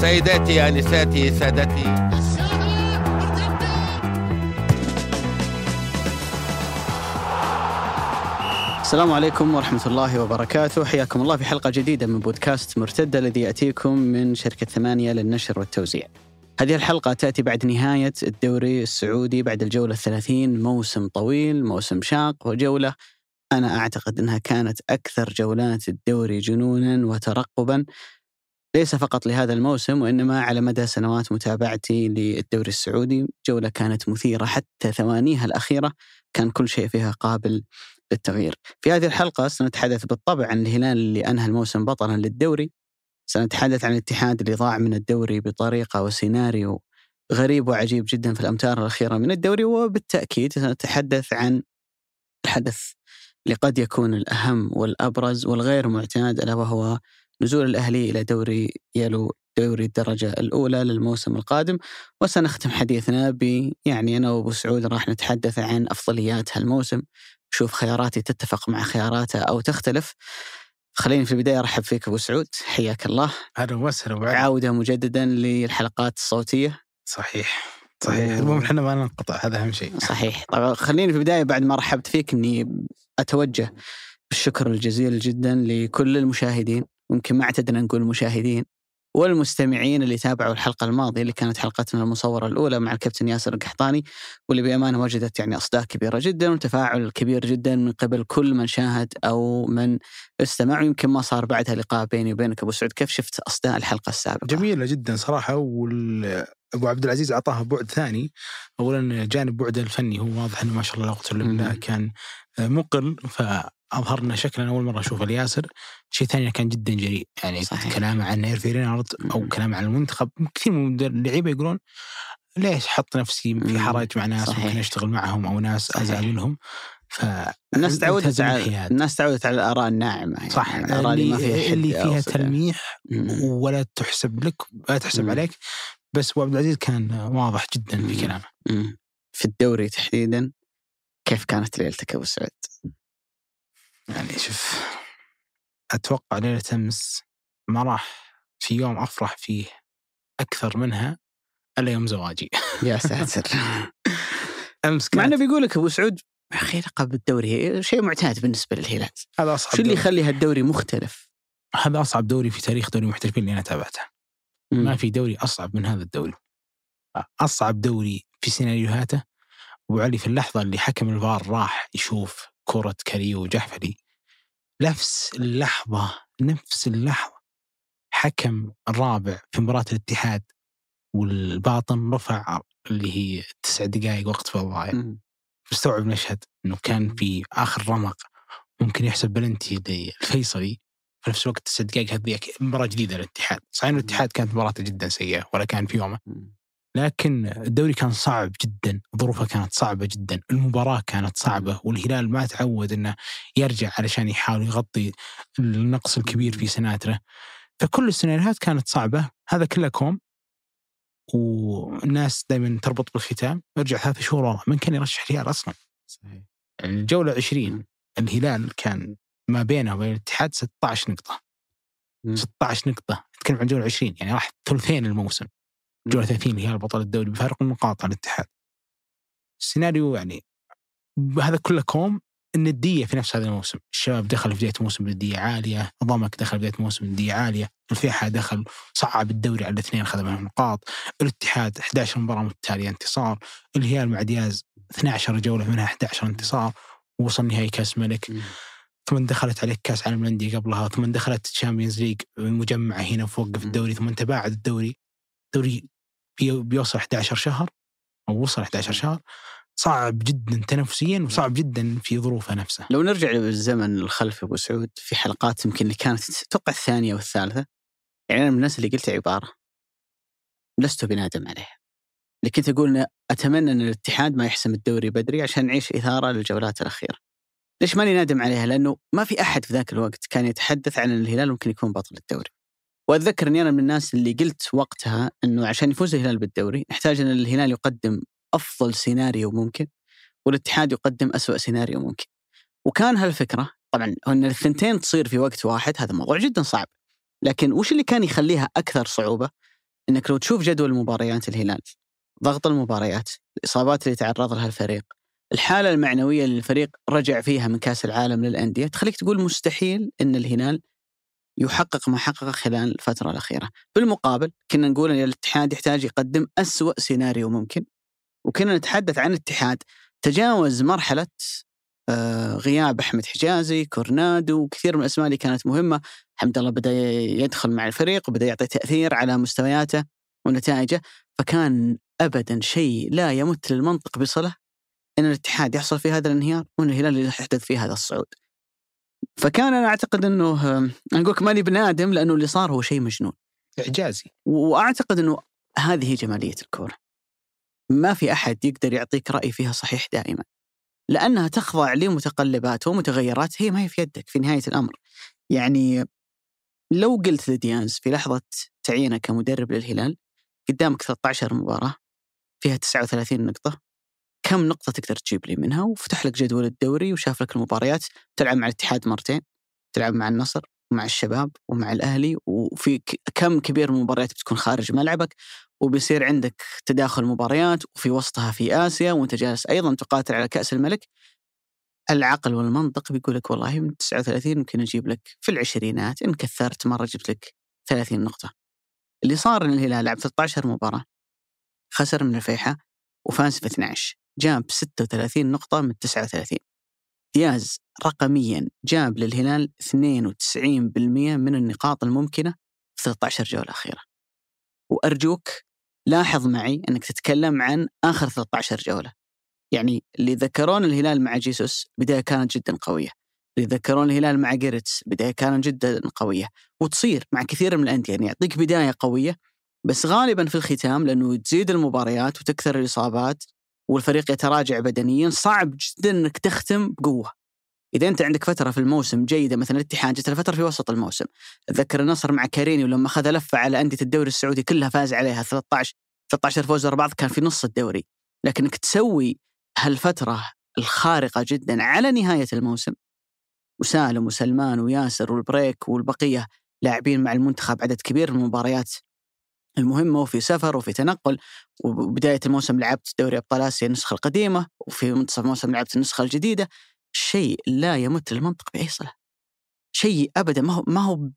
سيداتي انساتي سادتي. السلام عليكم ورحمة الله وبركاته. حياكم الله في حلقة جديدة من بودكاست مرتدة الذي يأتيكم من شركة ثمانية للنشر والتوزيع. هذه الحلقة تأتي بعد نهاية الدوري السعودي بعد الجولة الثلاثين. موسم طويل موسم شاق وجولة. أنا أعتقد أنها كانت أكثر جولات الدوري جنونا وترقبا. ليس فقط لهذا الموسم وإنما على مدى سنوات متابعتي للدوري السعودي جولة كانت مثيرة حتى ثوانيها الأخيرة كان كل شيء فيها قابل للتغيير. في هذه الحلقة سنتحدث بالطبع عن الهلال اللي أنهى الموسم بطلا للدوري. سنتحدث عن الاتحاد اللي ضاع من الدوري بطريقة وسيناريو غريب وعجيب جدا في الأمتار الأخيرة من الدوري وبالتأكيد سنتحدث عن الحدث اللي قد يكون الأهم والأبرز والغير معتاد ألا وهو نزول الأهلي إلى دوري يلو دوري الدرجة الأولى للموسم القادم وسنختم حديثنا ب يعني أنا وأبو سعود راح نتحدث عن أفضليات هالموسم شوف خياراتي تتفق مع خياراته أو تختلف. خليني في البداية أرحب فيك أبو سعود حياك الله. أهلا وسهلا عودة مجددا للحلقات الصوتية. صحيح صحيح. المهم إحنا ما ننقطع هذا أهم شيء. صحيح. طبعا خليني في البداية بعد ما رحبت فيك أني أتوجه بالشكر الجزيل جدا لكل المشاهدين. ممكن ما اعتدنا نقول المشاهدين والمستمعين اللي تابعوا الحلقة الماضية اللي كانت حلقتنا المصورة الأولى مع الكابتن ياسر القحطاني واللي بأمانة وجدت يعني أصداء كبيرة جدا وتفاعل كبير جدا من قبل كل من شاهد أو من استمع. يمكن ما صار بعدها لقاء بيني وبينك أبو سعود. كيف شفت أصداء الحلقة السابقة؟ جميلة جدا صراحة. وال أبو عبد العزيز أعطاها بعد ثاني. اولا جانب بعده الفني هو واضح إنه ما شاء الله لا قوه الا بالله مم. كان مقل. فاظهرنا شكلا أول مرة أشوف الياسر شيء ثاني كان جدا جريء يعني صحيح. كلامه عن ايرفي رينارد أو. كلامه عن المنتخب كثير من اللعيبه يقولون ليش حط نفسي. في حرج مع ناس صحيح. ممكن أشتغل معهم أو ناس صحيح. أزعل منهم ف الناس تعودت على. الناس تعودت على الآراء الناعمة يعني صح الآراء اللي ما فيها حد اللي فيها صدع. تلميح. ولا تحسب لك ولا تحسب مم. عليك بس أبو عبد العزيز كان واضح جدا مم. في كلامه مم. في الدوري تحديدا كيف كانت ليلتك أبو سعود؟ يعني شوف أتوقع ليلة أمس ما راح في يوم أفرح فيه أكثر منها إلا يوم زواجي يا ساتر أمس مع إنه كانت بيقول لك أبو سعود يا أخي لقب الدوري شيء معتاد بالنسبة للهلال، هذا أصعب شو اللي. يخلي هالدوري مختلف؟ هذا أصعب دوري في تاريخ دوري المحترفين اللي أنا تابعته مم. ما في دوري أصعب من هذا الدوري أصعب دوري في سيناريوهاته أبو علي في اللحظة اللي حكم الفار راح يشوف كرة كريو وجحفري نفس اللحظة نفس اللحظة حكم الرابع في مباراة الاتحاد والباطن رفع اللي هي تسع دقائق وقت في الضايع. مستوعب المشهد إنه كان في آخر رمق ممكن يحسب بلنتي للفيصلي في نفس الوقت تسع دقائق هذه مباراة جديدة للاتحاد صحيح الاتحاد كانت مباراته جدا سيئة ولا كان في يومه. لكن الدوري كان صعب جدا ظروفه كانت صعبة جدا المباراة كانت صعبة والهلال ما تعود أنه يرجع علشان يحاول يغطي النقص الكبير في سناتره. فكل السيناريوهات كانت صعبة هذا كله كوم. والناس دائما تربط بالختام. يرجع ثلاث شهور ورا من كان يرشح الهلال أصلا؟ صحيح. الجولة 20 مم. الهلال كان ما بينه وبين الاتحاد 16 نقطة. مم. 16 نقطة. نتكلم عن جولة 20 يعني راح ثلثين الموسم. جولة 30 الهلال بطل الدوري بفارق النقاط عن الاتحاد. السيناريو يعني هذا كله كوم الندية في نفس هذا الموسم، الشباب دخل في بداية موسم ندية عالية، ضمك دخل في بداية موسم ندية عالية، الفيحة دخل صعب الدوري على الاثنين اخذ منهم نقاط، الاتحاد 11 مباراة متتالية انتصار، الهلال مع دياز 12 جولة منها 11 انتصار، ووصل نهائي كأس ملك،. ثم دخلت عليك كأس عالم الأندية قبلها. ثم دخلت Champions League مجمعة هنا فوقف الدوري ثم تباعد الدوري. دوري بيوصل 11 شهر أو وصل 11 شهر صعب جدا تنافسيا وصعب جدا في ظروفه نفسها لو نرجع بالزمن الخلفي أبو سعود في حلقات يمكن اللي كانت أتوقع الثانية والثالثة يعني أنا من الناس اللي قلت عبارة لست بنادم عليها اللي كنت أقول أتمنى إن الاتحاد ما يحسم الدوري بدري عشان نعيش إثارة للجولات الأخيرة. ليش ماني نادم عليها؟ لأنه ما في أحد في ذاك الوقت كان يتحدث عن الهلال ممكن يكون بطل الدوري. وأتذكر إني أنا من الناس اللي قلت وقتها إنه عشان يفوز الهلال بالدوري نحتاج إن الهلال يقدم أفضل سيناريو ممكن والاتحاد يقدم أسوأ سيناريو ممكن. وكان هالفكرة طبعا إن الثنتين تصير في وقت واحد هذا موضوع جدا صعب. لكن وش اللي كان يخليها أكثر صعوبة؟ إنك لو تشوف جدول مباريات الهلال ضغط المباريات الإصابات اللي تعرض لها الفريق الحالة المعنوية اللي الفريق رجع فيها من كأس العالم للأندية تخليك تقول مستحيل إن الهلال يحقق ما حققه خلال الفترة الأخيرة. بالمقابل كنا نقول إن الاتحاد يحتاج يقدم أسوأ سيناريو ممكن وكنا نتحدث عن اتحاد تجاوز مرحلة آه، غياب أحمد حجازي كورنادو وكثير من الأسماء اللي كانت مهمة. حمد الله بدأ يدخل مع الفريق وبدأ يعطي تأثير على مستوياته ونتائجه. فكان ابدا شيء لا يمت للمنطق بصلة إن الاتحاد يحصل في هذا الانهيار وان الهلال يحدث فيه هذا الصعود. فكان أنا أعتقد إنه أنا أقول لك ماني بنادم لأنه اللي صار هو شيء مجنون. إعجازي. وأعتقد إنه هذه جمالية الكورة. ما في أحد يقدر يعطيك رأي فيها صحيح دائما. لأنها تخضع لمتقلبات ومتغيرات هي ما هي في يدك في نهاية الأمر. يعني لو قلت لديانز في لحظة تعيينه كمدرب للهلال قدامك 13 مباراة فيها 39 نقطة كم نقطة تقدر تجيب لي منها؟ وفتح لك جدول الدوري وشاف لك المباريات. تلعب مع الاتحاد مرتين تلعب مع النصر ومع الشباب ومع الأهلي وفي كم كبير من المباريات بتكون خارج ملعبك وبيصير عندك تداخل مباريات وفي وسطها في آسيا وأنت جالس أيضا تقاتل على كأس الملك. العقل والمنطق بيقول لك والله من 39 ممكن أجيب لك في العشرينات إن كثرت مرة جبت لك 30 نقطة. اللي صار إن الهلال لعب 13 مباراة خسر من الفيحة وفاز في 12 جاب 36 نقطة من 39 دياز رقميا جاب للهلال 92% من النقاط الممكنة في 13 جولة أخيرة وأرجوك لاحظ معي أنك تتكلم عن آخر 13 جولة. يعني اللي ذكرون الهلال مع جيسوس بداية كانت جدا قوية. اللي ذكرون الهلال مع جيرتس بداية كانت جدا قوية. وتصير مع كثير من الأندية يعني يعطيك بداية قوية بس غالبا في الختام لأنه تزيد المباريات وتكثر الإصابات والفريق يتراجع بدنيا صعب جدا إنك تختم بقوة. إذا أنت عندك فترة في الموسم جيدة مثلا الاتحاد جت فتره في وسط الموسم. أتذكر النصر مع كاريني ولما أخذ لفة على أندية الدوري السعودي كلها فاز عليها 13 13 فوز ورا بعض كان في نص الدوري. لكنك تسوي هالفترة الخارقة جدا على نهاية الموسم وسالم وسلمان وياسر والبريك والبقية لاعبين مع المنتخب عدد كبير من المباريات المهمة وفي سفر وفي تنقل وبداية الموسم لعبت دوري أبطال آسيا النسخة القديمة وفي منتصف الموسم لعبت النسخة الجديدة. شيء لا يمت للمنطق بأي صلة. شيء أبدا. ما هو ما هو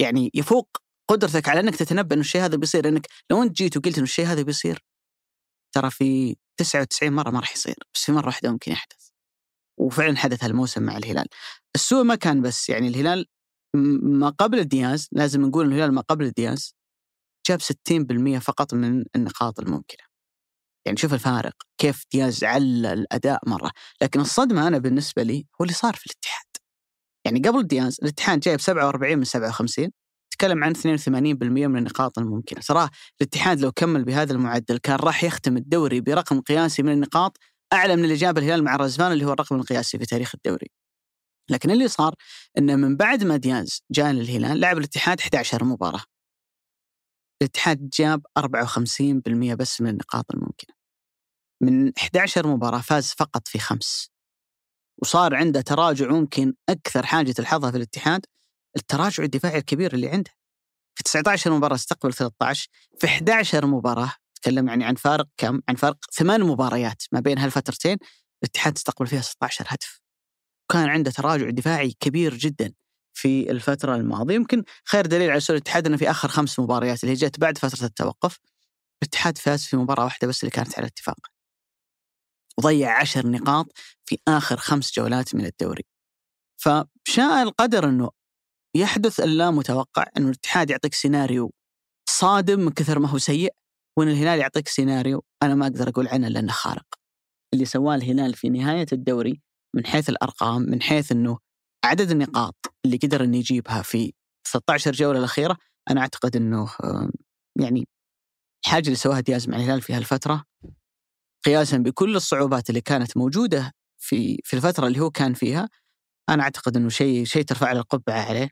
يعني يفوق قدرتك على أنك تتنبأ أن الشيء هذا بيصير أنك لو أنت جيت وقلت أن الشيء هذا بيصير ترى في 99 مرة ما راح يصير بس في مرة واحدة ممكن يحدث. وفعلا حدث هالموسم مع الهلال. السوء ما كان بس يعني الهلال ما قبل دياز لازم نقول الهلال ما قبل دياز جاب 60% فقط من النقاط الممكنة. يعني شوف الفارق كيف دياز على الأداء مرة، لكن الصدمة أنا بالنسبة لي هو اللي صار في الاتحاد. يعني قبل دياز الاتحاد جايب 47 من 57 تكلم عن 82% من النقاط الممكنة، تراه الاتحاد لو كمل بهذا المعدل كان راح يختم الدوري برقم قياسي من النقاط أعلى من اللي جابه الهلال مع رزفان اللي هو الرقم القياسي في تاريخ الدوري. لكن اللي صار إنه من بعد ما دياز جاء للهلال لعب الاتحاد 11 مباراة الاتحاد جاب 54% بس من النقاط الممكنة. من 11 مباراة فاز فقط في خمس. وصار عنده تراجع ممكن أكثر حاجة تلحظها في الاتحاد التراجع الدفاعي الكبير اللي عنده. في 19 مباراة استقبل 13 في 11 مباراة تكلم يعني عن فارق كم؟ عن فارق ثمان مباريات ما بين هالفترتين الاتحاد استقبل فيها 16 هدف. وكان عنده تراجع دفاعي كبير جدا. في الفترة الماضية. يمكن خير دليل على سوء الاتحاد أنه في آخر خمس مباريات اللي جت بعد فترة التوقف الاتحاد فاز في مباراة واحدة بس اللي كانت على اتفاق. وضيع عشر نقاط في آخر خمس جولات من الدوري. فشاء القدر أنه يحدث اللا متوقع أنه الاتحاد يعطيك سيناريو صادم من كثر ما هو سيء وأن الهلال يعطيك سيناريو أنا ما أقدر أقول عنه لأنه خارق. اللي سواه الهلال في نهاية الدوري من حيث الأرقام من حيث أنه عدد النقاط اللي قدر إنه يجيبها في 16 جولة الأخيرة أنا أعتقد إنه يعني الحاجة اللي سواها دياز مع الهلال في هالفترة قياسا بكل الصعوبات اللي كانت موجودة في في الفترة اللي هو كان فيها أنا أعتقد إنه شيء شيء ترفع له القبعة عليه.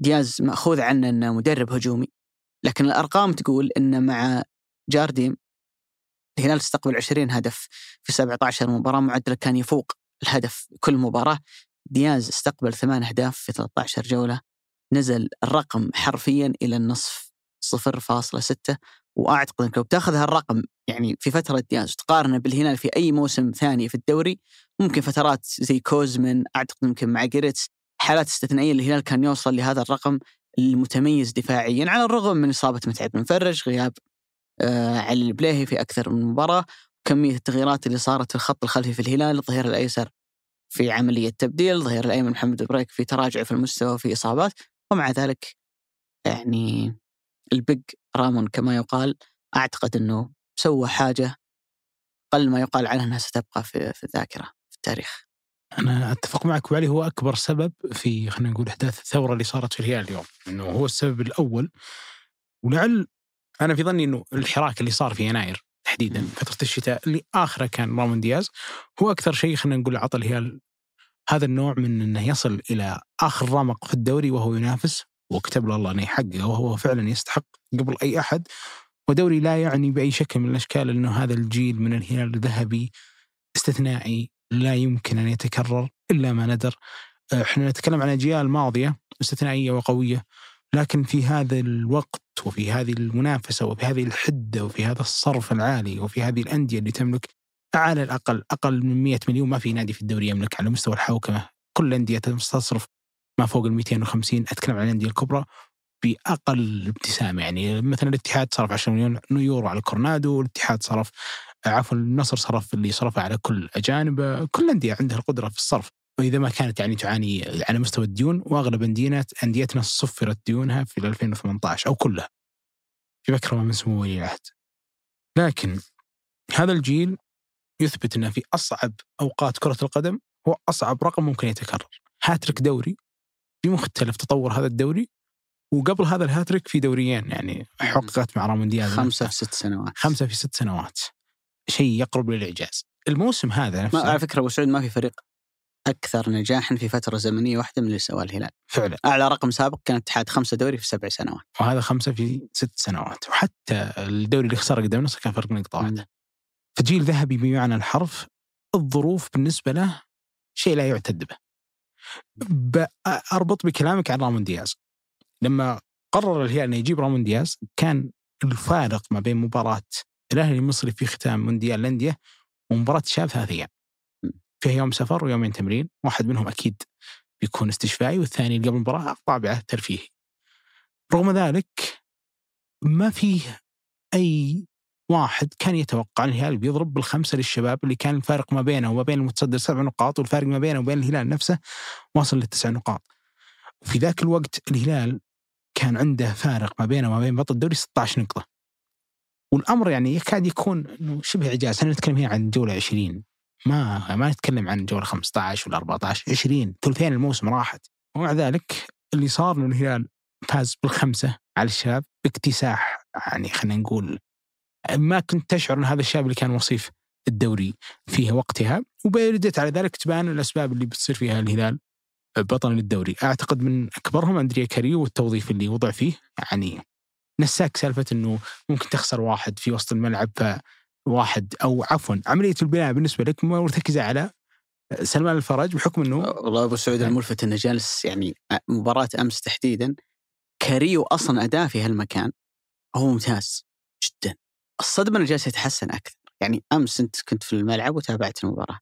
دياز مأخوذ عنه إنه مدرب هجومي لكن الأرقام تقول إنه مع جارديم الهلال استقبل 20 هدف في 17 مباراة معدله كان يفوق الهدف كل مباراة. دياز استقبل ثمان أهداف في 13 جولة نزل الرقم حرفيا إلى النصف 0.6 وأعتقد أنك لو بتاخذ هالرقم يعني في فترة دياز تقارنه بالهلال في أي موسم ثاني في الدوري ممكن فترات زي كوزمن أعتقد يمكن مع جيريتس حالات استثنائية الهلال كان يوصل لهذا الرقم المتميز دفاعيا على الرغم من إصابة متعب بن فرج غياب آه علي البليهي في أكثر من مباراة كمية التغييرات اللي صارت في الخط الخلفي في الهلال الظهير الأيسر في عملية تبديل الظهير الأيمن محمد بريك في تراجع في المستوى وفي إصابات ومع ذلك يعني ال big رامون كما يقال أعتقد إنه سوى حاجة قل ما يقال عنها إنها ستبقى في في الذاكرة في التاريخ. أنا أتفق معك وعلي هو أكبر سبب في خلينا نقول إحداث الثورة اللي صارت في الهلال اليوم إنه هو السبب الأول ولعل أنا في ظني إنه الحراك اللي صار في يناير تحديدا فترة الشتاء اللي آخرة كان رامون دياز هو أكثر شيء خلينا نقول عطى الهلال هذا النوع من إنه يصل إلى آخر رمق في الدوري وهو ينافس وكتب له الله إنه يحققه وهو فعلا يستحق قبل أي أحد. ودوري لا يعني بأي شكل من الأشكال إنه هذا الجيل من الهلال الذهبي استثنائي لا يمكن أن يتكرر إلا ما ندر. إحنا نتكلم عن اجيال ماضيه استثنائية وقوية. لكن في هذا الوقت وفي هذه المنافسة وفي هذه الحدة وفي هذا الصرف العالي وفي هذه الأندية اللي تملك على الأقل أقل من 100 مليون ما في نادي في الدوري يملك على مستوى الحوكمة. كل الانديه تصرف ما فوق ال 250 أتكلم عن الأندية الكبرى بأقل ابتسامة. يعني مثلا الاتحاد صرف 10 مليون يورو على كورنادو، الاتحاد صرف عفوا النصر صرف اللي صرفه على كل اجانب، كل الانديه عندها القدرة في الصرف، وإذا ما كانت يعني تعاني على مستوى الديون وأغلب أنديتنا صفرت ديونها في 2018 أو كلها. في مكرمه من سمو ولي العهد. لكن هذا الجيل يثبت إنه في أصعب أوقات كرة القدم هو أصعب رقم ممكن يتكرر. هاتريك دوري بمختلف تطور هذا الدوري وقبل هذا الهاتريك في دوريين يعني حققت مع رامون دياز خمسة في ست سنوات خمسة في ست سنوات شيء يقرب للإعجاز الموسم هذا نفسه على فكرة ابو سعود ما في فريق أكثر نجاحا في فترة زمنية واحدة من اللي سواه الهلال. فعلا. أعلى رقم سابق كان اتحاد خمسه دوري في سبع سنوات. وهذا خمسة في ست سنوات. وحتى الدوري اللي خسر قدام نصر كان فرق نقطة واحدة. فجيل ذهبي بمعنى الحرف الظروف بالنسبة له شيء لا يعتد به. أربط بكلامك عن رامون دياز. لما قرر الهلال إنه يجيب رامون دياز كان الفارق ما بين مباراة الأهلي المصري في ختام مونديال الأندية ومباراة الشباب ثلاث أيام. فيها يوم سفر ويومين تمرين واحد منهم أكيد بيكون استشفائي والثاني قبل المباراة طابعه ترفيهي رغم ذلك ما فيه أي واحد كان يتوقع إن الهلال بيضرب بالخمسة للشباب اللي كان الفارق ما بينه وما بين المتصدر سبع نقاط والفارق ما بينه وبين الهلال نفسه واصل للتسع نقاط. وفي ذاك الوقت الهلال كان عنده فارق ما بينه وما بين بطل الدوري 16 نقطة. والأمر يعني يكاد يكون إنه شبه إعجاز، إحنا نتكلم هنا عن جوله 20 ما ما نتكلم عن جوله 15 ولا 14 20 ثلثين الموسم راحت. ومع ذلك اللي صار انه الهلال فاز بالخمسة على الشباب باكتساح يعني خلينا نقول ما كنت تشعر إن هذا الشاب اللي كان وصيف الدوري فيها وقتها. وبردت على ذلك تبان الأسباب اللي بتصير فيها الهلال بطل للدوري أعتقد من أكبرهم أندريا كاريو والتوظيف اللي وضع فيه يعني نساك سالفة إنه ممكن تخسر واحد في وسط الملعب فواحد أو عفوا عملية البناء بالنسبة لك مرتكزة على سلمان الفرج بحكم إنه والله أبو سعود الملفت إنه جالس يعني مباراة أمس تحديدا. كاريو أصلا اداء في هالمكان هو ممتاز جدا. الصدمة إنه جالس يتحسن أكثر. يعني أمس أنت كنت في الملعب وتابعت المباراة.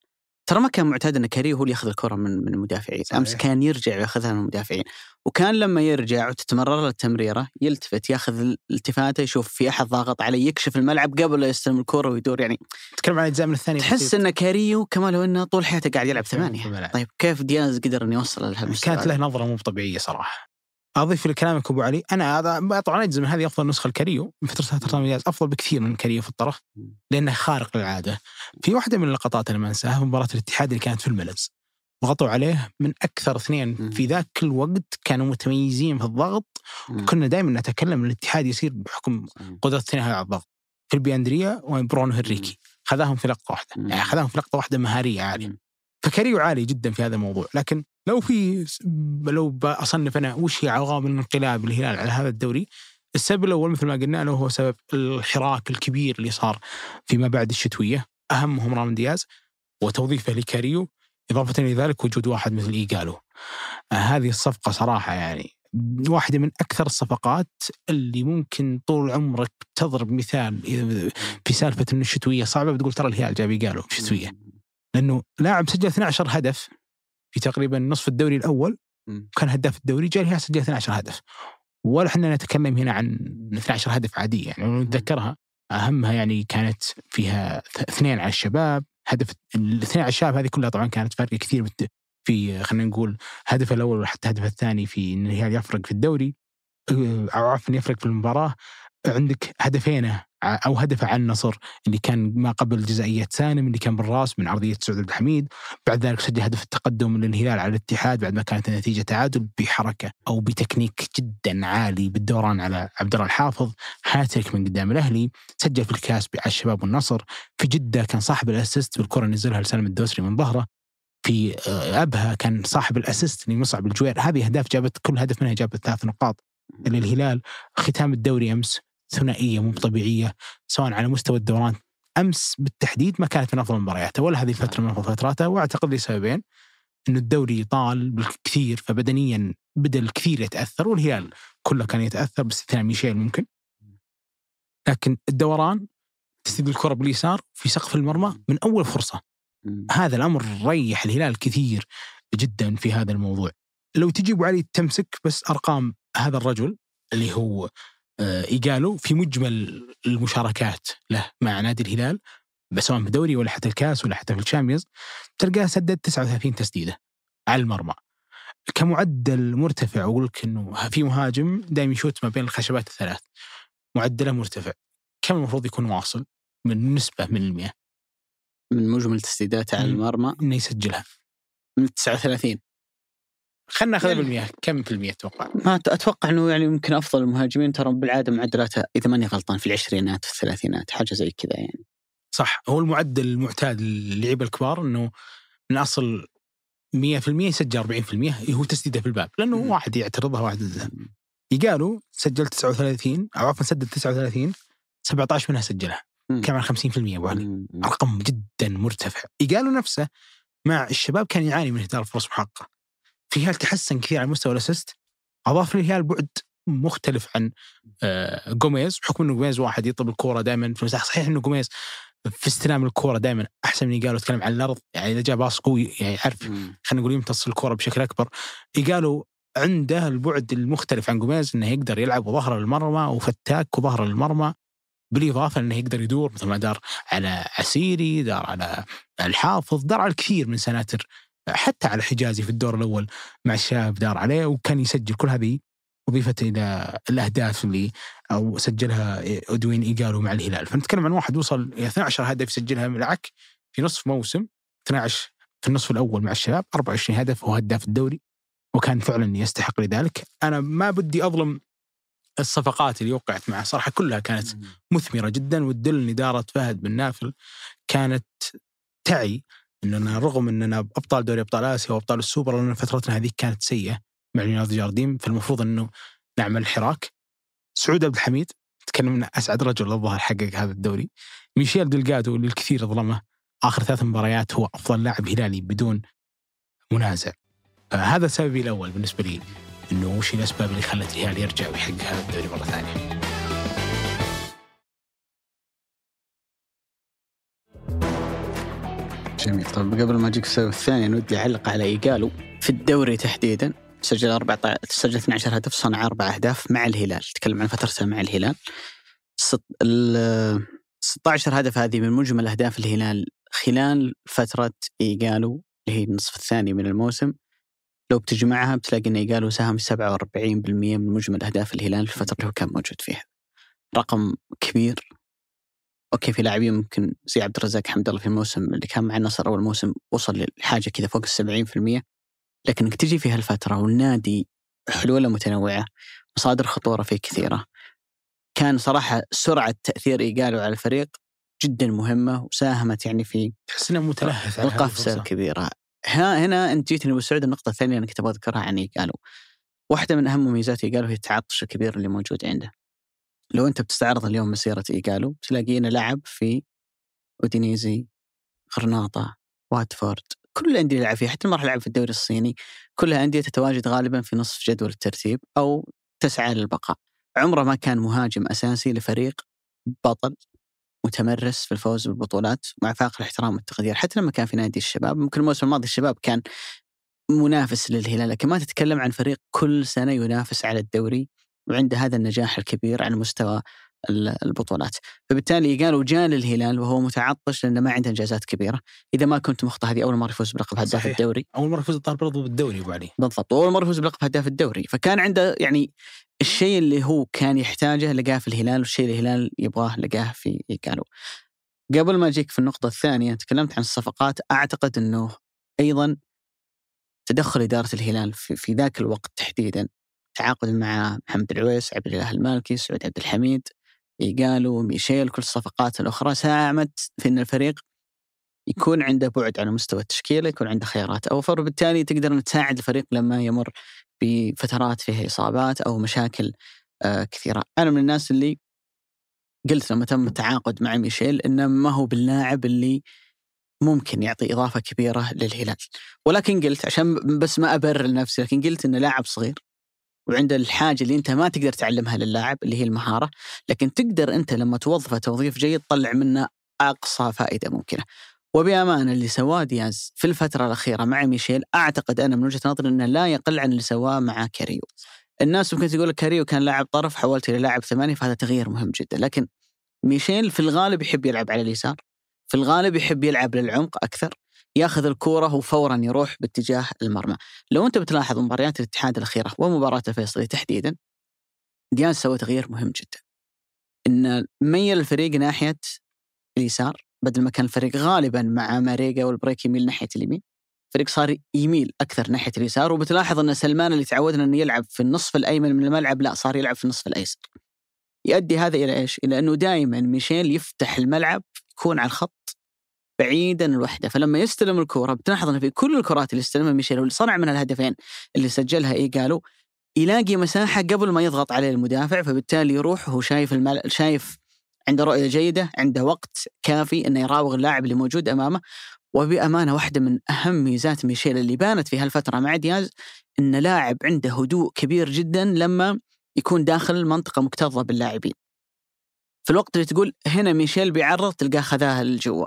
ترى ما كان معتاد إن كاريو هو اللي ياخذ الكرة من من المدافعين. صحيح. أمس كان يرجع وياخذها من المدافعين. وكان لما يرجع وتتمرر له التمريرة يلتفت ياخذ التفاته يشوف في أحد ضاغط عليه يكشف الملعب قبل لا يستلم الكرة ويدور يعني. تتكلم عن الاجزاء من الثانية تحس إن كاريو كما لو إنه طول حياته قاعد يلعب ثمانية. طيب كيف دياز قدر إنه يوصل لهالمستوى كانت له نظرة مو طبيعية صراحة. أضيف لكلامك أبو علي أنا هذا طبعا اجزم هذه أفضل نسخة لكاريو من فتره المميز أفضل بكثير من كاريو في الطرف لأنه خارق للعادة. في واحدة من اللقطات اللي ما أنساها مباراة الاتحاد اللي كانت في الملز. ضغطوا عليه من أكثر اثنين في ذاك الوقت كانوا متميزين في الضغط وكنا دائما نتكلم الاتحاد يصير بحكم قدرة الاثنين على الضغط. فيلبي أندريا وبرونو هنريكي. خذاهم في لقطة واحدة. يعني خذاهم في لقطة واحدة مهارية عالية. فكاريو عالي جدا في هذا الموضوع لكن لو في لو بصنف أنا وش هي عوامل انقلاب الهلال على هذا الدوري السبب الأول مثل ما قلنا له هو سبب الحراك الكبير اللي صار فيما بعد الشتوية. أهمهم رامون دياز وتوظيفه لكاريو إضافة إلى ذلك وجود واحد مثل إيجالو. هذه الصفقة صراحة يعني واحدة من أكثر الصفقات اللي ممكن طول عمرك تضرب مثال في سالفة إنه الشتوية صعبة بتقول ترى الهلال جابي قالوا شتويه لأنه لاعب سجل 12 هدف في تقريبا نصف الدوري الأول. كان هداف الدوري جاء الهلال سجل 12 هدف. ولا إحنا نتكلم هنا عن 12 هدف عادية يعني نتذكرها أهمها يعني كانت فيها اثنين على الشباب هدف الاثنين على الشباب هذه كلها طبعا كانت فارقه كثير في خلينا نقول هدف الأول وحتى الهدف الثاني في إن الهلال يفرق في الدوري أو عفوا يفرق في المباراة. عندك هدفينه أو هدفه عن النصر اللي كان ما قبل جزائيه سالم اللي كان بالراس من عرضية سعود عبد الحميد. بعد ذلك سجل هدف التقدم للهلال على الاتحاد بعد ما كانت النتيجة تعادل بحركة أو بتكنيك جدا عالي بالدوران على عبد الله الحافظ. هاتريك من قدام الأهلي سجل في الكاس على الشباب والنصر. في جدة كان صاحب الأسيست بالكرة نزلها لسالم الدوسري من ظهره. في آه، أبها كان صاحب الأسيست لمصعب الجوير. هذه أهداف جابت كل هدف منها جابت ثلاث نقاط للهلال. ختام الدوري أمس. ثنائية مو طبيعية سواء على مستوى الدوران. أمس بالتحديد ما كانت من أفضل مبارياته ولا هذه الفترة من افضل فتراته وأعتقد لسببين إنه الدوري طال بالكثير فبدنيا بدا الكثير يتأثر والهلال كله كان يتأثر باستثناء ميشيل ممكن. لكن الدوران تسديد الكرة باليسار في سقف المرمى من أول فرصة. هذا الأمر ريح الهلال كثير جدا في هذا الموضوع. لو تجي أبو علي تمسك بس أرقام هذا الرجل اللي هو إيجالو في مجمل المشاركات له مع نادي الهلال سواء في الدوري ولا حتى الكاس ولا حتى في الشامبيونز تلقاه سدد 39 تسديدة على المرمى. كمعدل مرتفع أقول لك إنه في مهاجم دائما يشوت ما بين الخشبات الثلاث معدله مرتفع. كم المفروض يكون واصل؟ من نسبة من المئة. من مجمل تسديداته على. المرمى؟ إنه يسجلها. من 39 خلينا ناخذها يعني- بالمئة كم في المئة تتوقع؟ ما أت- أتوقع إنه يعني يمكن أفضل المهاجمين ترى بالعادة معدلاته إذا ماني غلطان في العشرينات في الثلاثينات حاجة زي كذا يعني صح هو المعدل المعتاد للعيبة الكبار إنه من أصل 100% يسجل 40% هو تسديده في الباب لأنه مم. واحد يعترضها واحد. إيغالو سجل 39 أو عفوا سدد 39 17 منها سجلها. كم عن 50% ابو علي. رقم جدا مرتفع إيغالو نفسه مع الشباب كان يعاني من إهدار فرص محققه في هال تحسن كثير على مستوى ال assist أضاف للهلال بعد مختلف عن آه، جوميز بحكم إنه جوميز واحد يطلب الكورة دائما في المساحة صحيح إنه جوميز في استلام الكورة دائما أحسن من قالوا يتكلم عن الأرض يعني إذا جاء باص قوي يعني يعرف. خلينا نقول يمتص الكورة بشكل أكبر قالوا عنده البعد المختلف عن جوميز إنه يقدر يلعب ظهره للمرمى وفتاك وظهره للمرمى بالإضافة إنه يقدر يدور مثل ما دار على عسيري دار على الحافظ دار على الكثير من سناتر حتى على حجازي في الدور الأول مع الشاب دار عليه وكان يسجل كل هذه اضيفت إلى الأهداف اللي أو سجلها أدوين ايجالو مع الهلال. فنتكلم عن واحد وصل إلى 12 هدف يسجلها معك في نصف موسم 12 في النصف الأول مع الشباب 24 هدف وهو هداف الدوري وكان فعلا يستحق لذلك. أنا ما بدي أظلم الصفقات اللي وقعت معه صراحة كلها كانت مثمرة جدا وتدل إن إدارة فهد بن نافل كانت تعي إننا رغم إننا أبطال دوري أبطال آسيا وأبطال السوبر لأن فترتنا هذيك كانت سيئة مع ليوناردو جارديم. فالمفروض إنه نعمل حراك. سعود عبد الحميد تكلمنا أسعد رجل الظاهر حقق هذا الدوري. ميشيل دلقادو اللي الكثير ظلمه آخر ثلاث مباريات هو أفضل لاعب هلالي بدون منازع. آه، هذا سببي الأول بالنسبة لي إنه وش الأسباب اللي خلت الهلال يرجع ويحقق هذا الدوري مرة ثانية؟ جميل. طيب قبل ما أجيك السبب الثاني ودي أعلق على ايجالو في الدوري تحديدا سجل 14 سجل 12 هدف صنع أربع أهداف مع الهلال. تكلم عن فترته مع الهلال. ست... ال 16 هدف هذه من مجمل أهداف الهلال خلال فترة ايجالو اللي هي النصف الثاني من الموسم. لو بتجمعها بتلاقي إن ايجالو ساهم 47% من مجمل أهداف الهلال في الفترة اللي هو كان موجود فيها. رقم كبير. أوكي في لاعبين ممكن زي عبد الرزاق حمد الله في الموسم اللي كان مع النصر أول موسم وصل لحاجة كذا فوق ال 70% لكنك تجي في هالفترة والنادي حلولة متنوعة مصادر خطورة فيه كثيرة. كان صراحة سرعة تأثير ايجالو على الفريق جدا مهمة وساهمت يعني في تحس إنه متلهف القفزه. الكبيره ها هنا أنت جيتني ابو سعود النقطة الثانية أنا كنت أبغى أذكرها عن إيجالو. واحدة من أهم مميزات إيجالو هي التعطش الكبير اللي موجود عنده. لو أنت بتستعرض اليوم مسيرة إيجالو تلاقيه انه لعب في أودينيزي غرناطة واتفورد كل الأندية اللي يلعب فيها حتى لما راح يلعب في الدوري الصيني كلها أندية تتواجد غالبا في نصف جدول الترتيب أو تسعى للبقاء. عمره ما كان مهاجم أساسي لفريق بطل متمرس في الفوز بالبطولات مع فاق الاحترام والتقدير. حتى لما كان في نادي الشباب ممكن الموسم الماضي الشباب كان منافس للهلال لكن ما تتكلم عن فريق كل سنة ينافس على الدوري وعنده هذا النجاح الكبير على مستوى البطولات. فبالتالي قالوا جاء للهلال وهو متعطش لأنه ما عنده إنجازات كبيرة. إذا ما كنت مخطئ هذه أول مرة يفوز بلقب هداف. الدوري. أول مرة يفوز برضو بالدوري أبو علي. بالضبط. واول مرة يفوز بلقب هداف الدوري. فكان عنده يعني الشيء اللي هو كان يحتاجه لقاه في الهلال والشيء اللي الهلال يبغاه لقاه في قالوا قبل ما أجيك في النقطة الثانية تكلمت عن الصفقات. أعتقد أنه أيضا تدخل إدارة الهلال في, في ذاك الوقت تحديدا. تعاقد مع محمد العويس عبد الاله المالكي سعود عبد الحميد قالوا ميشيل كل الصفقات الأخرى. ساهمت في أن الفريق يكون عنده بعد على مستوى التشكيلة يكون عنده خيارات أوفر وبالتالي تقدر أن تساعد الفريق لما يمر بفترات فيها إصابات أو مشاكل آه كثيرة. أنا من الناس اللي قلت لما تم التعاقد مع ميشيل إنه ما هو باللاعب اللي ممكن يعطي إضافة كبيرة للهلال. ولكن قلت عشان بس ما أبرر نفسي لكن قلت إنه لاعب صغير. وعنده الحاجة اللي أنت ما تقدر تعلمها للاعب اللي هي المهارة لكن تقدر أنت لما توظفه توظيف جيد تطلع منه أقصى فائدة ممكنة. وبامانه اللي سواه دياز في الفترة الأخيرة مع ميشيل أعتقد أنا من وجهة نظري إنه لا يقل عن اللي سواه مع كاريو. الناس ممكن تقول كاريو كان لاعب طرف حولت إلى لاعب ثمانية فهذا تغيير مهم جدا. لكن ميشيل في الغالب يحب يلعب على اليسار في الغالب يحب يلعب للعمق أكثر ياخذ الكورة وفورا يروح باتجاه المرمى لو أنت بتلاحظ مباريات الاتحاد الأخيرة ومباراة الفيصلي تحديدا دياز سوى تغيير مهم جدا إن ميل الفريق ناحية اليسار بدل ما كان الفريق غالبا مع ماريجا والبريك يميل ناحية اليمين الفريق صار يميل أكثر ناحية اليسار وبتلاحظ إن سلمان اللي تعودنا إنه يلعب في النصف الأيمن من الملعب لا صار يلعب في النصف الأيسر. يؤدي هذا إلى إيش؟ إلى إنه دائما ميشيل يفتح الملعب يكون على الخط بعيدا الوحدة. فلما يستلم الكره بتلاحظ إنه في كل الكرات اللي استلمها ميشيل واللي صنع منها الهدفين اللي سجلها إيه قالوا يلاقي مساحة قبل ما يضغط عليه المدافع فبالتالي يروح وهو شايف الملعب شايف عنده رؤية جيدة عنده وقت كافي إنه يراوغ اللاعب اللي موجود أمامه. وبأمانة واحدة من أهم ميزات ميشيل اللي بانت في هالفترة مع دياز إن لاعب عنده هدوء كبير جدا لما يكون داخل منطقة مكتظة باللاعبين. في الوقت اللي تقول هنا ميشيل بيعرض تلقاه خذاها لجوا.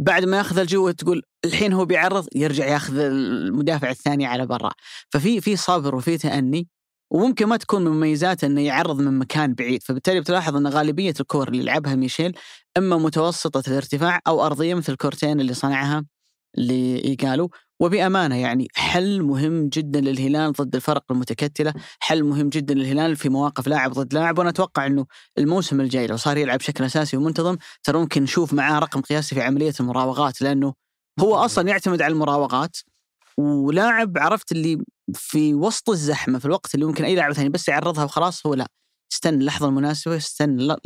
بعد ما ياخذ الجو تقول الحين هو بيعرض يرجع ياخذ المدافع الثاني على برا. ففي في صبر وفي تأني وممكن ما تكون من مميزاته إنه يعرض من مكان بعيد. فبالتالي بتلاحظ إن غالبية الكور اللي لعبها ميشيل إما متوسطة الارتفاع أو أرضية مثل الكورتين اللي صنعها لإيجالو وبأمانة يعني حل مهم جدا للهلال ضد الفرق المتكتلة حل مهم جدا للهلال في مواقف لاعب ضد لاعب وأنا أتوقع أنه الموسم الجاي لو صار يلعب بشكل أساسي ومنتظم ترى ممكن نشوف معاه رقم قياسي في عملية المراوغات لأنه هو أصلا يعتمد على المراوغات ولاعب عرفت اللي في وسط الزحمة في الوقت اللي ممكن أي لاعب ثاني بس يعرضها وخلاص هو لا. استنى اللحظة المناسبة استنى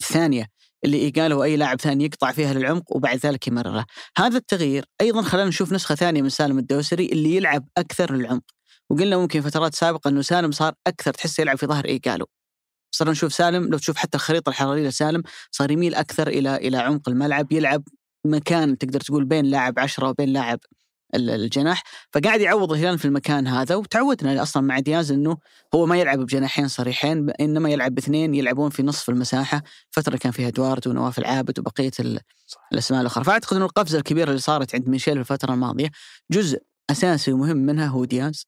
الثانية اللي قاله أي لاعب ثاني يقطع فيها للعمق وبعد ذلك يمرره. هذا التغيير. أيضا خلانا نشوف نسخة ثانية من سالم الدوسري اللي يلعب أكثر للعمق. وقلنا ممكن فترات سابقة إنه سالم صار أكثر تحس يلعب في ظهر ايجالو صرنا نشوف سالم لو تشوف حتى الخريطة الحرارية لسالم صار يميل أكثر إلى إلى عمق الملعب يلعب مكان تقدر تقول بين لاعب عشرة وبين لاعب الجناح فقاعد يعوض الهلال في المكان هذا وتعودنا أصلا مع دياز إنه هو ما يلعب بجناحين صريحين إنما يلعب باثنين يلعبون في نصف المساحة. فترة كان فيها ادوارد ونواف العابد وبقية الأسماء الأخرى. فاعتقد انه القفزة الكبيرة اللي صارت عند ميشيل في الفترة الماضية. جزء أساسي ومهم منها هو دياز.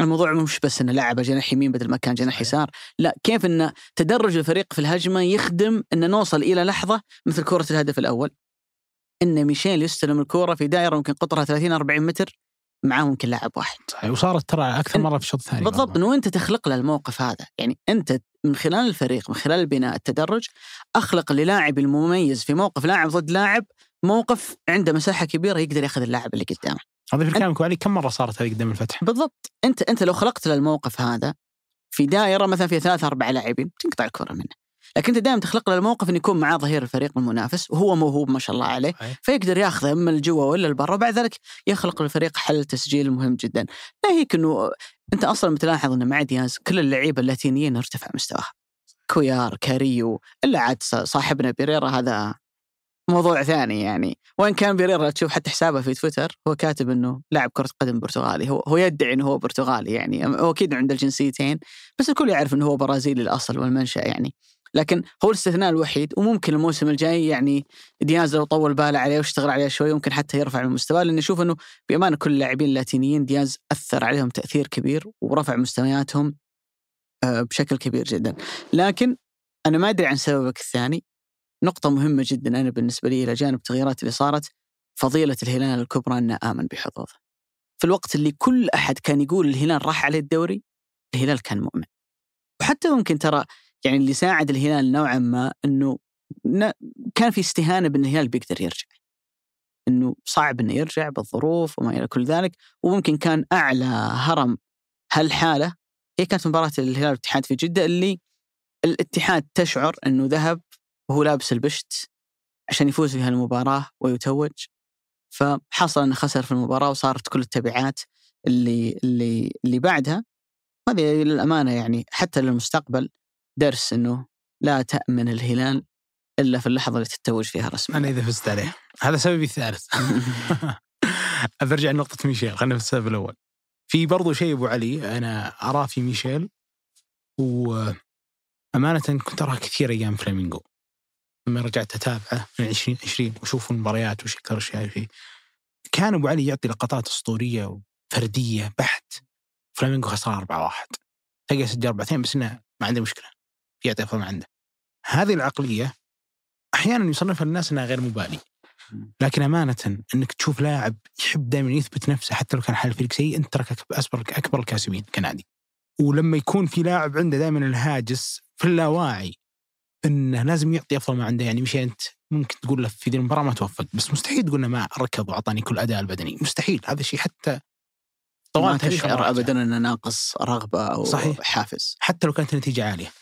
الموضوع مش بس إنه لاعب جناح يمين بدل ما كان جناح يسار، لا كيف ان تدرج الفريق في الهجمة يخدم ان نوصل إلى لحظة مثل كرة الهدف الأول. إن ميشيل يستلم الكورة في دائرة ممكن قطرها 30 40 متر معاه ممكن لاعب واحد. صحيح. وصارت ترى أكثر مرة في الشوط الثاني بالضبط إنه أنت تخلق له الموقف هذا. يعني أنت من خلال الفريق من خلال البناء التدرج أخلق للاعب المميز في موقف لاعب ضد لاعب موقف عنده مساحة كبيرة يقدر ياخذ اللاعب اللي قدامه. هذا في كلامك علي كم مرة صارت هذه قدام الفتح؟ بالضبط. أنت أنت لو خلقت له الموقف هذا في دائرة مثلا فيها ثلاث أربع لاعبين تنقطع الكره منه. لكن أنت دائما تخلق له الموقف إنه يكون معاه ظهير الفريق المنافس وهو موهوب ما شاء الله عليه فيقدر ياخذه اما الجوا ولا البرا وبعد ذلك يخلق للفريق حل تسجيل مهم جدا. ناهيك إنه أنت أصلا بتلاحظ انه مع دياز كل اللعيبة اللاتينيين ارتفع مستواها. كويار كاريو إلا عاد صاحبنا بيريرا هذا موضوع ثاني يعني. وإن كان بيريرا تشوف حتى حسابه في تويتر هو كاتب إنه لاعب كرة قدم برتغالي هو هو يدعي إنه هو برتغالي يعني هو أكيد عنده الجنسيتين بس الكل يعرف إنه هو برازيلي الأصل والمنشأ يعني. لكن هو الاستثناء الوحيد وممكن الموسم الجاي يعني دياز لو طول باله عليه واشتغل عليه شوي ممكن حتى يرفع من مستواه لأني أشوف إنه بأمانة كل اللاعبين اللاتينيين دياز أثر عليهم تأثير كبير ورفع مستوياتهم آه، بشكل كبير جدا لكن أنا ما أدري عن سببك الثاني نقطة مهمة جدا أنا بالنسبة لي إلى جانب التغييرات اللي صارت فضيلة الهلال الكبرى أنه آمن بحظوظه. في الوقت اللي كل أحد كان يقول الهلال راح عليه الدوري الهلال كان مؤمن. وحتى ممكن ترى يعني اللي ساعد الهلال نوعا ما أنه كان في استهانة بأن الهلال بيقدر يرجع. أنه صعب أنه يرجع بالظروف وما إلى كل ذلك وممكن كان أعلى هرم هالحالة هي كانت مباراة الهلال والاتحاد في جدة اللي الاتحاد تشعر أنه ذهب وهو لابس البشت عشان يفوز في هالمباراة ويتوج فحصل إنه خسر في المباراة وصارت كل التبعات اللي اللي اللي بعدها هذه للأمانة يعني حتى للمستقبل درس إنه لا تأمن الهلال إلا في اللحظة اللي تتوج فيها رسميا. أنا إذا فزت عليه. هذا سببي الثالث. برجع لنقطة ميشيل. خلينا في السبب الأول. في برضو شيء أبو علي أنا أراه في ميشيل. وأمانة كنت أراه كثير أيام فلامينغو. لما رجعت أتابعه من 2020 وأشوف المباريات وش أكثر اشياء فيه. كان أبو علي يعطي لقطات أسطورية وفردية بحت. فلامينغو خسر 4 1 تلقى سجل أربعتين بس إنه ما عنده مشكلة. يعطي أفضل ما عنده. هذه العقلية أحيانا يصنفها الناس إنها غير مبالي. لكن أمانة إنك تشوف لاعب يحب دائما يثبت نفسه حتى لو كان حال الفريق سيء أنت تركك اكبر أكبر الكاسبين كنادي. ولما يكون في لاعب عنده دائما الهاجس في اللاواعي إنه لازم يعطي أفضل ما عنده. يعني مش أنت ممكن تقول له في ذي المباراة ما توفق بس مستحيل تقول له ما ركض وأعطاني كل أداء البدني. مستحيل. هذا الشيء حتى طوال ما تشعر ابدا إنه ناقص رغبة أو صحيح. حافز. حتى لو كانت النتيجة عالية.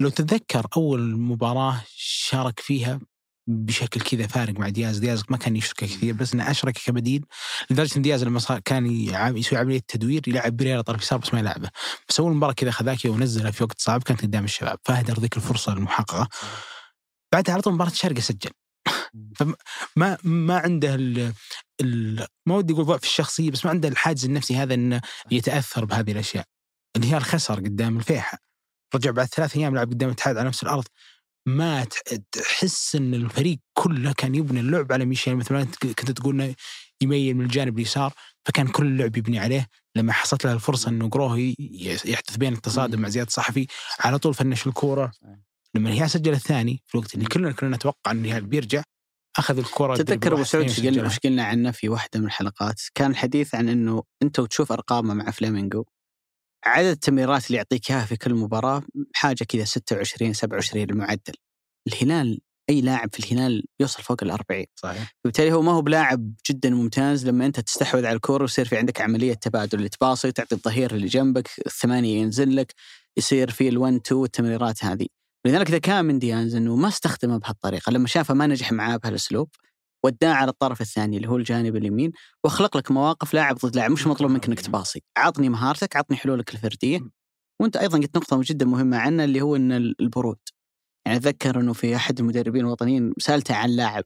لو تتذكر أول مباراة شارك فيها بشكل كذا فارق مع دياز دياز ما كان يشرك كثير بس إنه أشرك كبديل لدرجة إن دياز لما صار كان يسوي عملية تدوير يلعب بريرا طرف يسار بس ما يلعبه. بس أول مباراة كذا خذاك ونزله في وقت صعب كانت قدام الشباب فأهدر ذيك الفرصة المحققة. بعدها على طول مباراة الشرقه سجل. فما ما عنده ال ال ما ودي أقول ضعف الشخصية بس ما عنده الحاجز النفسي هذا إنه يتأثر بهذه الأشياء. الهلال خسر قدام الفيحة. رجع بعد ثلاث أيام لعب قدام الاتحاد على نفس الأرض. ما تحس إن الفريق كله كان يبني اللعب على ميشيل. مثل ما كنت تقول يميل من الجانب اليسار فكان كل اللعب يبني عليه. لما حصلت له الفرصة إنه جروهي يحدث بين التصادم مع زياد صحفي على طول فنش الكورة. لما الهلال سجل الثاني في الوقت اللي كلنا كنا نتوقع إن الهلال بيرجع أخذ الكره تتذكر أبو سعود إيش قلنا عنه في واحدة من الحلقات؟ كان الحديث عن إنه أنت وتشوف أرقامه مع فلامينجو عدد التمريرات اللي يعطيك إياها في كل مباراة حاجة كذا 26 27 المعدل. الهلال أي لاعب في الهلال يوصل فوق ال 40 صحيح. فبالتالي هو ما هو بلاعب جدا ممتاز لما أنت تستحوذ على الكورة ويصير في عندك عملية تبادل. اللي تباصي تعطي الظهير اللي جنبك الثمانية ينزل لك يصير في ال1 2 والتمريرات هذه. لذلك ذكاء من ديانز إنه ما استخدمه بهالطريقة. لما شافه ما نجح معاه بهالأسلوب وداه على الطرف الثاني اللي هو الجانب اليمين واخلق لك مواقف لاعب ضد لاعب مش مطلوب منك إنك تباصي عطني مهارتك عطني حلولك الفردية وأنت أيضا قلت نقطة جدا مهمة عنه اللي هو إن البرود يعني أتذكر إنه في أحد المدربين الوطنيين سألته عن لاعب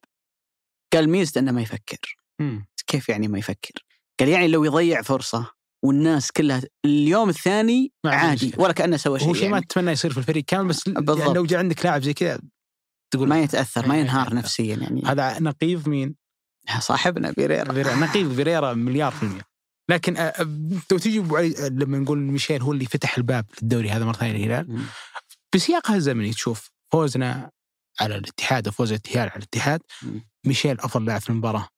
قال ميزته إنه ما يفكر. كيف يعني ما يفكر؟ قال يعني لو يضيع فرصة والناس كلها اليوم الثاني عادي ولا كأنه سوى شيء هو شيء يعني. ما تتمنى يصير في الفريق كامل بس بالضبط. يعني لو جاء عندك لاعب زي كذا تقول ما يتأثر ما ينهار نفسيا يعني. هذا نقيض مين؟ صاحبنا بيريرا بيريرا نقيض بيريرا مليار في المية. لكن لو تجي لما نقول ميشيل هو اللي فتح الباب للدوري هذا مرة ثانية الهلال بسياقها الزمني تشوف فوزنا على الاتحاد وفوز الاتحاد على الاتحاد. ميشيل أفضل لاعب في المباراة.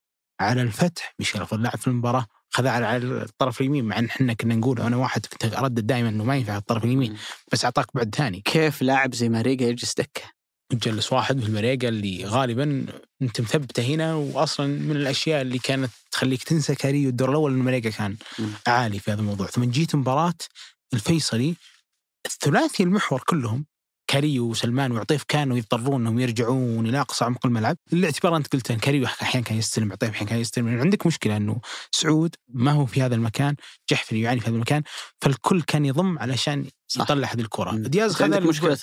على الفتح ميشيل أفضل لاعب في المباراة. خذا على الطرف اليمين مع إن إحنا كنا نقول أنا واحد كنت اردد دائما إنه ما ينفع الطرف اليمين. بس أعطاك بعد ثاني. كيف لاعب زي ماريجا يجلس دكة؟ تجلس واحد في ماريجا اللي غالبا أنت مثبتة هنا واصلا من الأشياء اللي كانت تخليك تنسى كاريو الدور الأول إن ماريجا كان م. عالي في هذا الموضوع. ثم جيت مباراة الفيصلي الثلاثي المحور كلهم كاريو وسلمان وعطيف كانوا يضطرون إنهم يرجعون إلى اقصى عمق الملعب. الاعتبار أنت قلت كاريو أحيانا كان يستلم عطيف أحيانا كان يستلم. عندك مشكلة إنه سعود ما هو في هذا المكان جحفلي يعاني في هذا المكان فالكل كان يضم علشان. يطلع هذه الكرة. دياز خذ مشكلة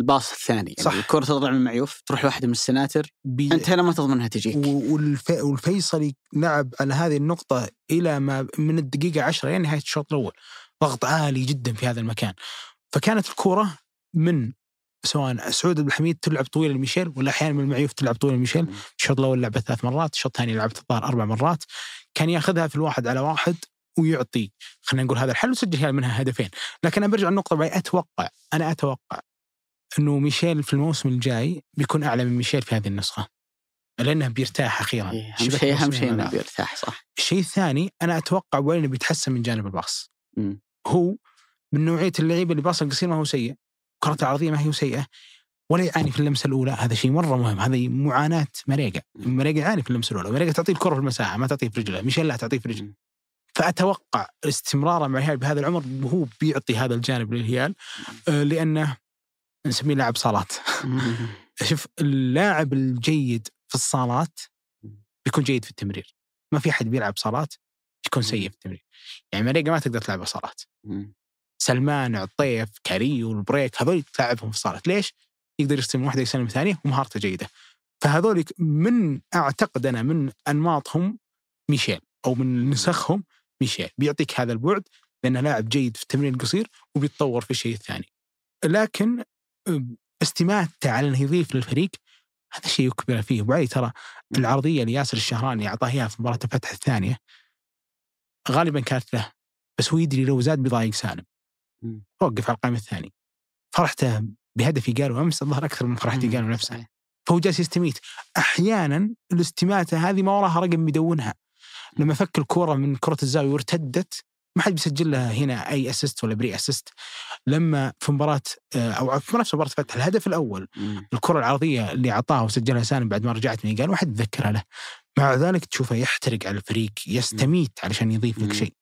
ال pass الثاني يعني صح. الكرة تطلع من المعيوف تروح لواحد من السناتر بي... أنت هنا ما تضمن انها تجيك والف... والفيصلي لعب على هذه النقطة إلى ما من الدقيقة 10 إلى نهاية الشوط الأول. ضغط عالي جدا في هذا المكان. فكانت الكرة من سواء سعود عبد الحميد تلعب طويلة لميشيل ولا أحيانا من المعيوف تلعب طويلة لميشيل. الشوط الأول لعبة ثلاث مرات الشوط الثاني لعبت الظاهر أربع مرات. كان ياخذها في الواحد على واحد ويعطي. خلينا نقول هذا الحل وسجل منها هدفين. لكن أنا برجع النقطة أتوقع أنا أتوقع أنه ميشيل في الموسم الجاي بيكون أعلى من ميشيل في هذه النسخة. لأنه بيرتاح أخيرا. إيه، أهم شيء أهم شيء إنه. بيرتاح صح. الشيء الثاني أنا أتوقع وين بيتحسن من جانب الباص. هو من نوعية اللعيبة اللي باص القصير ما هو سيء كرته العرضيه ما هي سيئة ولا يعاني في اللمسة الأولى. هذا شيء مرة مهم. هذه معاناة مريقا. مريقا يعاني في اللمسة الأولى. مريقا تعطيه الكرة في المساحة ما تعطيه في رجله. ميشيل لا تعطيه في رجله. فأتوقع استمراره مع الهلال بهذا العمر هو بيعطي هذا الجانب للهلال آه، لأنه نسميه لاعب صالات. شوف اللاعب الجيد في الصالات بيكون جيد في التمرير. ما في أحد بيلعب صالات يكون سيء في التمرير. يعني ماريجا ما تقدر تلعبه صالات. سلمان عطيف كاريو البريك هذول تلعبهم في الصالات ليش؟ يقدر يستلم واحدة يسلم الثانية ومهارته جيدة. فهذول من أعتقد أنا من أنماطهم ميشيل أو من نسخهم ميشيل. بيعطيك هذا البعد لأنه لاعب جيد في التمرير القصير وبيتطور في الشيء الثاني. لكن أم، استماتته على انه يضيف للفريق. هذا شيء يكبر فيه. وبعدين ترى العرضية اللي ياسر الشهراني اعطاه اياها في مباراة الفتح الثانية. غالبا كانت له بس هو يدري لو زاد بيضايق سالم. وقف على القائم الثاني. فرحته بهدف إيغالو أمس الظهر أكثر من فرحة إيغالو نفسه. فهو جالس يستميت. أحيانا الاستماتة هذه ما وراها رقم بيدونها لما فك الكره من كرة الزاوية وارتدت ما حد بيسجل لها هنا أي assist ولا pre-assist لما في مباراة آه، أو في نفس مباراة فتح الهدف الأول مم. الكرة العرضية اللي أعطاها وسجلها سالم بعد ما رجعت من قال واحد يتذكرها له. مع ذلك تشوفه يحترق على الفريق يستميت علشان يضيف لك. شيء.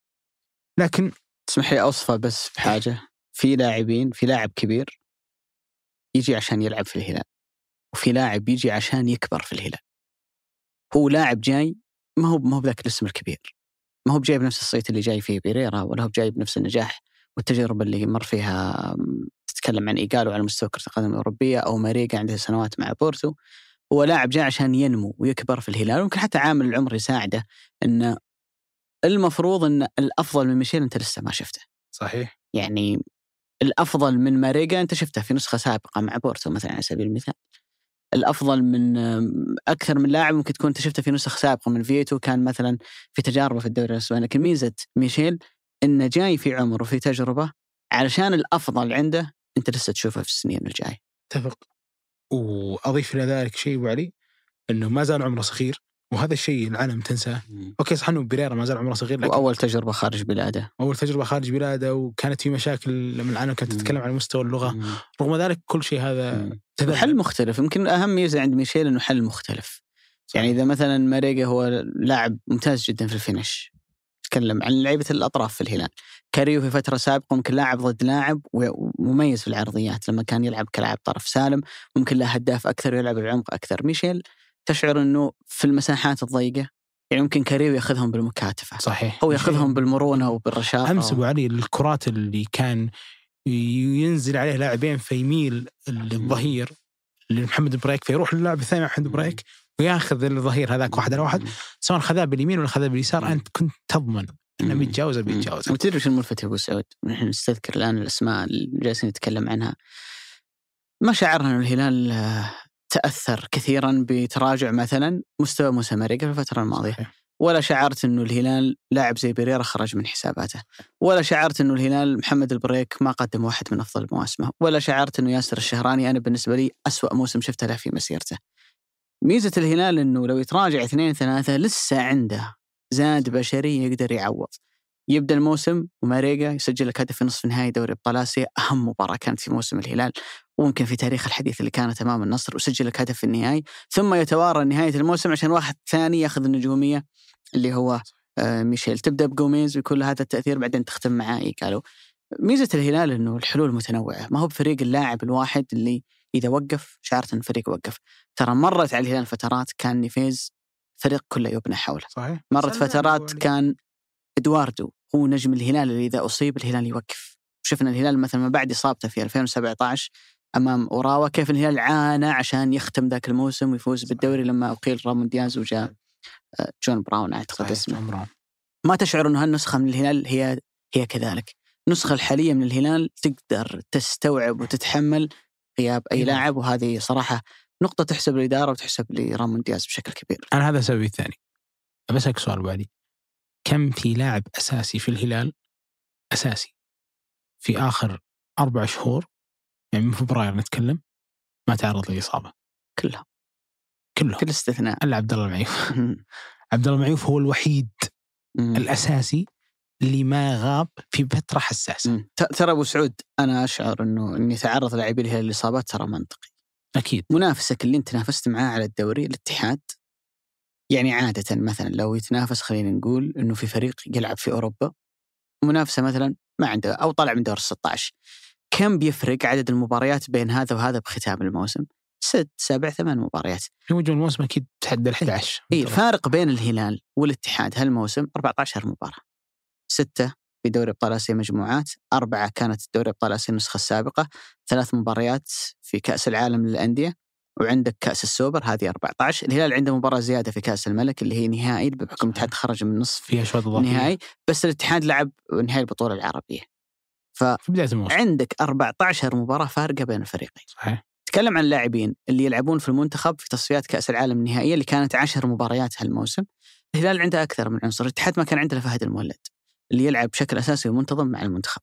لكن تسمح لي أوصفه بس بحاجة. في لاعبين في لاعب كبير يجي عشان يلعب في الهلال وفي لاعب يجي عشان يكبر في الهلال. هو لاعب جاي ما هو ما هو بذاك الاسم الكبير. ما هو بجاي بنفس الصيت اللي جاي فيه بيريرا ولا هو جاي بنفس النجاح والتجربة اللي مر فيها تتكلم عن ايجالو على مستوى كرة القدم الأوروبية أو ماريجا عنده سنوات مع بورتو هو لاعب جاي عشان ينمو ويكبر في الهلال ويمكن حتى عامل العمر يساعده إن المفروض إن الأفضل من ميشيل انت لسه ما شفته. صحيح. يعني الأفضل من ماريجا أنت شفته في نسخة سابقة مع بورتو مثلا على سبيل المثال. الأفضل من أكثر من لاعب ممكن تكون أنت شفته في نسخ سابقة من فييتو كان مثلا في تجاربه في الدوري الأسباني. لكن ميزة ميشيل إنه جاي في عمر وفي تجربة علشان الأفضل عنده أنت لسه تشوفه في السنين الجاية. اتفق. وأضيف إلى ذلك شيء أبو علي إنه ما زال عمره صغير. وهذا الشيء العالم تنساه. أوكي صح إنه بيريرا ما زال عمره صغير لكن وأول تجربة خارج بلاده. أول تجربة خارج بلاده وكانت في مشاكل لما العالم كانت مم. تتكلم عن مستوى اللغة. رغم ذلك كل شيء هذا مم. حل مختلف. يمكن أهم ميزه عند ميشيل إنه حل مختلف. يعني إذا مثلا ماريجا هو لاعب ممتاز جدا في ال finish تكلم عن لعيبة الأطراف في الهلال. كاريو في فترة سابقة ممكن لاعب ضد لاعب ومميز في العرضيات لما كان يلعب كلاعب طرف سالم ممكن له هداف أكثر ويلعب العمق أكثر. ميشيل تشعر إنه في المساحات الضيقة يعني ممكن كاريو يأخذهم بالمكاتفة صحيح. هو يأخذهم بالمرونة وبالرشاقه أمس أبو علي الكرات اللي كان ينزل عليه لاعبين فيميل الظهير لمحمد بريك فيروح للاعب الثاني محمد بريك وياخذ الظهير هذاك واحد على واحد. سواء خذاه باليمين ولا خذاه باليسار أنت كنت تضمن إنه بيتجاوزه بيتجاوزه. وتدري وش الملفت يا أبو سعود؟ نحن نستذكر الآن الأسماء اللي جالسين نتكلم عنها. ما شعرنا الهلال تأثر كثيرا بتراجع مثلا مستوى موسى ماريجا في الفترة الماضية. ولا شعرت إنه الهلال لاعب زي بيريرا خرج من حساباته. ولا شعرت إنه الهلال محمد البريك ما قدم واحد من أفضل مواسمه. ولا شعرت إنه ياسر الشهراني أنا بالنسبة لي أسوأ موسم شفته له في مسيرته. ميزة الهلال إنه لو يتراجع اثنين ثلاثة لسه عنده زاد بشري يقدر يعوض. يبدأ الموسم وماريجا يسجل لك هدف في نصف نهائي دوري أبطال آسيا أهم مباراة كانت في موسم الهلال. وممكن في تاريخ الحديث اللي كانت أمام النصر وسجل لك هدف في النهائي. ثم يتوارى نهاية الموسم عشان واحد ثاني ياخذ النجومية اللي هو آه، ميشيل. تبدأ بجوميز ويكون له هذا التأثير بعدين تختم معاه ايكالو ميزة الهلال إنه الحلول متنوعة. ما هو بفريق اللاعب الواحد اللي إذا وقف شعرت إن الفريق وقف. ترى مرت على الهلال فترات كان نيفيز فريق كله يبنى حوله. صحيح. مرت فترات. كان إدواردو هو نجم الهلال اللي إذا أصيب الهلال يوقف. شفنا الهلال مثلا ما بعد إصابته في 2017 أمام أوراوا كيف الهلال عانى عشان يختم ذاك الموسم ويفوز بالدوري لما أقيل رامون دياز وجاء آه، جون براون أعتقد اسمه. ما تشعر انه هالنسخه من الهلال هي هي كذلك؟ النسخة الحالية من الهلال تقدر تستوعب وتتحمل غياب أي إيه. لاعب وهذه صراحة نقطة تحسب للاداره وتحسب لرامون دياز بشكل كبير. أنا هذا سببي الثاني. بسالك سؤال بعدي. كم في لاعب أساسي في الهلال أساسي في آخر أربع شهور؟ يعني من فبراير نتكلم ما تعرض لإصابة. كلها كله كل استثناء. إلا عبد الله المعيوف. عبد الله المعيوف هو الوحيد الأساسي اللي ما غاب في فترة حساسة. مم. ت- ترى أبو سعود أنا أشعر إنه ان يتعرض لاعبي الهلال للاصابات ترى منطقي. أكيد. منافسك اللي أنت نافست معاه على الدوري الاتحاد يعني عادة مثلا لو يتنافس خلينا نقول إنه في فريق يلعب في أوروبا منافسة مثلا ما عنده أو طلع من دور 16 كم بيفرق عدد المباريات بين هذا وهذا بختام الموسم؟ ست سبع ثمان مباريات. في وجه الموسم أكيد تحدى ال 11 إي الفارق بين الهلال والاتحاد هالموسم 14 مباراة. ستة في دوري أبطال آسيا مجموعات، أربعة كانت دوري أبطال آسيا النسخة السابقة، ثلاث مباريات في كأس العالم للأندية، وعندك كأس السوبر هذه 14 الهلال عنده مباراة زيادة في كأس الملك اللي هي نهائي بحكم الاتحاد خرج من نصف فيها اضافيه نهائي. بس الاتحاد لعب نهائي البطولة العربية. في بداية الموسم. عندك 14 مباراة فارقة بين الفريقين. صحيح. تكلم عن اللاعبين اللي يلعبون في المنتخب في تصفيات كأس العالم النهائية اللي كانت 10 مباريات هالموسم. الهلال عنده أكثر من عنصر. الاتحاد ما كان عنده فهد المولد اللي يلعب بشكل أساسي ومنتظم مع المنتخب.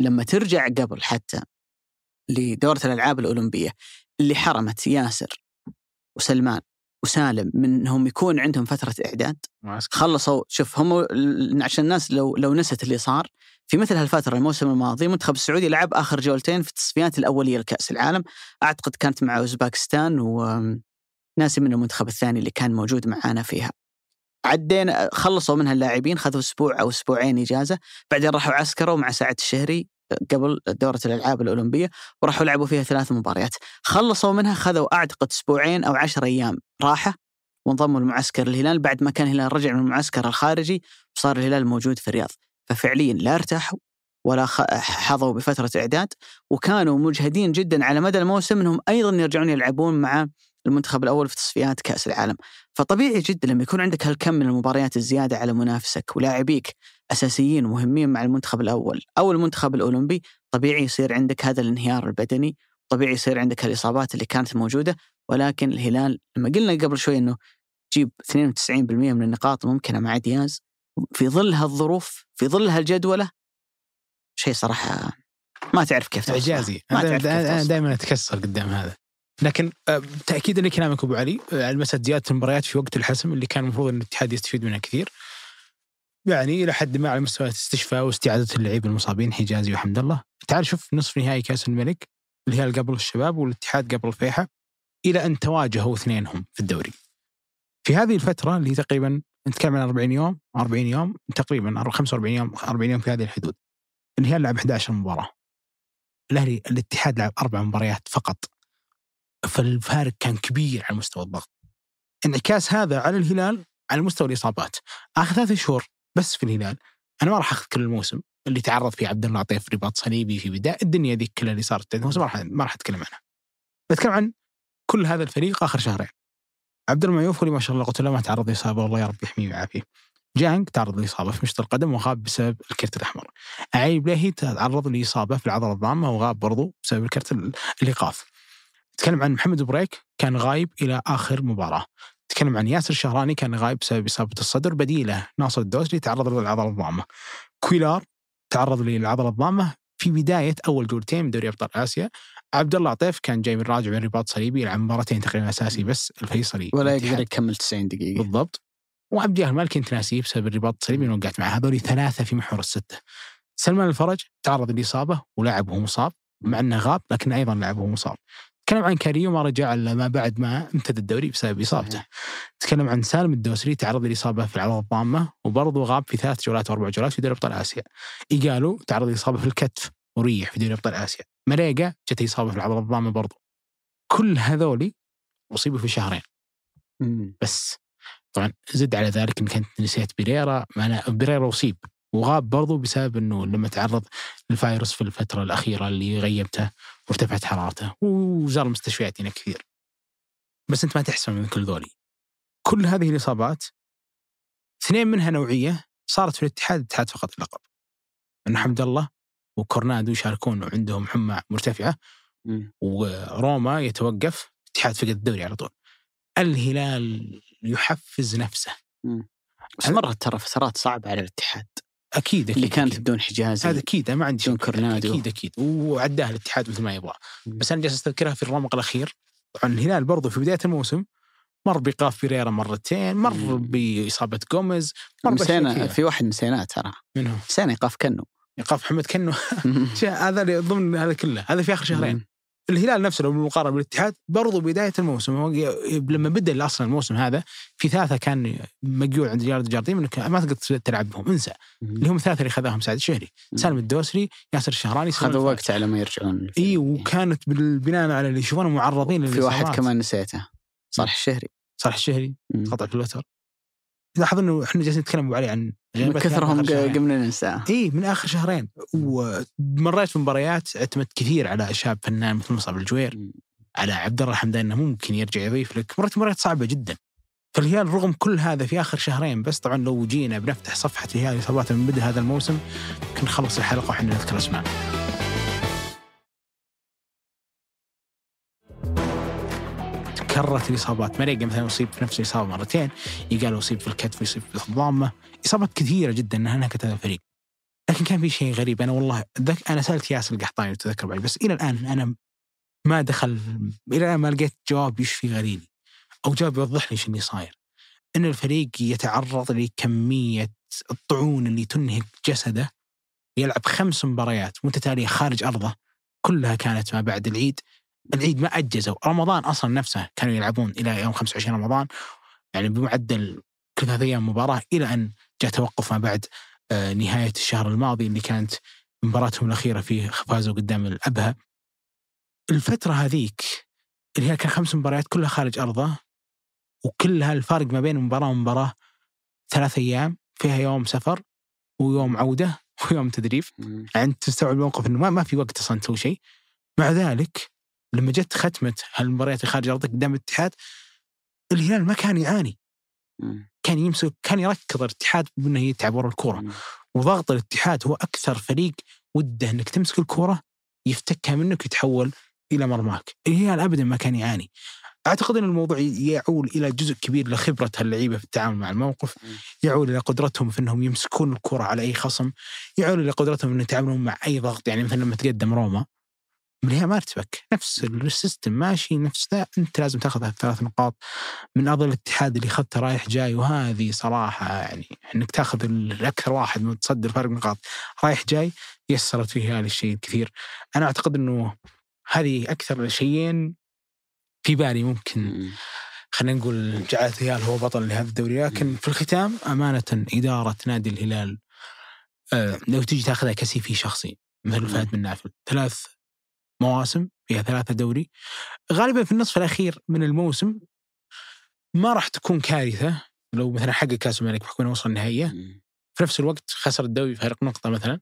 لما ترجع قبل حتى لدورة الألعاب الأولمبية اللي حرمت ياسر وسلمان وسالم من إنهم يكون عندهم فترة إعداد. خلصوا شوف هم عشان الناس لو لو نست اللي صار في مثل هالفترة الموسم الماضي المنتخب السعودي لعب آخر جولتين في التصفيات الأولية لكأس العالم. أعتقد كانت مع أوزباكستان وناسي من المنتخب الثاني اللي كان موجود معانا فيها. عدينا خلصوا منها اللاعبين خذوا أسبوع أو أسبوعين إجازة بعدين راحوا عسكروا مع سعد الشهري قبل دورة الألعاب الأولمبية وراحوا لعبوا فيها ثلاث مباريات. خلصوا منها خذوا أعتقد أسبوعين أو عشر أيام راحة وانضموا لمعسكر الهلال. بعد ما كان الهلال رجع من المعسكر الخارجي وصار الهلال موجود في الرياض. ففعليا لا ارتاحوا ولا حظوا بفترة إعداد وكانوا مجهدين جدا على مدى الموسم أنهم أيضا يرجعون يلعبون مع المنتخب الأول في تصفيات كأس العالم. فطبيعي جدا لما يكون عندك هالكم من المباريات الزيادة على منافسك ولاعبيك أساسيين ومهمين مع المنتخب الأول أو المنتخب الأولمبي طبيعي يصير عندك هذا الانهيار البدني طبيعي يصير عندك الإصابات اللي كانت موجودة ولكن الهلال لما قلنا قبل شوي أنه تجيب 92% من النقاط الممكنة مع دياز في ظل هالظروف في ظل هالجدولة شيء صراحة ما تعرف كيف. إعجازي أنا. دائما أتكسر قدام هذا لكن آه، تاكيدا لكلامك أبو علي آه، على مسألة زيادة المباريات في وقت الحسم اللي كان المفروض إن الاتحاد يستفيد منها كثير يعني إلى حد ما على مستوى استشفاء واستعادة اللعيبه المصابين حجازي وحمد الله. تعال شوف نصف نهائي كأس الملك الهلال قبل الشباب والاتحاد قبل الفيحة إلى أن تواجهوا اثنينهم في الدوري. في هذه الفترة اللي تقريبا نتكلم عن 40 يوم 40 يوم تقريبا 45 يوم 40 يوم في هذه الحدود. الهلال لعب 11 مباراة. الأهلي الاتحاد لعب أربع مباريات فقط. فالفارق كان كبير على مستوى الضغط. انعكاس هذا على الهلال على مستوى الإصابات. آخر ثلاثة شهور بس في الهلال. أنا ما راح أخذ كل الموسم اللي تعرض فيه عبد الله عطيف رباط صليبي في بداية الدنيا ذيك كلها اللي صارت الموسم ما راح ما راح أتكلم عنها. بتكلم عن كل هذا الفريق آخر شهرين. عبد المعيوف اللي ما شاء الله قلت له ما تعرض لاصابه والله يا رب يحميه ويعافيه. جانج تعرض لإصابة في مشط القدم وغاب بسبب الكرت الأحمر. علي البليهي تعرض لإصابة في العضلة الضامة وغاب برضو بسبب الكرت ال- الإيقاف. تكلم عن محمد بريك كان غايب إلى آخر مباراة. تكلم عن ياسر الشهراني كان غايب بسبب إصابة الصدر بديلة. ناصر الدوسري تعرض للعضلة الضامة. كويلار تعرض للعضلة الضامة في بداية أول جولتين من دوري أبطال آسيا. عبد الله عطيف كان جاي من راجع من رباط صليبي يلعب مباراتين تقريبا أساسي بس الفيصلي ولا. يقدر يكمل 90 دقيقة. بالضبط. وعبد الله المالكي انت ناسيه بسبب الرباط الصليبي اللي وقعت معه. هذول ثلاثة في محور الستة. سلمان الفرج تعرض للإصابة ولعب وهو مصاب مع إنه غاب لكن أيضا لعب وهو مصاب. تكلم عن كاريو ما رجع إلا ما بعد ما امتد الدوري بسبب إصابته. تكلم عن سالم الدوسري تعرض لإصابة في العضله الضامة وبرضه غاب في ثلاث جولات وأربع جولات في دوري أبطال آسيا. إيجالو تعرض لإصابة في الكتف وريح في دوري أبطال آسيا. مريقا جت إصابة في العضله الضامة برضه. كل هذولي أصيبوا في شهرين. بس. طبعا زد على ذلك إنك أنت نسيت بيريرا ما أنا بيريرا أصيب. وغاب برضو بسبب إنه لما تعرض للفيروس في الفترة الأخيرة اللي غيبته وارتفعت حرارته وزار المستشفيات هنا كثير. بس أنت ما تحسن من كل ذولي. كل هذه الإصابات اثنين منها نوعية صارت في الاتحاد الاتحاد فقط اللقب أن حمد الله وكورنادو يشاركون وعندهم حمى مرتفعة. وروما يتوقف الاتحاد فقد الدوري على طول. الهلال يحفز نفسه. بس مرت ترى فترات صعبة على الاتحاد. أكيد أكيد اللي كانت أكيد. بدون حجازي هذا أكيد أنا ما عندي بدون كورنادو. أكيد أكيد. وعداها الاتحاد مثل ما يبغى. بس أنا جالس استذكرها في الرمق الأخير. طبعا الهلال برضو في بداية الموسم مر بايقاف فيريرا مرتين مر. بإصابة جوميز مر نسينا. في واحد نسيناه ترى. منهم نسينا إيقاف كنو. إيقاف محمد كنو. هذا اللي ضمن هذا كله. هذا في آخر شهرين. الهلال نفسه لو بالمقارنة بالاتحاد برضو بداية الموسم لما بدأ أصلا الموسم هذا في ثلاثة كان مقيول عند رياض الجارديم انك ما تقدر تلعب بهم انسى. اللي هم الثلاثه اللي خذاهم سعد الشهري سالم الدوسري ياسر الشهراني خذوا. وقت على ما يرجعون. إي وكانت بالبناء على اللي يشوفونهم معرضين في واحد. كمان نسيته. صالح الشهري. صالح الشهري. قطع في الوتر. لاحظ إنه إحنا جالسين نتكلم أبو علي عن من كثرهم من آخر شهرين. قمنا ننساه. إي من آخر شهرين. ومريت مباريات اعتمدت كثير على شاب فنان مثل مصعب الجوير. على عبد الله الحمدان إنه ممكن يرجع يضيف لك. مرات مباريات صعبة جدا. فالهلال رغم كل هذا في آخر شهرين بس طبعا لو جينا بنفتح صفحة الهلال اصاباته من بدء هذا الموسم يمكن نخلص الحلقة وإحنا نذكر أسماء. تكررت الإصابات. ما يلقى مثلا يصيب في نفس الإصابة مرتين. يقال يصيب في الكتف يصيب في الضامه إصابات كثيرة جدا نهكت هذا الفريق. لكن كان في شيء غريب. أنا والله ذك أنا سألت ياسر القحطاني تذكر بعد. بس إلى الآن أنا ما دخل إلى الآن ما لقيت جواب يشفي غليلي أو جواب يوضح لي إيش اللي صاير. إن الفريق يتعرض لكمية الطعون اللي تنهك جسده. يلعب خمس مباريات متتالية خارج أرضه. كلها كانت ما بعد العيد. العيد ما أجزوا. رمضان أصلا نفسه كانوا يلعبون إلى يوم 25 رمضان يعني بمعدل كل ثلاث أيام مباراة إلى أن جاء توقف ما بعد آه، نهاية الشهر الماضي اللي كانت مباراتهم الأخيرة فيه فازوا قدام الأبها. الفترة هذيك اللي هي كان خمس مباريات كلها خارج أرضه وكلها الفارق ما بين مباراة ومباراة ثلاث أيام فيها يوم سفر ويوم عودة ويوم تدريب. يعني أنت تستوعب الموقف إنه ما, ما في وقت أصلا تسوي شيء. مع ذلك لما جت ختمه هالمباريات خارج أرضك قدام الاتحاد الهلال ما كان يعاني. كان يمسك كان يركض الاتحاد بأنه يتعب ورا الكورة. وضغط الاتحاد هو أكثر فريق وده إنك تمسك الكورة يفتكها منك ويتحول إلى مرماك. الهلال ابدا ما كان يعاني. أعتقد إن الموضوع يعول إلى جزء كبير لخبرة اللعيبه في التعامل مع الموقف. يعول إلى قدرتهم في إنهم يمسكون الكره على أي خصم. يعول إلى قدرتهم إنهم يتعاملون مع أي ضغط. يعني مثلا لما تقدم روما الهلال ما ارتبك نفس ال system ماشي نفس ذا. أنت لازم تاخذ الثلاث نقاط من ارض الاتحاد اللي اخذته رايح جاي. وهذه صراحة يعني إنك تاخذ الأكثر واحد متصدر فارق نقاط رايح جاي يسرت فيه هذا الشيء الكثير. أنا أعتقد إنه هذه أكثر شيئين في بالي ممكن مم. خلينا نقول جعلت الهلال هو بطل لهذا الدوري. لكن في الختام أمانة إدارة نادي الهلال آه لو تجي تاخذها كسي في شخصي مثل فهد بن نافل ثلاث مواسم فيها ثلاثة دوري. غالبا في النصف الأخير من الموسم ما راح تكون كارثة. لو مثلا حقق كأس الملك بحكم انه وصل النهائية. في نفس الوقت خسر الدوري بفارق نقطة مثلا.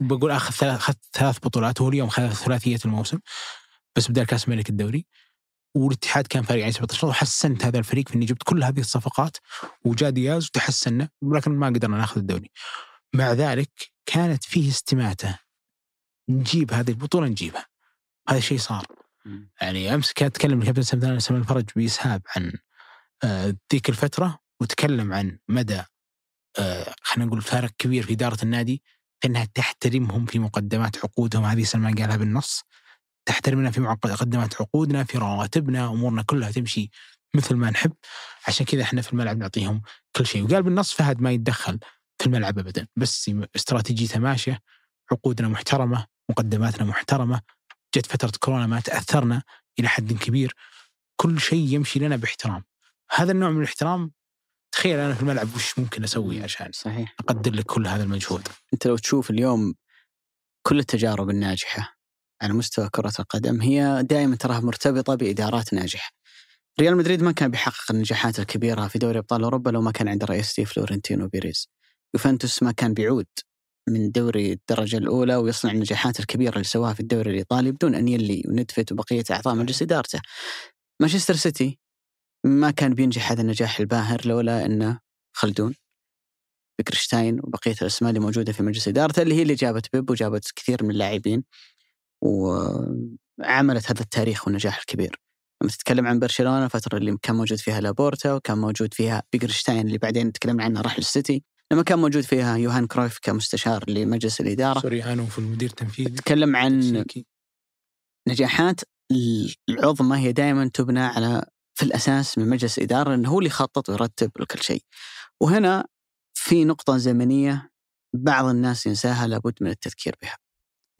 بقول آخذ ثلاث أخذ ثلاث بطولات وهو اليوم خذ ثلاثية الموسم. بس بدال كأس الملك الدوري. والاتحاد كان فارق يعني 17 نقطة وحسنت هذا الفريق في اني جبت كل هذه الصفقات. وجاء دياز وتحسنا ولكن ما قدرنا ناخذ الدوري. مع ذلك كانت فيه استماتة. نجيب هذه البطولة نجيبها. هذا الشيء صار. يعني أمس كان أتكلم الكابتن سلمان سلمان الفرج بإسهاب عن آه، ذيك الفترة وتكلم عن مدى آه، خلينا نقول فارق كبير في إدارة النادي في إنها تحترمهم في مقدمات عقودهم. هذه سلمان قالها بالنص. تحترمنا في مقدمات عقودنا في رواتبنا أمورنا كلها تمشي مثل ما نحب. عشان كذا إحنا في الملعب نعطيهم كل شيء. وقال بالنص فهد ما يتدخل في الملعب ابدا بس استراتيجيته ماشية عقودنا محترمة مقدماتنا محترمة جت فترة كورونا ما تأثرنا إلى حد كبير كل شيء يمشي لنا باحترام هذا النوع من الاحترام تخيل أنا في الملعب وش ممكن أسوي عشان صحيح أقدر لك كل هذا المجهود أنت لو تشوف اليوم كل التجارب الناجحة على مستوى كرة القدم هي دائما تراها مرتبطة بإدارات ناجحة. ريال مدريد ما كان بيحقق النجاحات الكبيرة في دوري أبطال أوروبا لو ما كان عنده رئيسته فلورنتينو بيريز. يوفنتوس ما كان بيعود من دوري الدرجة الأولى ويصنع النجاحات الكبيرة اللي سواها في الدوري الإيطالي بدون أنييلي وندفيد وبقية أعضاء مجلس إدارته. مانشستر سيتي ما كان بينجح هذا النجاح الباهر لولا أنه خلدون بيكرشتاين وبقية الأسماء اللي موجودة في مجلس إدارته اللي هي اللي جابت بيب وجابت كثير من اللاعبين وعملت هذا التاريخ والنجاح الكبير. لما تتكلم عن برشلونة الفترة اللي كان موجود فيها لابورتا وكان موجود فيها بيكرشتاين اللي بعدين تكلمنا عنه راح للسيتي لما كان موجود فيها يوهان كرويف كمستشار لمجلس الإدارة سوريانو في المدير التنفيذي تكلم عن تشيكي. نجاحات العظمى هي دائما تبنى على في الأساس من مجلس إدارة إنه هو اللي يخطط ويرتب لكل شيء. وهنا في نقطة زمنية بعض الناس ينساها لابد من التذكير بها.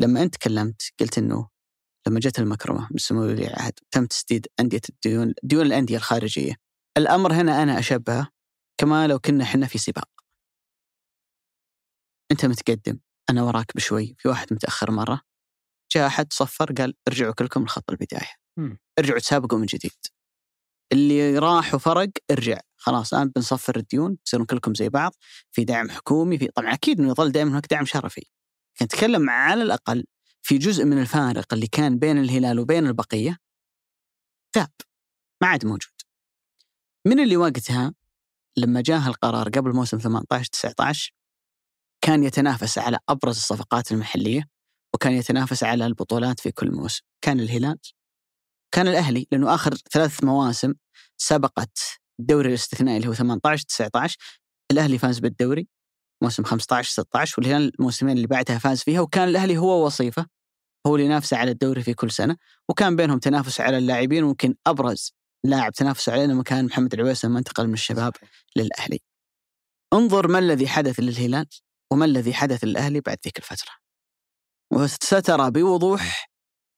لما أنت تكلمت قلت إنه لما جت المكرمة من سمو ولي العهد تم تسديد أندية الديون ديون الأندية الخارجية. الأمر هنا أنا أشبهه كما لو كنا إحنا في سباق. أنت متقدم أنا وراك بشوي في واحد متأخر مرة. جاء أحد صفر قال ارجعوا كلكم لخط البداية. ارجعوا تسابقوا من جديد. اللي راح وفرق ارجع. خلاص الآن بنصفر الديون تصيرون كلكم زي بعض في دعم حكومي في طبعا أكيد إنه يظل دائما هناك دعم شرفي. نتكلم على الأقل في جزء من الفارق اللي كان بين الهلال وبين البقية ذاب ما عاد موجود. من اللي وقتها لما جاه القرار قبل موسم 18 19 كان يتنافس على أبرز الصفقات المحلية وكان يتنافس على البطولات في كل موسم. كان الهلال كان الأهلي لأنه آخر ثلاث مواسم سبقت الدوري الاستثنائي اللي هو 18 19 الأهلي فاز بالدوري موسم 15 16 والهلال الموسمين اللي بعدها فاز فيها وكان الأهلي هو وصيفه هو اللي ينافس على الدوري في كل سنة. وكان بينهم تنافس على اللاعبين وممكن أبرز لاعب تنافس عليه لما كان محمد العويس لما انتقل من الشباب للأهلي. انظر ما الذي حدث للهلال. وما الذي حدث للاهلي بعد ذيك الفترة. وسترى بوضوح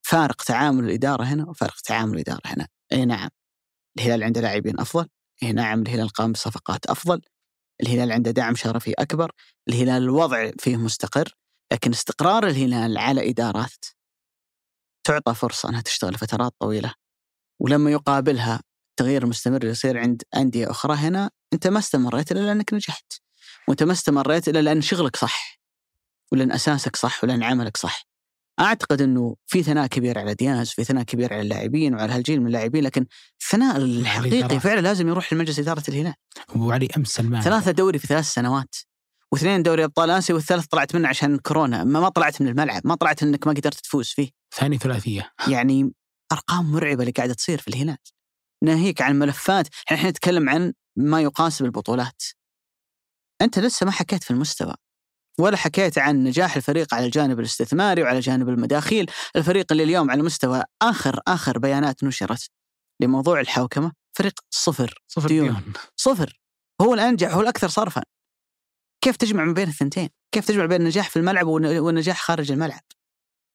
فارق تعامل الإدارة هنا وفارق تعامل الإدارة هنا. أي نعم الهلال عنده لاعبين أفضل، أي نعم الهلال قام بصفقات أفضل، الهلال عنده دعم شرفي أكبر، الهلال الوضع فيه مستقر، لكن استقرار الهلال على إدارات تعطى فرصة أنها تشتغل فترات طويلة ولما يقابلها تغيير مستمر يصير عند أندية أخرى هنا أنت ما استمريت إلا لأنك نجحت وانت ما استمريت إلا لأن شغلك صح ولأن أساسك صح ولأن عملك صح. أعتقد إنه في ثناء كبير على دياز في ثناء كبير على اللاعبين وعلى هالجيل من اللاعبين لكن الثناء الحقيقي. فعلا لازم يروح لمجلس إدارة الهلال. وعلي أمس سلمان. ثلاثة دوري في ثلاث سنوات واثنين دوري أبطال آسيا والثالث طلعت منه عشان كورونا. ما, ما طلعت من الملعب ما طلعت إنك ما قدرت تفوز فيه. ثاني ثلاثية. يعني أرقام مرعبة اللي قاعدة تصير في الهلال. ناهيك عن ملفات. إحنا نتكلم عن ما يقاس بالبطولات. أنت لسه ما حكيت في المستوى ولا حكيت عن نجاح الفريق على الجانب الاستثماري وعلى جانب المداخيل الفريق اللي اليوم على مستوى آخر آخر بيانات نشرت لموضوع الحوكمة فريق صفر صفر ديون. ديون صفر هو الانجح هو الأكثر صرفا كيف تجمع ما بين الثنتين؟ كيف تجمع بين النجاح في الملعب والن- والنجاح خارج الملعب؟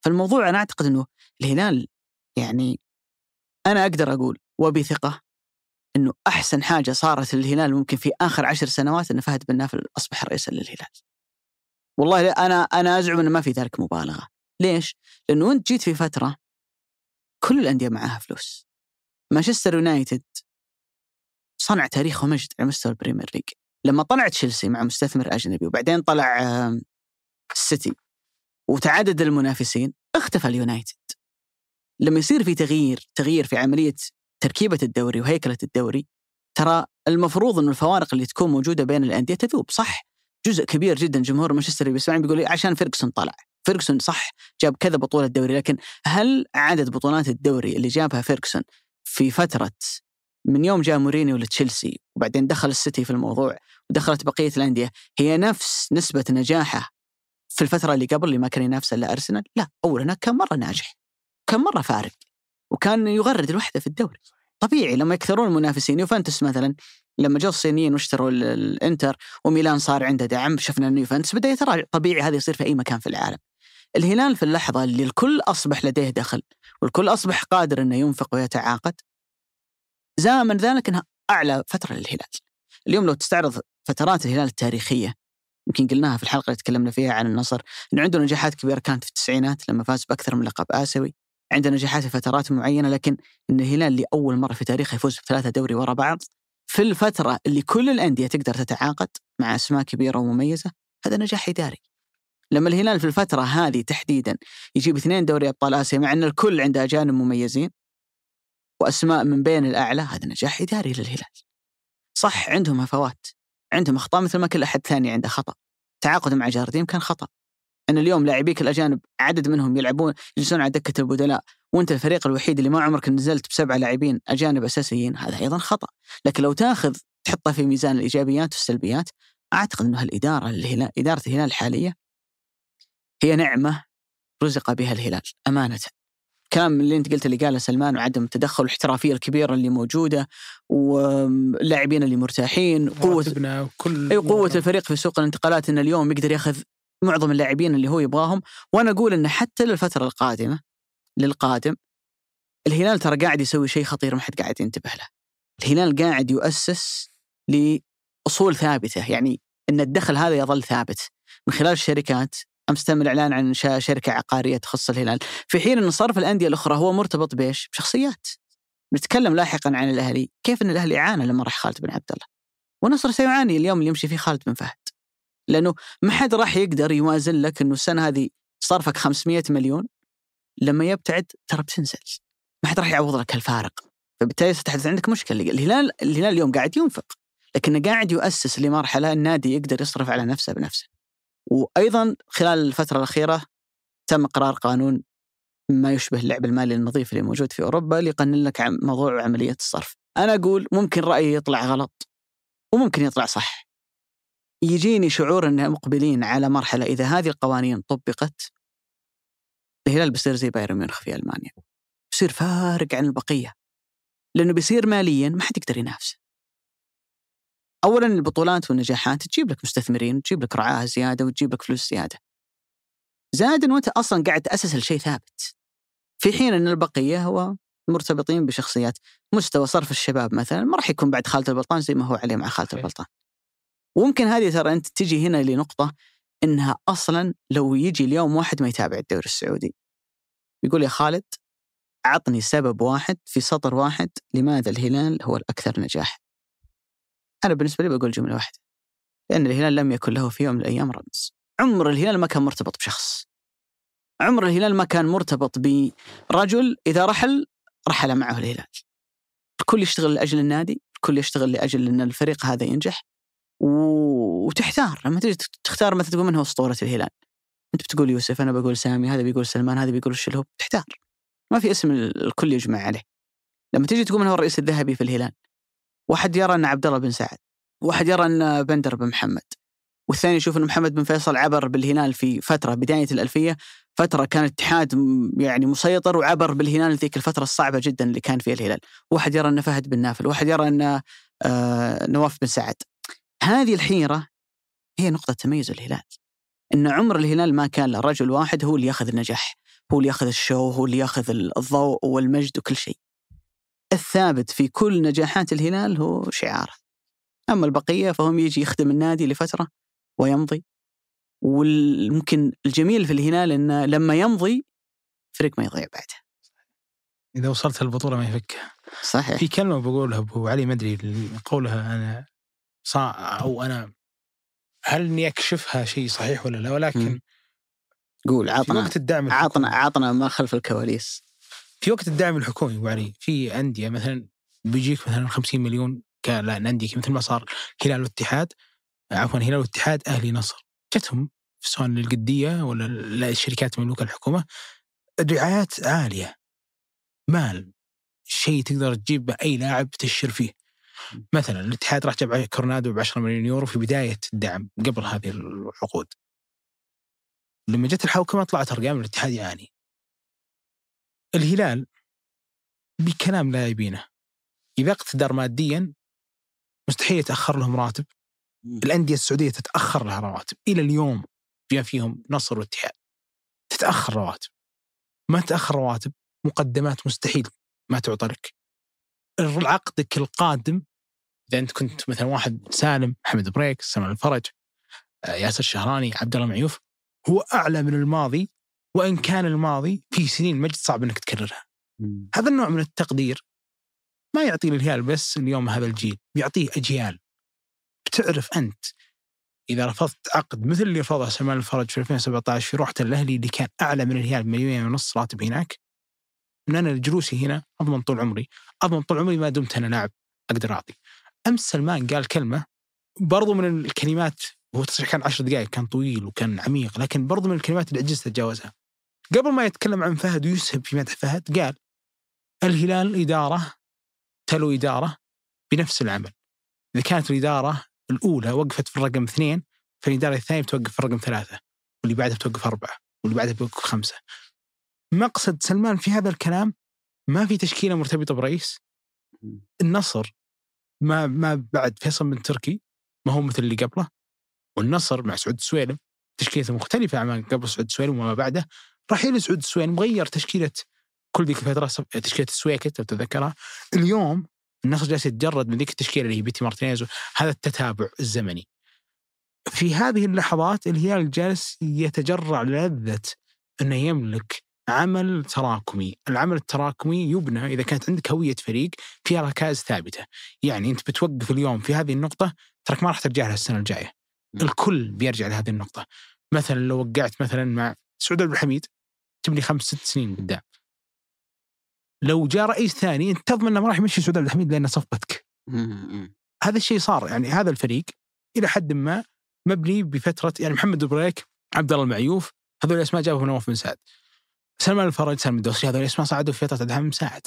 فالموضوع أنا أعتقد إنه الهلال يعني أنا أقدر أقول وبثقة إنه أحسن حاجة صارت للهلال ممكن في آخر عشر سنوات إن فهد بن نافل أصبح رئيسا للهلال. والله أنا أنا أزعم إنه ما في ذلك مبالغه. ليش؟ لأنه أنت جيت في فترة كل الأندية معاها فلوس. مانشستر يونايتد صنع تاريخ ومجد على مستوى البريمير ليج. لما طلع تشيلسي مع مستثمر أجنبي وبعدين طلع السيتي وتعدد المنافسين اختفى اليونايتد. لما يصير في تغيير تغيير في عملية تركيبة الدوري وهيكلة الدوري ترى المفروض إنه الفوارق اللي تكون موجودة بين الأندية تذوب صح؟ جزء كبير جدا جمهور مانشستر بيسمعني بيقول لي عشان فيرجسون طلع. فيرجسون صح جاب كذا بطولة دوري لكن هل عدد بطولات الدوري اللي جابها فيرجسون في فترة من يوم جاء مورينيو لتشيلسي وبعدين دخل السيتي في الموضوع ودخلت بقية الأندية هي نفس نسبة نجاحه في الفترة اللي قبل اللي ما كان ينافس إلا أرسنال؟ لا اولا كان مرة ناجح؟ كان مرة فارق؟ وكان يغرد الوحده في الدوري. طبيعي لما يكثرون المنافسين يوفنتوس مثلا لما جو الصينيين واشتروا ال- الإنتر وميلان صار عنده دعم شفنا إنه يوفنتوس بدأ يتراجع. طبيعي هذا يصير في أي مكان في العالم. الهلال في اللحظة اللي الكل أصبح لديه دخل والكل أصبح قادر إنه ينفق ويتعاقد زامن ذلك إنها أعلى فترة للهلال. اليوم لو تستعرض فترات الهلال التاريخية يمكن قلناها في الحلقة اللي تكلمنا فيها عن النصر انه عنده نجاحات كبيرة كانت في التسعينات لما فاز بأكثر من لقب آسيوي. عنده نجاحات في فترات معينة لكن إن الهلال لأول مرة في تاريخه يفوز بثلاثة دوري ورا بعض في الفترة اللي كل الأندية تقدر تتعاقد مع أسماء كبيرة ومميزة هذا نجاح إداري. لما الهلال في الفترة هذه تحديدا يجيب اثنين دوري أبطال آسيا مع أن الكل عنده أجانب مميزين وأسماء من بين الأعلى هذا نجاح إداري للهلال. صح عندهم هفوات عندهم أخطاء مثل ما كل أحد ثاني عنده خطأ. تعاقد مع جارديم كان خطأ. أن اليوم لاعبيك الأجانب عدد منهم يلعبون يجلسون على دكة البدلاء وأنت الفريق الوحيد اللي ما عمرك نزلت بسبعة لاعبين أجانب أساسيين هذا أيضا خطأ. لكن لو تأخذ تحطها في ميزان الإيجابيات والسلبيات أعتقد أنه الإدارة الهلال إدارة الهلال الحالية هي نعمة رزق بها الهلال أمانة. كلام اللي أنت قلت اللي قاله سلمان وعدم التدخل والاحترافيه الكبيره اللي موجودة واللاعبين اللي مرتاحين قوة كل أي قوة الفريق في سوق الانتقالات إن اليوم يقدر ياخذ معظم اللاعبين اللي هو يبغاهم وأنا أقول إن حتى للفترة القادمة للقادم الهلال ترى قاعد يسوي شيء خطير ما حد قاعد ينتبه له الهلال قاعد يؤسس لأصول ثابتة يعني إن الدخل هذا يظل ثابت من خلال الشركات أمس تم الإعلان عن انشاء شركة عقارية تخص الهلال، في حين إن صرف الأندية الأخرى هو مرتبط بإيش؟ بشخصيات. نتكلم لاحقا عن الأهلي، كيف إن الأهلي عانى لما راح خالد بن عبد الله. والنصر سيعاني اليوم اللي يمشي فيه خالد بن فهد. لأنه ما حد راح يقدر يوازن لك إنه السنة هذه صرفك 500 مليون لما يبتعد ترى بتنزل. ما حد راح يعوض لك الفارق. فبالتالي ستحدث عندك مشكلة، الهلال الهلال اليوم قاعد ينفق لكنه قاعد يؤسس لمرحلة النادي يقدر يصرف على نفسه بنفسه. وأيضا خلال الفترة الأخيرة تم قرار قانون ما يشبه اللعب المالي النظيف اللي موجود في أوروبا اللي يقنن لك موضوع عملية الصرف. أنا أقول ممكن رأيي يطلع غلط وممكن يطلع صح. يجيني شعور ان مقبلين على مرحلة إذا هذه القوانين طبقت الهلال بيصير زي بايرن ميونخ في ألمانيا. بيصير فارق عن البقية. لأنه بيصير ماليا ما حد يقدر ينافسه. اولا البطولات والنجاحات تجيب لك مستثمرين تجيب لك رعاة زيادة وتجيب لك فلوس زيادة زائد انه انت أصلا قاعد تأسس لشيء ثابت في حين إن البقية هو مرتبطين بشخصيات مستوى صرف الشباب مثلا ما راح يكون بعد خالد البلطان زي ما هو عليه مع خالد البلطان وممكن هذه ترى أنت تجي هنا لنقطة إنها أصلا لو يجي اليوم واحد ما يتابع الدوري السعودي. يقول يا خالد عطني سبب واحد في سطر واحد لماذا الهلال هو الأكثر نجاح. أنا بالنسبة لي بقول جملة واحدة. لأن الهلال لم يكن له في يوم من الأيام رمز. عمر الهلال ما كان مرتبط بشخص. عمر الهلال ما كان مرتبط برجل إذا رحل رحل معه الهلال. الكل يشتغل لأجل النادي الكل يشتغل لأجل أن الفريق هذا ينجح. وتحتار. لما تجي تختار مثلا تقول من هو أسطورة الهلال؟ أنت بتقول يوسف أنا بقول سامي هذا بيقول سلمان هذا بيقول الشلهوب تحتار. ما في اسم الكل يجمع عليه. لما تيجي تقول من هو الرئيس الذهبي في الهلال؟ واحد يرى أن عبد الله بن سعد واحد يرى أن بندر بن محمد والثاني يشوف أن محمد بن فيصل عبر بالهلال في فترة بداية الألفية فترة كان الاتحاد يعني مسيطر وعبر بالهلال ذيك الفترة الصعبة جدا اللي كان فيها الهلال. واحد يرى أن فهد بن نافل واحد يرى أن آه نواف بن سعد. هذه الحيرة هي نقطة تميز الهلال إن عمر الهلال ما كان له رجل واحد هو اللي ياخذ النجاح هو اللي ياخذ الشو هو اللي ياخذ الضوء والمجد وكل شيء. الثابت في كل نجاحات الهلال هو شعاره. أما البقية فهم يجي يخدم النادي لفترة ويمضي. وممكن الجميل في الهلال أنه لما يمضي فريق ما يضيع بعده. إذا وصلت البطولة ما يفكها صحيح. في كلمة بقولها أبو علي ما أدري قولها أنا. صا أو أنا هل إني أكشفها شيء صحيح ولا لا؟ ولكن قول عطنا وقت الدعم عطنا عطنا ما خلف الكواليس. في وقت الدعم الحكومي ابو علي في أندية مثلا بيجيك مثلا 50 مليون أندية مثل ما صار هلال والاتحاد عفوا هلال والاتحاد أهلي نصر. جتهم سواء للقديه ولا الشركات مملوكه الحكومة رعايات عالية. مال شيء تقدر تجيب اي لاعب تشر فيه. مثلا الاتحاد راح جاب كورنادو ب 10 مليون يورو في بداية الدعم قبل هذه العقود. لما جت الحوكمة طلعت أرقام الاتحاد يعاني الهلال بكلام لاعبينه إذا اقتدر ماديا مستحيل يتأخر لهم راتب. الأندية السعودية تتأخر لها رواتب. إلى اليوم جاء فيهم نصر والاتحاد. تتأخر رواتب. ما تأخر رواتب مقدمات مستحيل ما تعطى لك عقدك القادم إذا أنت كنت مثلا واحد سالم محمد بريك سلمان الفرج آه، ياسر الشهراني عبد الله معيوف هو أعلى من الماضي وإن كان الماضي في سنين مجد صعب إنك تكررها. هذا النوع من التقدير ما يعطي للهلال بس اليوم هذا الجيل، بيعطيه أجيال. بتعرف أنت إذا رفضت عقد مثل اللي رفضه سلمان الفرج في 2017 في روحه الأهلي اللي كان أعلى من الهلال بمليونين ونص راتب هناك ان أنا جلوسي هنا أضمن طول عمري أضمن طول عمري ما دمت أنا لاعب أقدر أعطي أمس سلمان قال كلمة برضو من الكلمات هو تصريح كان 10 دقائق كان طويل وكان عميق لكن برضو من الكلمات اللي عجزت اتجاوزها قبل ما يتكلم عن فهد ويسهب في مدح فهد قال الهلال إدارة تلو إدارة بنفس العمل. إذا كانت الإدارة الأولى وقفت في الرقم اثنين فالإدارة الثانية بتوقف في الرقم ثلاثة واللي بعدها بتوقف أربعة واللي بعدها بتوقف خمسة. مقصد سلمان في هذا الكلام ما في تشكيلة مرتبطة برئيس. النصر ما ما بعد فيصل بن تركي ما هو مثل اللي قبله. والنصر مع سعود السويلم تشكيلته مختلفة عن قبل سعود السويلم وما بعده. رحيل سعود السويلم غير تشكيلة كل ذيك الفترة تشكيلة السويكت لو تتذكرها. اليوم النصر جالس يتجرد من ذيك التشكيلة اللي هي بيتي مارتينيز هذا التتابع الزمني. في هذه اللحظات الهلال جالس يتجرع لذة أنه يملك عمل تراكمي. العمل التراكمي يبنى إذا كانت عندك هوية فريق فيها ركائز ثابتة. يعني أنت بتوقف اليوم في هذه النقطة تراك ما راح ترجع لها السنة الجاية. الكل بيرجع لهذه النقطة. مثلا لو وقعت مثلا مع سعود عبد الحميد تبني خمس ست سنين قدام. لو جاء رئيس ثاني أنت تضمن إنه ما راح يمشي سعود عبد الحميد لأنه صفقتك. هذا الشيء صار. يعني هذا الفريق إلى حد ما مبني بفترة يعني محمد بريك عبد الله المعيوف هذول الأسماء جابهم نواف بن سعد. سلمان الفرج سلمان الدوسري هذول الأسماء صعدوا في فترة عبد مساعد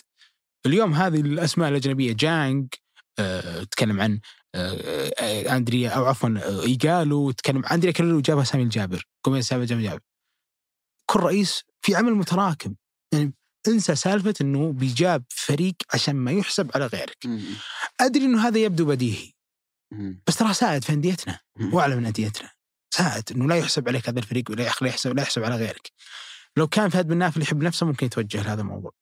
اليوم هذه الأسماء الأجنبية جانج أه تكلم عن أه أه أندريا أو عفوا أه إيجالو تكلم أندريا كلو جابها سامي الجابر قومين سامي الجابر كل رئيس في عمل متراكم. يعني انسى سالفة إنه بيجاب فريق عشان ما يحسب على غيرك. أدري إنه هذا يبدو بديهي. بس ترى ساعد في أنديتنا وأعلى من أنديتنا. ساعد إنه لا يحسب عليك هذا الفريق ولا يحسب لا يحسب على غيرك. لو كان فهد بن نافل يحب نفسه ممكن يتوجه لهذا الموضوع.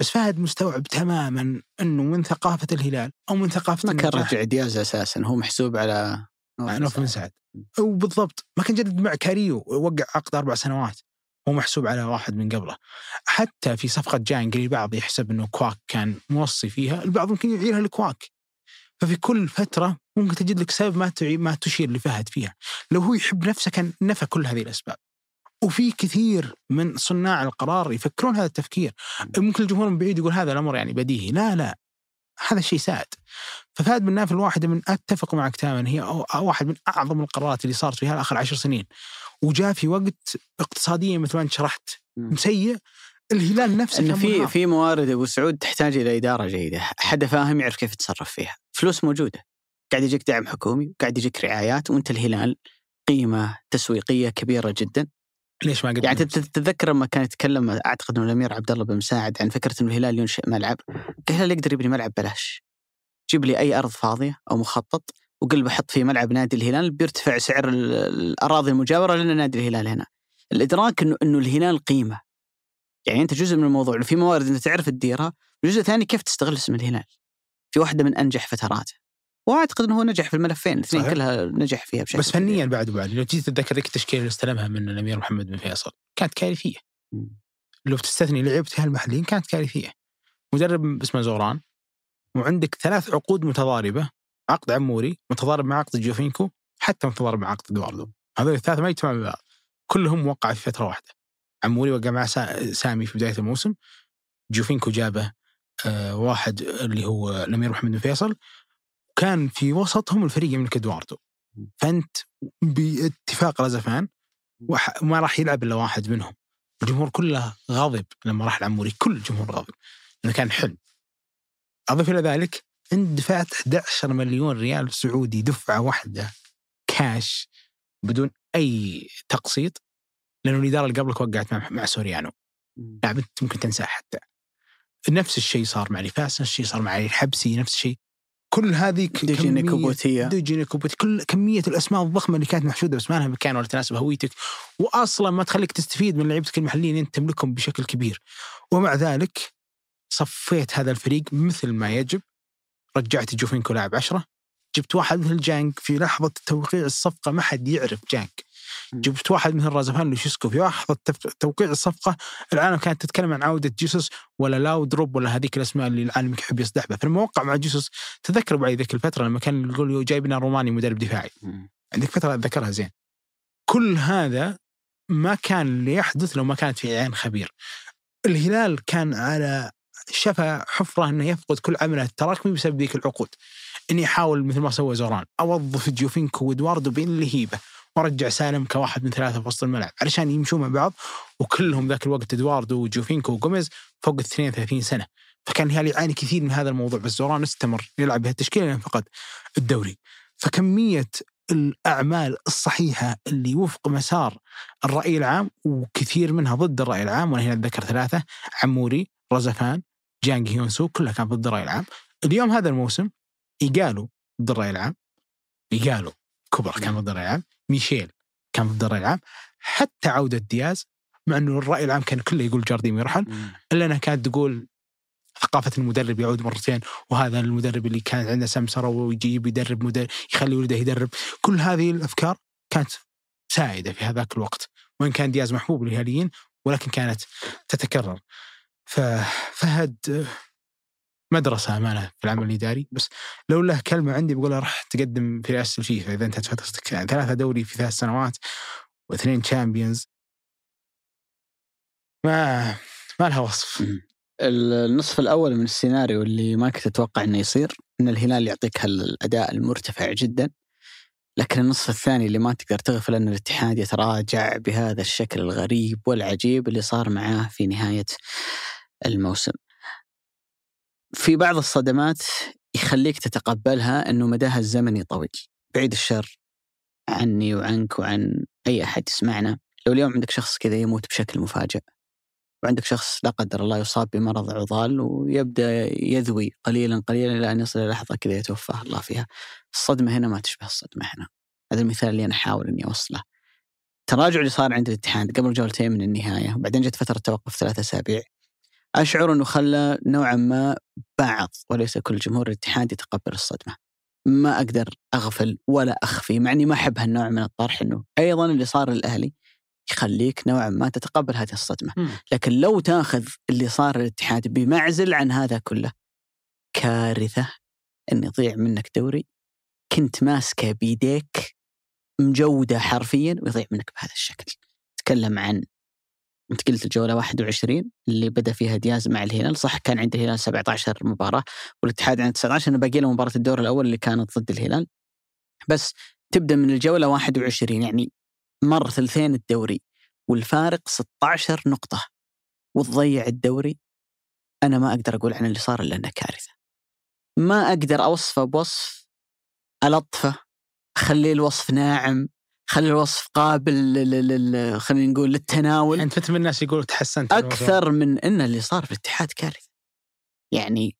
بس فهد مستوعب تماما إنه من ثقافة الهلال أو من ثقافة ما كان رجع دياز أساسا هو محسوب على نواف بن سعد وبالضبط ما كان جدد مع كاريلو وقع عقد أربع سنوات. هو محسوب على واحد من قبله. حتى في صفقة جانج البعض يحسب أنه كواك كان موصي فيها البعض ممكن يعيرها لكواك. ففي كل فترة ممكن تجد لك سبب ما ما تشير لفهد فيها. لو هو يحب نفسه كان نفى كل هذه الأسباب. وفي كثير من صناع القرار يفكرون هذا التفكير. ممكن الجمهور من بعيد يقول هذا الأمر يعني بديهي. لا لا. هذا الشيء سائد ففهد بن نافل واحدة من أتفق معك تماما هي واحد من أعظم القرارات اللي صارت في آخر عشر سنين. وجاء في وقت اقتصاديا مثل ما أنت شرحت سيء الهلال نفسه انه في في موارد أبو سعود تحتاج إلى إدارة جيدة، حدا فاهم يعرف كيف يتصرف فيها، فلوس موجودة. قاعد يجيك دعم حكومي، قاعد يجيك رعايات وأنت الهلال قيمة تسويقية كبيرة جدا. ليش ما قدم يعني تتذكر لما كان يتكلم أعتقد إنه الأمير عبد الله بن مساعد عن فكرة إنه الهلال ينشئ ملعب، الهلال يقدر يبني ملعب بلاش. جيب لي أي أرض فاضية أو مخطط وقل بحط في ملعب نادي الهلال بيرتفع سعر الأراضي المجاورة لأن نادي الهلال هنا. الإدراك انه إنه الهلال قيمة. يعني أنت جزء من الموضوع في موارد إنت تعرف تديرها، وجزء ثاني كيف تستغل اسم الهلال. في واحدة من أنجح فتراته. واعتقد إنه هو نجح في الملفين الاثنين كلها نجح فيها بشكل بس فنيا بعد وبعد لو جيت تتذكر ذيك التشكيلة اللي استلمها من الأمير محمد بن فيصل كانت كارثية. لو تستثني لعيبتها المحليين كانت كارثية. مدرب اسمه زوران وعندك ثلاث عقود متضاربة عقد عموري متضارب مع عقد جوفينكو حتى متضارب مع عقد إدواردو. هذول الثلاثة ما يجتمعون مع بعض. كلهم وقع في فترة واحدة. عموري وقع مع سامي في بداية الموسم. جوفينكو جابه آه واحد اللي هو الأمير محمد بن فيصل. كان في وسطهم الفريق يملك إدواردو. فأنت باتفاق رزفان ما راح يلعب إلا واحد منهم. الجمهور كله غاضب لما راح العموري كل الجمهور غاضب لأنه كان حلم. أضف إلى ذلك انت دفعت 11 مليون ريال سعودي دفعة واحدة كاش بدون أي تقسيط لأنه الإدارة اللي قبلك وقعت مع, مع سوريانو. لاعب انت ممكن تنساه حتى. نفس الشيء صار مع نفاس نفس الشيء صار مع الحبسي نفس الشيء كل هذه ديجينيك وبوتيا. ديجينيك وبوتيا. كل كمية الأسماء الضخمة اللي كانت محشودة بس ما لها مكان ولا تناسب هويتك. وأصلا ما تخليك تستفيد من لعيبتك المحليين أنت تملكهم بشكل كبير. ومع ذلك صفيت هذا الفريق مثل ما يجب. رجعت جوفينكو لاعب عشرة. جبت واحد مثل جانج في لحظة توقيع الصفقة ما حد يعرف جانك. جبت واحد مثل رازفان لوشيسكو في لحظة توقيع الصفقة العالم كانت تتكلم عن عودة جيسوس ولا لاودروب ولا هذيك الأسماء اللي العالم يحب يصدح بها فلما وقع مع جيسوس تذكر بعد ذيك الفترة لما كان يقول جايبنا روماني مدرب دفاعي. عندك فتره أتذكرها زين. كل هذا ما كان ليحدث لو ما كانت في عين خبير. الهلال كان على شفا حفرة إنه يفقد كل عمله التراكمي بسبب ذيك العقود. اني احاول مثل ما سوى زوران. أوظف جوفينكو وإدواردو باللهيبه وارجع سالم كواحد من ثلاثة في وسط الملعب علشان يمشون مع بعض وكلهم ذاك الوقت إدواردو وجوفينكو وجوميز فوق ال 32 سنة. فكان الهلال يعاني كثير من هذا الموضوع بس زوران استمر يلعب بهالتشكيلة لين فقد الدوري. فكمية الأعمال الصحيحة اللي وفق مسار الرأي العام وكثير منها ضد الرأي العام وأنا هنا أتذكر ثلاثة عموري رزفان جانج هيونسو كلها كانت ضد الرأي العام. اليوم هذا الموسم يقالوا ضد الرأي العام يقالوا كوبر كان ضد الرأي العام. ميشيل كان ضد الراي العام حتى عودة دياز مع إنه الرأي العام كان كله يقول جارديم يرحل إلا إنها كانت تقول ثقافة المدرب يعود مرتين وهذا المدرب اللي كان عنده سمسرة ويجيب يدرب مدرب يخلي ولده يدرب. كل هذه الأفكار كانت سائدة في هذاك الوقت وإن كان دياز محبوب للهلاليين ولكن كانت تتكرر. ففهد مدرسة أمانة في العمل الإداري بس لو له كلمة عندي بقولها راح تقدم في رئاسة الفيفا. إذا انتهت فترتك ثلاثة دوري في ثلاث سنوات واثنين تشامبيونز ما ما لها وصف. النصف الأول من السيناريو اللي ما كنت أتوقع إنه يصير إن الهلال يعطيك هالأداء المرتفع جدا. لكن النصف الثاني اللي ما تقدر تغفل إن الاتحاد يتراجع بهذا الشكل الغريب والعجيب اللي صار معاه في نهاية الموسم. في بعض الصدمات يخليك تتقبلها إنه مداها الزمني طويل، بعيد الشر عني وعنك وعن أي أحد يسمعنا، لو اليوم عندك شخص كذا يموت بشكل مفاجئ وعندك شخص لا قدر الله يصاب بمرض عضال ويبدأ يذوي قليلا قليلا إلى أن يصل إلى لحظة كذا يتوفاه الله فيها. الصدمة هنا ما تشبه الصدمة هنا. هذا المثال اللي أنا أحاول إني أوصله. التراجع اللي صار عند الاتحاد قبل جولتين من النهاية وبعدين جت فترة توقف ثلاثة أسابيع أشعر إنه خلى نوعا ما بعض وليس كل جمهور الاتحاد يتقبل الصدمة. ما أقدر أغفل ولا أخفي مع إني ما أحب هالنوع من الطرح إنه أيضا اللي صار للأهلي يخليك نوعا ما تتقبل هذه الصدمة م. لكن لو تأخذ اللي صار الاتحاد بمعزل عن هذا كله كارثة أن يضيع منك دوري كنت ماسكه بيديك مجودة حرفيا ويضيع منك بهذا الشكل تكلم عن انت قلت الجولة 21 اللي بدأ فيها دياز مع الهلال. صح كان عند الهلال 17 مباراة والاتحاد عنده 19 انه باقي له مباراة الدور الأول اللي كانت ضد الهلال. بس تبدأ من الجولة 21 يعني مر ثلثين الدوري والفارق 16 نقطة. وتضيع الدوري أنا ما أقدر أقول عن اللي صار إلا أنه كارثة. ما أقدر أوصفه بوصف ألطفه أخليه الوصف ناعم. خلي الوصف قابل لل... خلينا نقول للتناول. انت مثل الناس يقولوا تحسنت أكثر من إن اللي صار في الاتحاد كارثة. يعني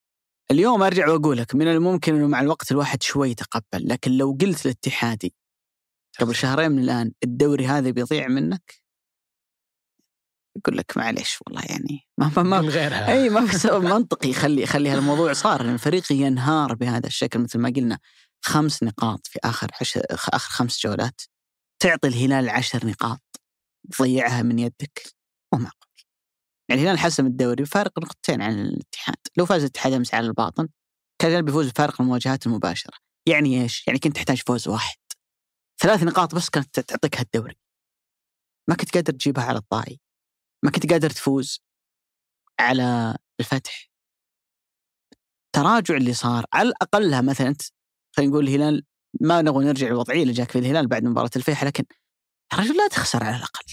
اليوم أرجع واقول لك من الممكن إنه مع الوقت الواحد شوي يتقبل لكن لو قلت للاتحادي قبل شهرين من الآن الدوري هذا بيضيع منك؟ يقول لك معليش والله يعني ما ما ما غيرها. إي ما في سبب منطقي يخلي يخلي هالموضوع صار. لأن الفريق ينهار بهذا الشكل مثل ما قلنا خمس نقاط في آخر عشر آخر خمس جولات. تعطي الهلال عشر نقاط تضيعها من يدك وما معقول يعني الهلال حسم الدوري بفارق نقطتين عن الاتحاد. لو فاز الاتحاد أمس على الباطن كان الهلال بيفوز بفارق المواجهات المباشرة. يعني إيش؟ يعني كنت تحتاج فوز واحد. ثلاث نقاط بس كانت تعطيك هالدوري. ما كنت قادر تجيبها على الطائي ما كنت قادر تفوز على الفتح. التراجع اللي صار على الاقلها مثلا خلينا نقول الهلال ما نبغى نرجع للوضعيه اللي جاك في الهلال بعد مباراة الفيحة لكن يا رجل لا تخسر على الأقل.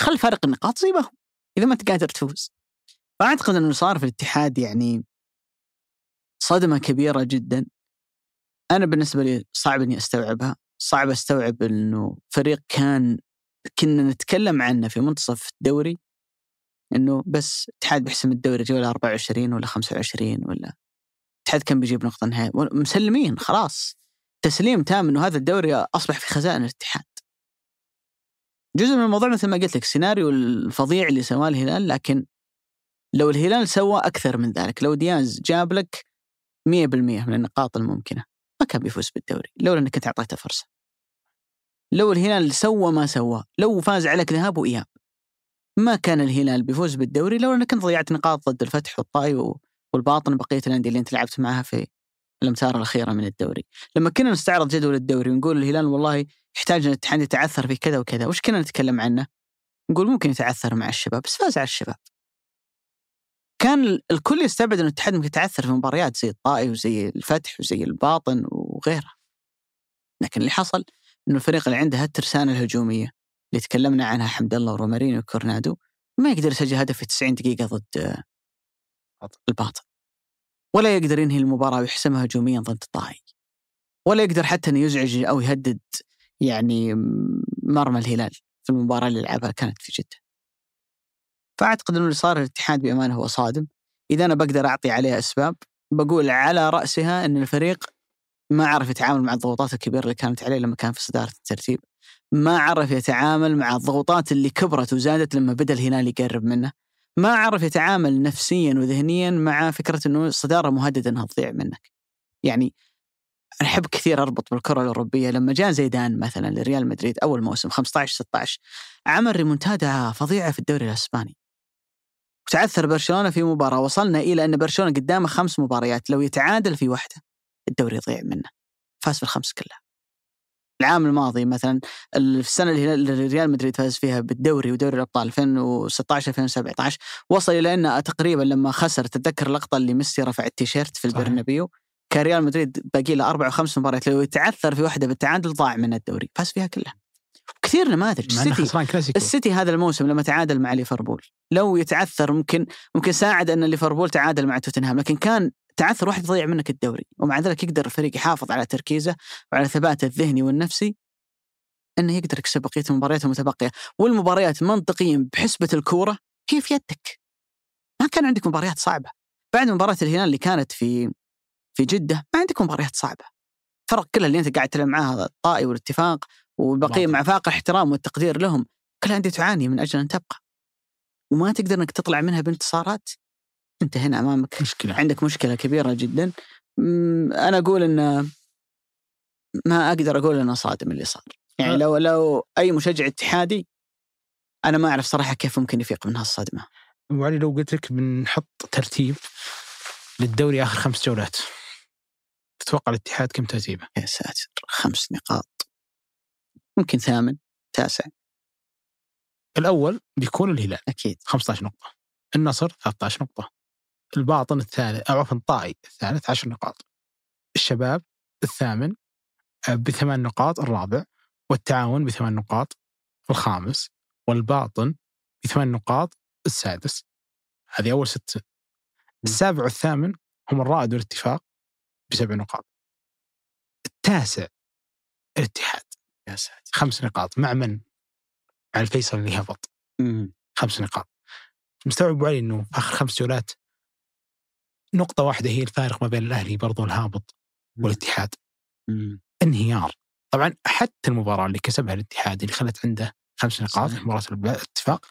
خل فارق النقاط زي ما هو إذا ما أنت قادر تفوز. فاعتقد إنه صار في الاتحاد يعني صدمة كبيرة جدا. أنا بالنسبة لي صعب إني أستوعبها. صعب أستوعب إنه فريق كان كنا نتكلم عنه في منتصف الدوري إنه بس الاتحاد بيحسم الدوري جوله 24 ولا 25 ولا الاتحاد كان بيجيب نقطة نهائيه مسلمين خلاص. تسليم تام إنه هذا الدوري أصبح في خزائن الاتحاد. جزء من الموضوع مثل ما قلت لك السيناريو الفظيع اللي سواه الهلال لكن لو الهلال سوى أكثر من ذلك لو دياز جاب لك 100% من النقاط الممكنة ما كان بيفوز بالدوري لولا إنك أنت أعطيته فرصة. لو الهلال سوى ما سوى لو فاز عليك ذهاب وإياب ما كان الهلال بيفوز بالدوري لو إنك أنت ضيعت نقاط ضد الفتح والطائي والباطن وبقيه الأندية اللي أنت لعبت معها في الامتار الأخيرة من الدوري. لما كنا نستعرض جدول الدوري ونقول الهلال والله يحتاج أن الاتحاد يتعثر في كذا وكذا وش كنا نتكلم عنه؟ نقول ممكن يتعثر مع الشباب بس فاز على الشباب. كان الكل يستبعد أن الاتحاد ممكن يتعثر في مباريات زي الطائي وزي الفتح وزي الباطن وغيرها. لكن اللي حصل إنه الفريق اللي عنده هالترسانة الهجومية اللي تكلمنا عنها حمد الله ورومارينو وكورنادو ما يقدر يسجل هدف في 90 دقيقة ضد الباطن. ولا يقدر ينهي المباراة ويحسمها هجوميا ضد الطائي ولا يقدر حتى إنه يزعج أو يهدد يعني مرمى الهلال في المباراة اللي لعبها كانت في جدة. فأعتقد إنه اللي صار الاتحاد بأمانة هو صادم. إذا أنا بقدر أعطي عليه أسباب بقول على رأسها إن الفريق ما عرف يتعامل مع الضغوطات الكبيرة اللي كانت عليه لما كان في صدارة الترتيب. ما عرف يتعامل مع الضغوطات اللي كبرت وزادت لما بدأ الهلال يقرب منه. ما عرف يتعامل نفسيا وذهنيا مع فكرة إنه الصداره مهددة إنها تضيع منك. يعني أحب كثير أربط بالكرة الأوروبية لما جاء زيدان مثلا لريال مدريد أول موسم 15 16 عمل ريمونتادا فظيعه في الدوري الأسباني. وتعثر برشلونة في مباراة وصلنا إلى أن برشلونة قدامه خمس مباريات لو يتعادل في واحدة الدوري يضيع منه. فاز في الخمس كلها. العام الماضي مثلا السنة اللي ريال مدريد فاز فيها بالدوري ودوري الأبطال 2016 2017 وصل إلى أنه تقريبا لما خسر تتذكر اللقطة اللي ميسي رفع التيشيرت في البرنابيو؟ كان ريال مدريد باقي له أربع أو خمس مباريات لو يتعثر في واحدة بالتعادل ضاع من الدوري فاز فيها كلها. كثير نماذج. السيتي السيتي هذا الموسم لما تعادل مع ليفربول لو يتعثر ممكن ممكن ساعد أن ليفربول تعادل مع توتنهام لكن كان تعثر واحد يضيع منك الدوري ومع ذلك يقدر الفريق يحافظ على تركيزه وعلى ثباته الذهني والنفسي إنه يقدر يكسب بقية المباريات المتبقية. والمباريات منطقيا بحسبة الكورة هي في يدك. ما كان عندك مباريات صعبة. بعد مباراة الهلال اللي كانت في في جدة ما عندك مباريات صعبة. فرق كلها اللي أنت قاعد تلعب معاها الطائي والاتفاق والبقيه مع فاق الاحترام والتقدير لهم كلها انديه تعاني من أجل أن تبقى. وما تقدر إنك تطلع منها بانتصارات أنت هنا أمامك. مشكلة. عندك مشكلة كبيرة جدا. أنا أقول إن ما أقدر أقول انه صادم اللي صار. يعني أه. لو لو أي مشجع اتحادي أنا ما أعرف صراحة كيف ممكن يفيق من هالصدمة. ابو علي لو قلت لك بنحط ترتيب للدوري آخر خمس جولات تتوقع الاتحاد كم ترتيبه؟ يا ساتر خمس نقاط. ممكن ثامن تاسع. الأول بيكون الهلال. أكيد. 15 نقطة. النصر 13 نقطة. الباطن الثالث أو عفوا الطائي الثالث 10 نقاط. الشباب الثامن آه، بثمان نقاط الرابع والتعاون بثمان نقاط الخامس والباطن بثمان نقاط السادس. هذه أول ست. السابع والثامن هم الرائد والاتفاق بسبع نقاط. التاسع الاتحاد. يا ساتر. خمس نقاط. مع من؟ مع الفيصل اللي هبط. خمس نقاط. مستوعب علي إنه آخر خمس جولات نقطة واحدة هي الفارق ما بين الأهلي برضو الهابط والاتحاد. انهيار. طبعا حتى المباراة اللي كسبها الاتحاد اللي خلت عنده خمس نقاط في مباراة الاتفاق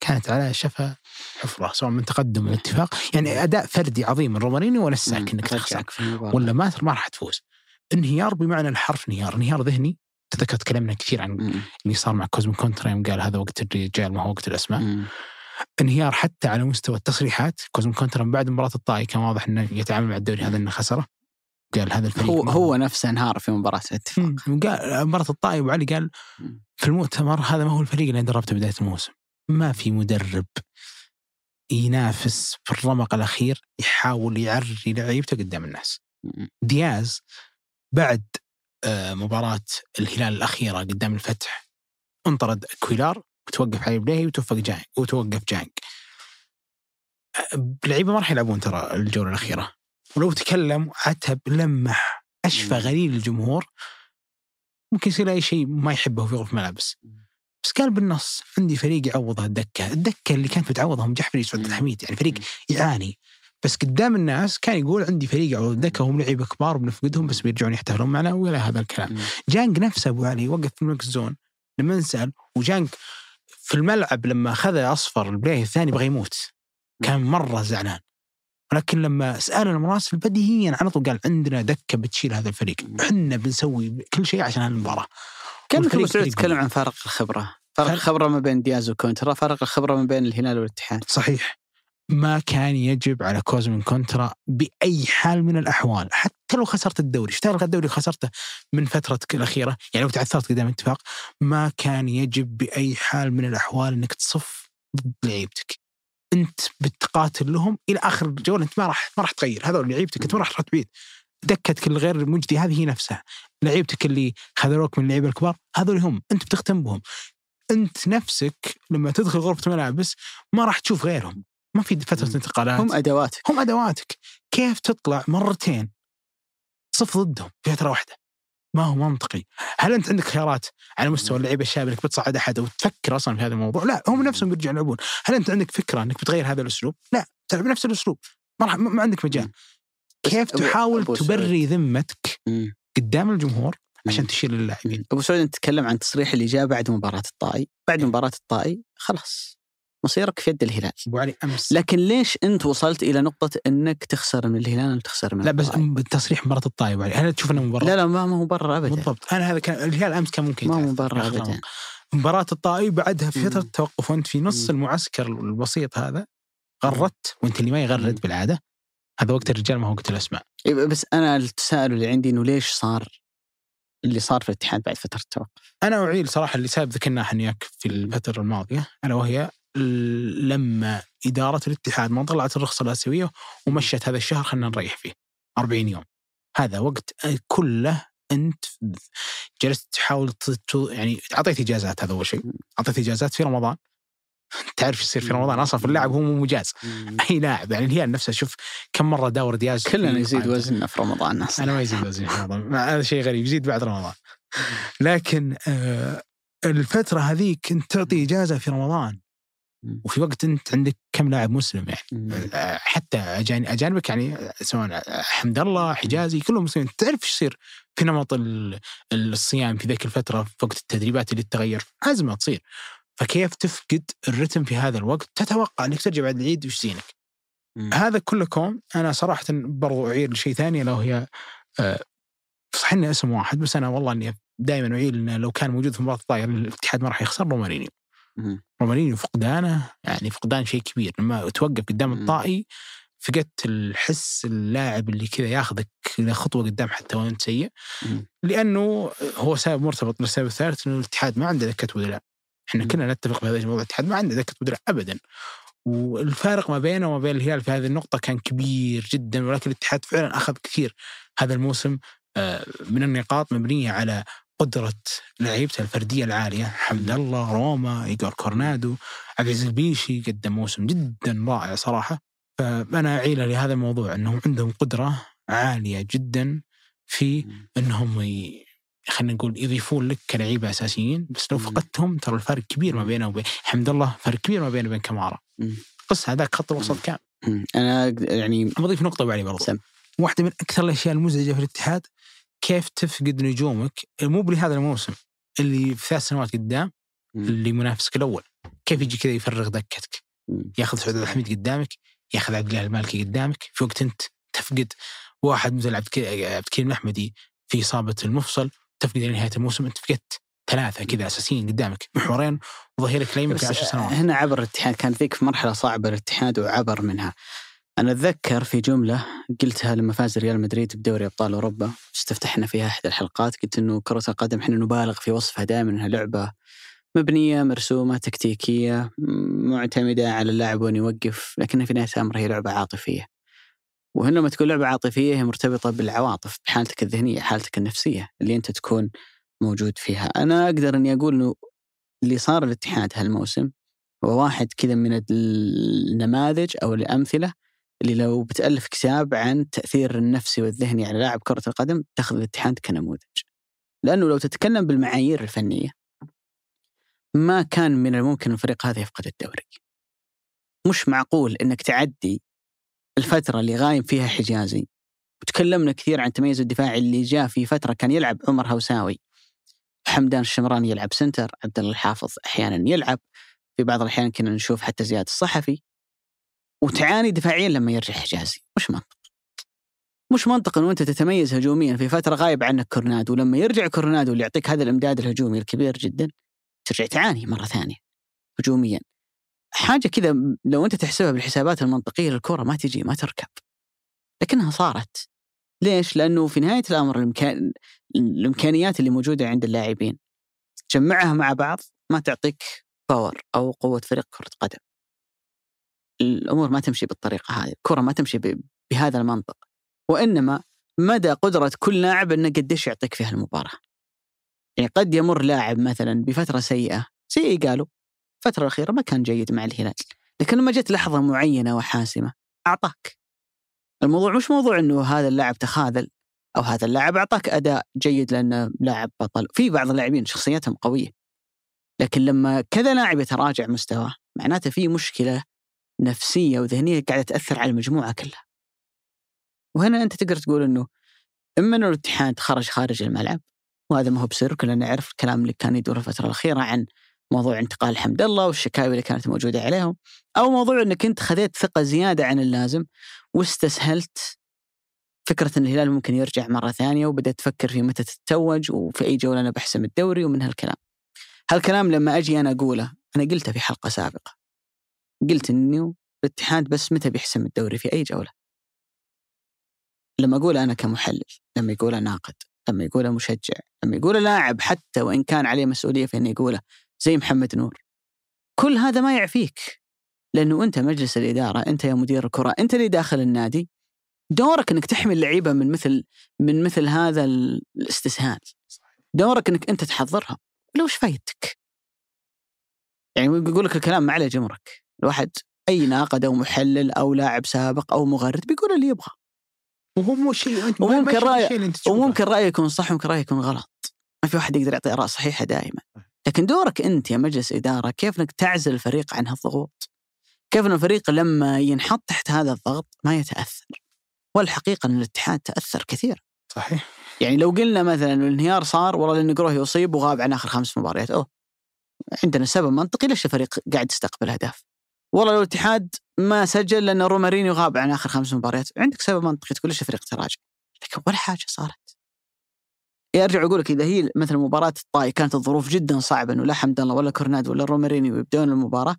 كانت على شفا حفرة سواء من تقدم من اتفاق يعني أداء فردي عظيم. من روماريني ولا الساك إنك تخسر. ولا ما ما راح تفوز. انهيار بمعنى الحرف انهيار. انهيار ذهني. تذكر تكلمنا كثير عن مم. اللي صار مع كوزمو كونترا يوم قال هذا وقت الرجال ما هو وقت الأسماء. مم. انهيار حتى على مستوى التصريحات. كوزمو كونترا بعد مباراة الطائي كان واضح إنه يتعامل مع الدوري هذا إنه خسره. قال هذا الفريق هو هو نفسه انهار في مباراة الاتفاق. قال مباراة الطائي أبو علي قال في المؤتمر هذا ما هو الفريق اللي دربته بداية الموسم. ما في مدرب ينافس في الرمق الأخير يحاول يعري لعيبته قدام الناس. دياز بعد آه، مباراة الهلال الأخيرة قدام الفتح انطرد كويلار. وتوقف علي بليهي وتوفق جانك وتوقف جانك. اللعيبة ما راح يلعبون ترى الجولة الأخيرة. ولو تكلم عتب لمح أشفى غليل الجمهور. ممكن يصير أي شيء ما يحبه في غرفة ملابس. بس. قال بالنص عندي فريق يعوض الدكة، الدكة اللي كانت بتعوضهم جحفلي سعود الحميد يعني فريق يعاني. بس قدام الناس كان يقول عندي فريق يعوض الدكة وهم لعيبة كبار وبنفقدهم بس بيرجعون يحتفلون معنا ولا هذا الكلام. جانج نفسه أبو علي وقف في ال mixed zone. لما نسال وجانج في الملعب لما أخذ أصفر البلاي الثاني بغى يموت. كان مرة زعلان. ولكن لما سالنا المراسل بديهيا على طول قال عندنا دكة بتشيل هذا الفريق. إحنا بنسوي كل شيء عشان هذه المباراة. كان سعود يتكلم عن فارق الخبرة؟ فرق الخبرة ما بين دياز وكونترا فرق الخبرة ما بين الهلال والاتحاد. صحيح. ما كان يجب على كوزمين كونترا بأي حال من الأحوال حتى لو خسرت الدوري إيش تلغى الدوري خسرته من فترتك الأخيرة؟ يعني لو تعثرت قدام الاتفاق ما كان يجب بأي حال من الأحوال إنك تصف ضد لعيبتك. أنت بتقاتل لهم إلى آخر الجولة أنت ما راح ما راح تغير. هذول لعيبتك أنت ما راح تروح بعيد دكتك الغير مجدي هذه هي نفسها. لعيبتك اللي خذلوك من اللعيبة الكبار هذول هم. أنت بتختم بهم. أنت نفسك لما تدخل غرفة ملابس ما راح تشوف غيرهم. ما في فترة مم. انتقالات. هم أدواتك. هم أدواتك. كيف تطلع مرتين صف ضدهم في فترة واحدة؟ ما هو منطقي. هل أنت عندك خيارات على مستوى اللعيبة الشاب إنك بتصعد أحد وتفكر أصلا في هذا الموضوع؟ لا هم نفسهم بيرجعوا يلعبون. هل أنت عندك فكرة إنك بتغير هذا الأسلوب؟ لا تلعب بنفس الأسلوب. ما, راح ما عندك مجال. كيف تحاول أبو تبري ذمتك. قدام الجمهور. عشان تشيل اللاعبين؟ أبو سعود أنت تتكلم عن تصريح اللي جاء بعد مباراة الطائي، بعد مباراة الطائي خلاص. مصيرك في يد الهلال، أبو علي أمس لكن ليش أنت وصلت إلى نقطة أنك تخسر من الهلال وتخسر من لا بس الطائي؟ بالتصريح مباراة الطايب علي هل تشوف إنه مباراة لا لا ما هو برا ابدا بالضبط أنا هذا كان الهلال أمس كان ممكن ما هو. مبرر ابدا. مباراة الطائي بعدها في فترة. توقف وأنت في نص مم. المعسكر البسيط هذا غردت وأنت اللي ما يغرد. بالعادة هذا وقت الرجال ما هو وقت الأسماء إيه، بس أنا التساؤل اللي عندي إنه ليش صار اللي صار في الاتحاد بعد فترة التوقف؟ أنا أعيل صراحة اللي ساب ذكرناه إحنا في الفترة الماضية الا وهي لما إدارة الاتحاد ما طلعت الرخصة الآسيوية ومشت هذا الشهر خلينا نريح فيه. 40 يوم. هذا وقت كله أنت جلست تحاول يعني أعطيت إجازات هذا أول شيء. أعطيت إجازات في رمضان. تعرف يصير في رمضان؟ أصلا في اللاعب هو مو مجاز. أي لاعب. يعني الهلال نفسه شوف كم مرة داور دياز كلنا يزيد. وزننا في رمضان أصلا. أنا ما يزيد وزني في رمضان. هذا شيء غريب. يزيد بعد رمضان. لكن آه الفترة هذيك كنت تعطي إجازة في رمضان. وفي وقت انت عندك كم لاعب مسلم يعني. آه، حتى أجانبك يعني سواء حمد الله حجازي كلهم مسلمين. تعرف إيش يصير؟ في نمط ال- الصيام في ذيك الفترة في وقت التدريبات اللي تتغير ازمه تصير. فكيف تفقد الرتم في هذا الوقت؟ تتوقع إنك ترجع بعد العيد وش زينك. هذا كله كوم أنا صراحة برضو أعير لشيء ثاني لو هي آه، صح اسم واحد بس أنا والله إني دائما أعير إنه لو كان موجود في مباراة الطائي والاتحاد ما راح يخسر رومارينيو. مم. رومارينيو فقدانه يعني فقدان شيء كبير لما توقف قدام. الطائي فقدت الحس اللاعب اللي كذا ياخذك خطوة قدام حتى وانت سيء. لأنه هو سبب مرتبط بالسبب الثالث إنه الاتحاد ما عنده دكه بدلاء إحنا مم. كلنا نتفق بهذا الموضوع الاتحاد ما عنده دكه بدلاء ابدا والفارق ما بينه وما بين الهلال في هذه النقطة كان كبير جدا ولكن الاتحاد فعلا أخذ كثير هذا الموسم آه، من النقاط مبنية على قدرة لعيبته الفردية العالية حمد الله روما إيجور كورنادو عبد العزيز البيشي قدم موسم جدا رائع صراحة فأنا أعيله لهذا الموضوع أنهم عندهم قدرة عالية جدا في. أنهم ي... خلينا نقول يضيفون لك كلعيبة أساسيين بس لو. فقدتهم ترى الفرق كبير ما بينه وبين حمد الله فرق كبير ما بينه وبين كمارا. قص هذاك خط الوسط كان مم. أنا يعني بضيف نقطة بعلي برضو سم. واحدة من أكثر الأشياء المزعجة في الاتحاد كيف تفقد نجومك؟ مو بلهذا الموسم اللي في ثلاث سنوات قدام. اللي منافسك الأول. كيف يجي كذا يفرغ دكتك. ياخذ سعود الحميد قدامك ياخذ عبد الله المالكي قدامك. في وقت أنت تفقد واحد مثل عبد الك- عبد الكريم الأحمدي في إصابة المفصل تفقد إلى نهاية الموسم أنت فقدت ثلاثة كذا أساسيين قدامك. محورين وظهيرك الأيمن بس في عشر سنوات. هنا عبر الاتحاد كانت ذيك في مرحلة صعبة الاتحاد وعبر منها. أنا أتذكر في جملة قلتها لما فاز ريال مدريد بدوري أبطال أوروبا استفتحنا فيها احد الحلقات قلت إنه كرة القدم إحنا نبالغ في وصفها دائما إنها لعبة مبنية مرسومة تكتيكية م- معتمدة على اللاعب وين يوقف لكنها في نهاية الأمر هي لعبة عاطفية. وهنا لما تكون لعبة عاطفية هي مرتبطة بالعواطف بحالتك الذهنية حالتك النفسية اللي أنت تكون موجود فيها. أنا أقدر إني أقول إنه اللي صار الاتحاد هالموسم هو واحد كذا من النماذج أو الأمثلة اللي لو بتألف كتاب عن التاثير النفسي والذهني على لاعب كرة القدم تاخذ الاتحاد كنموذج. لأنه لو تتكلم بالمعايير الفنية ما كان من الممكن الفريق هذا يفقد الدوري. مش معقول إنك تعدي الفترة اللي غايم فيها حجازي وتكلمنا كثير عن تميز الدفاعي اللي جاء في فترة كان يلعب عمر هوساوي حمدان الشمراني يلعب سنتر عبد الله الحافظ أحيانا يلعب في بعض الأحيان كنا نشوف حتى زياد الصحفي وتعاني دفاعيا لما يرجع حجازي. مش منطق. مش منطق إنه أنت تتميز هجوميا في فترة غايب عنك كورنادو. ولما يرجع كورنادو اللي يعطيك هذا الامداد الهجومي الكبير جدا ترجع تعاني مرة ثانية هجوميا. حاجة كذا لو أنت تحسبها بالحسابات المنطقية للكرة ما تجي ما تركب. لكنها صارت. ليش؟ لأنه في نهاية الأمر الإمكان... الإمكانيات اللي موجودة عند اللاعبين. تجمعها مع بعض ما تعطيك باور أو قوة فريق كرة قدم. الأمور ما تمشي بالطريقة هذه، الكرة ما تمشي. بهذا المنطق. وإنما مدى قدرة كل لاعب إنه قديش يعطيك فيها المباراة. يعني قد يمر لاعب مثلا بفترة سيئة زي قالوا الفترة الأخيرة ما كان جيد مع الهلال، لكن لما جت لحظة معينة وحاسمة أعطاك. الموضوع مش موضوع إنه هذا اللاعب تخاذل أو هذا اللاعب أعطاك أداء جيد لأنه لاعب بطل، في بعض اللاعبين شخصيتهم قوية. لكن لما كذا لاعب يتراجع مستواه معناته في مشكلة نفسية وذهنية قاعدة تأثر على المجموعة كلها. وهنا أنت تقدر تقول إنه إما إنه الاتحاد خرج خارج الملعب وهذا ما هو بسر كلنا نعرف الكلام اللي كان يدور الفترة الأخيرة عن موضوع انتقال حمد الله والشكاوي اللي كانت موجودة عليهم أو موضوع إنك أنت خذيت ثقة زيادة عن اللازم واستسهلت فكرة إن الهلال ممكن يرجع مرة ثانية وبدأت تفكر في متى تتوج وفي أي جولة أنا بحسم الدوري ومن هالكلام. هالكلام لما أجي أنا أقوله أنا قلته في حلقة سابقة. قلت إنه الاتحاد بس متى بيحسم الدوري في أي جولة. لما أقول أنا كمحلل، لما يقول ناقد، لما يقول مشجع، لما يقول لاعب حتى وإن كان عليه مسؤولية في إنه يقوله زي محمد نور. كل هذا ما يعفيك لأنه أنت مجلس الإدارة، أنت يا مدير الكرة، أنت اللي داخل النادي دورك إنك تحمي اللعيبه من مثل من مثل هذا الاستسهال. دورك إنك أنت تحضرها، لو إيش فايدتك؟ يعني يقول لك الكلام ما عليه جمرك، الواحد اي ناقد أو محلل أو لاعب سابق أو مغرد بيقول اللي يبغى. وهو مو شيء أنت وممكن تشوفه. وممكن رايه يكون صح وممكن رايه يكون غلط. ما في واحد يقدر يعطي اراء صحيحة دائما. لكن دورك أنت يا مجلس إدارة كيف إنك تعزل الفريق عن هالضغوط؟ كيف إن الفريق لما ينحط تحت هذا الضغط ما يتأثر؟ والحقيقة إن الاتحاد تأثر كثير. صحيح يعني لو قلنا مثلا الانهيار صار والله لأن قروه يصيب وغاب عن آخر خمس مباريات أوه عندنا سبب منطقي ليش الفريق قاعد يستقبل أهداف والله لو الاتحاد ما سجل لأن رومارينيو غاب عن آخر خمس مباريات عندك سبب منطقي تقول ليش الفريق تراجع. لكن ولا حاجة صارت. يرجع أقول لك إذا هي مثل مباراة الطائي كانت الظروف جدا صعبة إنه لا حمد الله ولا كورناد ولا رومارينيو يبدون المباراة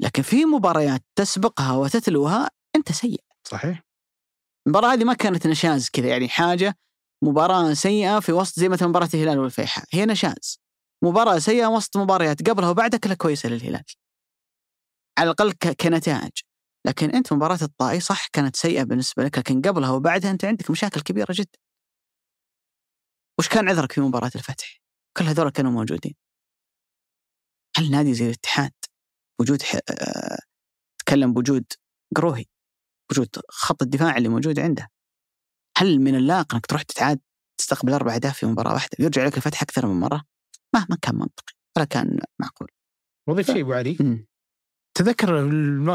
لكن في مباريات تسبقها وتتلوها أنت سيء. صحيح. المباراة هذه ما كانت نشاز كذا يعني حاجة مباراة سيئة في وسط زي مثلا مباراة الهلال والفيحاء. هي نشاز. مباراة سيئة وسط مباريات قبلها وبعدها كلها كويسة للهلال. على الأقل ك- كنتائج لكن أنت مباراة الطائي صح كانت سيئة بالنسبة لك لكن قبلها وبعدها أنت عندك مشاكل كبيرة جدا وش كان عذرك في مباراة الفتح كل هذول كانوا موجودين هل نادي زي الاتحاد وجود ح... آه، تكلم بوجود قروهي وجود خط الدفاع اللي موجود عنده هل من اللائق أنك تروح تتعاد تستقبل أربع أهداف في مباراة واحدة ويرجع لك الفتح أكثر من مرة؟ ما ما كان منطقي ولا كان معقول. واضيف شيء أبو علي. تذكر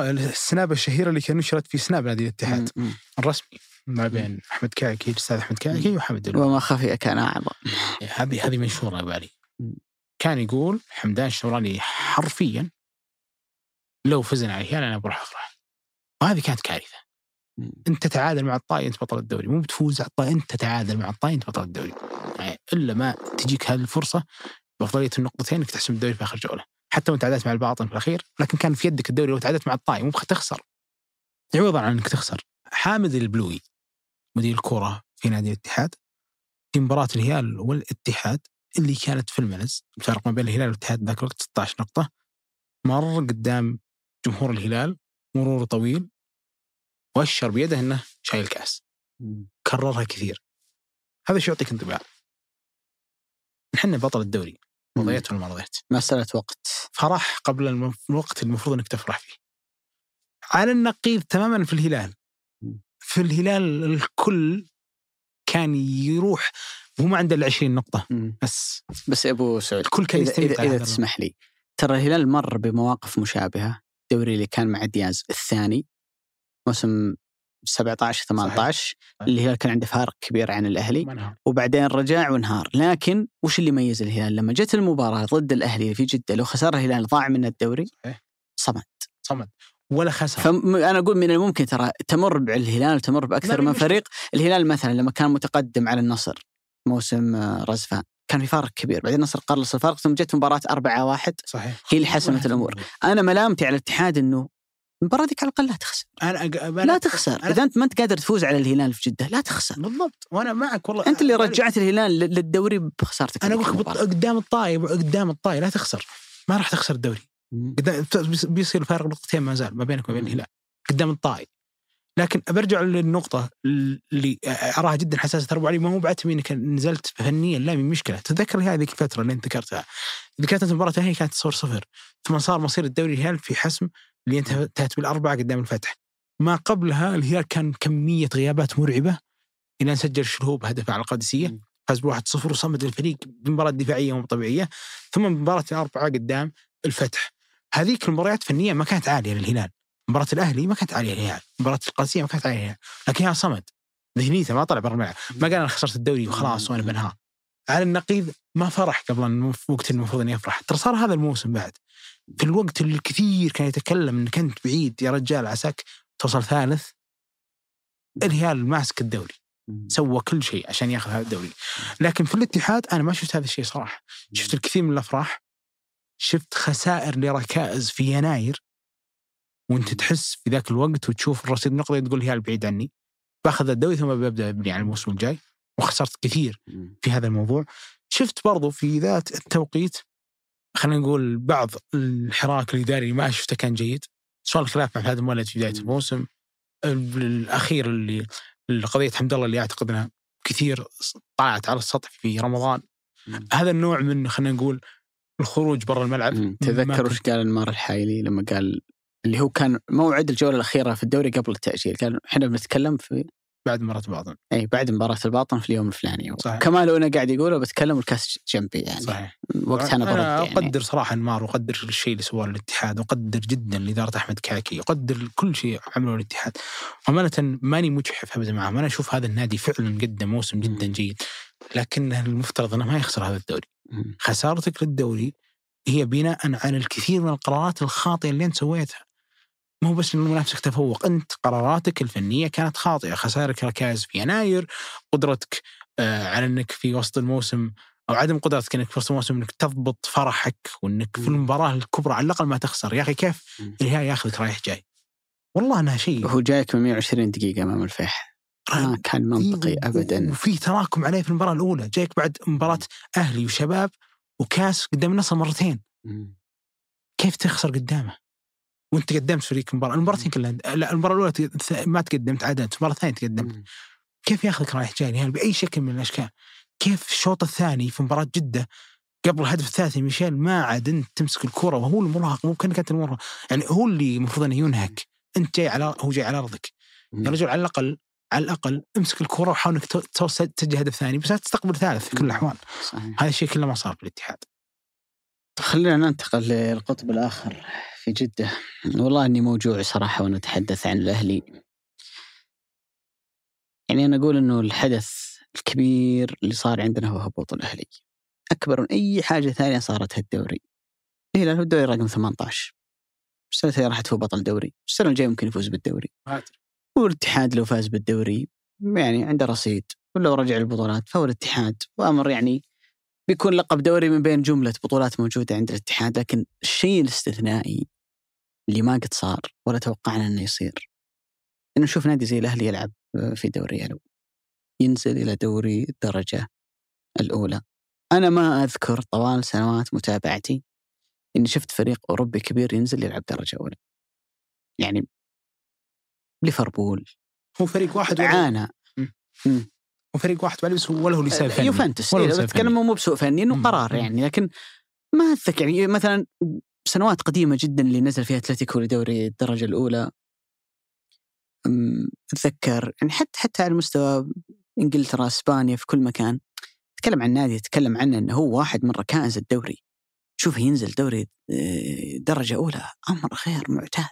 السنابة الشهيرة اللي كان نشرت في سناب نادي الاتحاد مم. الرسمي ما بين أحمد كعكي الأستاذ أحمد كعكي وحمد وما خفي كان أعظم. هذه هذه منشورة ابو علي. كان يقول حمدان الشوراني حرفيا لو فزنا على الهلال أنا بروح أفرح وهذه كانت كارثة. أنت تتعادل مع الطائي أنت بطل الدوري مو بتفوز على الطائي أنت تتعادل مع الطائي أنت بطل الدوري يعني إلا ما تجيك هذه الفرصة بأفضلية النقطتين إنك تحسم الدوري في آخر جولة حتى وانت تعادلت مع الباطن في الأخير لكن كان في يدك الدوري لو تعادلت مع الطائي مو تخسر عوضا عن إنك تخسر. حامد البلوي مدير الكرة في نادي الاتحاد في مباراة الهلال والاتحاد اللي كانت في المنز الفرق ما بين الهلال والاتحاد ذاك الوقت 16 نقطة مر قدام جمهور الهلال مرور طويل وأشر بيده إنه شايل كاس كررها كثير. هذا شو يعطيك انطباع؟ نحن بطل الدوري. رضيت ولا ما رضيت مسألة وقت. فرح قبل الوقت المفروض إنك تفرح فيه. على النقيض تماما في الهلال. في الهلال الكل كان يروح وهو ما عنده إلا 20 نقطة مم. بس. بس يا أبو سعود الكل كان إذا, إذا هذا تسمح لي. ترى الهلال مر بمواقف مشابهة. الدوري اللي كان مع دياز الثاني موسم 17 18 الهلال كان عنده فارق كبير عن الأهلي. ما انهار. وبعدين رجع وانهار لكن وش اللي ميز الهلال؟ لما جت المباراة ضد الأهلي في جدة لو خسر الهلال ضاع من الدوري صحيح. صمد. صمد. ولا خسر. فأنا أقول من الممكن ترى تمر بالهلال وتمر بأكثر لا، من فريق. الهلال مثلا لما كان متقدم على النصر موسم آه، رزفان كان في فارق كبير. بعدين النصر قلص الفارق ثم جت مباراة 4 1 صحيح. هي اللي حسمت الأمور. أنا ملامتي على الاتحاد أنه المباراة ذيك على الأقل لا تخسر. أنا أق... أنا لا تخسر. أنا- إذا أنت ما أنت قادر تفوز على الهلال في جدة لا تخسر. بالضبط. وأنا معك والله أنت اللي أنا- رجعت الهلال لل- للدوري بخسارتك أنا هذيك أقول لك المباراة. قدام الطاي قدام الطاي لا تخسر. ما راح تخسر الدوري. بيصير فارق نقطتين ما زال ما بينك وبين. الهلال. قدام الطاي لكن برجع للنقطة اللي أراها جدا حساسة. ترى علي ما هو بعتمي انك نزلت فنيا لا من مشكلة. تذكر هذه الفترة اللي أنت ذكرتها. اللي كانت المباراة هي كانت صفر صفر. ثم صار مصير الدوري الهلال في حسم اللي انتهت بالأربعة قدام الفتح. ما قبلها الهلال كان كمية غيابات مرعبة. إلى أن سجل شلهوب هدف على القادسية. مم. فاز بواحد صفر وصمد الفريق بمباراة دفاعية مو طبيعية. ثم مباراة الأربعة قدام الفتح. هذيك المباريات فنيا ما كانت عالية للهلال. مباراة الأهلي ما كانت عالية للهلال. مباراة القادسية ما كانت عالية للهلال. لكن هي صمد ذهنيته ما طلع برا الملعب. ما قال أنا خسرت الدوري وخلاص وأنا بنهار. على النقيض ما فرح قبل وقت المفروض أن يفرح. ترى صار هذا الموسم بعد. في الوقت اللي الكثير كان يتكلم إنك أنت بعيد يا رجال عساك توصل ثالث. الهلال ماسك الدوري. سوى كل شيء عشان ياخذ هذا الدوري. لكن في الاتحاد أنا ما شفت هذا الشيء صراحة. شفت الكثير من الأفراح. شفت خسائر لركائز في يناير. وأنت تحس في ذاك الوقت وتشوف الرصيد النقدي تقول الهلال بعيد عني. باخذ الدوري ثم ببدأ أبني على الموسم الجاي. وخسرت كثير. في هذا الموضوع شفت برضو في ذات التوقيت خلينا نقول بعض الحراك الاداري ما شفته كان جيد سواء الخلاف مع فهد المولد في بداية. الموسم ال- الأخير اللي اللي قضيه حمد الله اللي أعتقد إنها كثير طلعت على السطح في رمضان مم. هذا النوع من خلينا نقول الخروج برا الملعب تذكر وش قال انمار الحايلي لما قال اللي هو كان موعد الجولة الأخيرة في الدوري قبل التأجيل قال إحنا بنتكلم في بعد مرة بعض إي بعد مباراة الباطن في اليوم الفلاني. صحيح. كمال وأنا قاعد يقول بتكلم والكاس جنبي يعني. صحيح. وقتها أنا برد أنا يعني. أقدر صراحة إنمار وأقدر الشيء اللي سواه الاتحاد وأقدر جدا لإدارة أحمد كاكي أقدر كل شيء عمله الاتحاد أمانة ماني مجحف ابدا معهم. أنا أشوف هذا النادي فعلا قدم موسم جدا. جيد. لكن المفترض إنه ما يخسر هذا الدوري. خسارتك للدوري هي بناء على الكثير من القرارات الخاطئة اللي أنت سويتها. مو بس ان منافسك تفوق انت قراراتك الفنية كانت خاطئة. خسارك ركائز في يناير قدرتك آه على إنك في وسط الموسم أو عدم قدرتك إنك في وسط الموسم إنك تضبط فرحك وإنك في. المباراة الكبرى على الأقل ما تخسر. يا أخي كيف. الهلال ياخذك رايح جاي؟ والله انها شيء وهو جايك من 120 دقيقة أمام الفيح. ما كان منطقي ابدا. وفي تراكم عليه في المباراة الأولى. جايك بعد مباراة أهلي وشباب وكاس قدام النصر مرتين. كيف تخسر قدامه؟ وانت قدمت فريق المباراة المباراتين كلها لا المباراة الأولى ما تقدمت عدلت المباراة الثانية تقدمت. كيف ياخذك رايح جاي؟ الهلال بأي شكل من الأشكال. كيف الشوط الثاني في مباراة جدة قبل الهدف الثالث ميشيل ما عاد انت تمسك الكرة وهو المراهق مو كأنك أنت المراهق. يعني هو اللي المفروض إنه ينهك. انت جاي على هو جاي على أرضك. يا رجل على الأقل على الأقل امسك الكرة وحاول إنك تسجل هدف ثاني بس لا تستقبل ثالث في كل الأحوال. هذا الشيء كله ما صار في الاتحاد خلينا ننتقل للقطب الآخر. في جدة. والله أني موجوع صراحة وأنا أتحدث عن الأهلي. يعني أنا أقول أنه الحدث الكبير اللي صار عندنا هو هبوط الأهلي. أكبر من أي حاجة ثانية صارت هالدوري. الهلال هو الدوري رقم 18 السنة الجاية راح تفوز بطل دوري السنة الجاية ممكن يفوز بالدوري. والاتحاد لو فاز بالدوري يعني عنده رصيد. ولو رجع البطولات فهو الاتحاد. وأمر يعني بيكون لقب دوري من بين جملة بطولات موجودة عند الاتحاد. لكن الشيء الاستثنائي اللي ما قد صار ولا توقعنا إنه يصير. إنه نشوف نادي زي الأهلي يلعب في دوري ألو ينزل إلى دوري الدرجة الأولى. أنا ما أذكر طوال سنوات متابعتي إني شفت فريق أوروبي كبير ينزل يلعب درجة أولى. يعني ليفربول. هو فريق واحد عانى هو فريق واحد ولا بس ولا هو اللي يسال فني. يوفنتوس ولا إيه، بتكلم فني. مو بسوء فني إنه. قرار. يعني لكن ما اتذكر يعني مثلا سنوات قديمة جدا اللي نزل فيها أتلتيكو لدوري الدرجة الأولى. أم، أتذكر يعني حتى حتى على مستوى إنجلترا إسبانيا في كل مكان. تكلم عن نادي يتكلم عنه إنه هو واحد من ركائز الدوري. شوف ينزل دوري آه، درجة أولى أمر غير معتاد.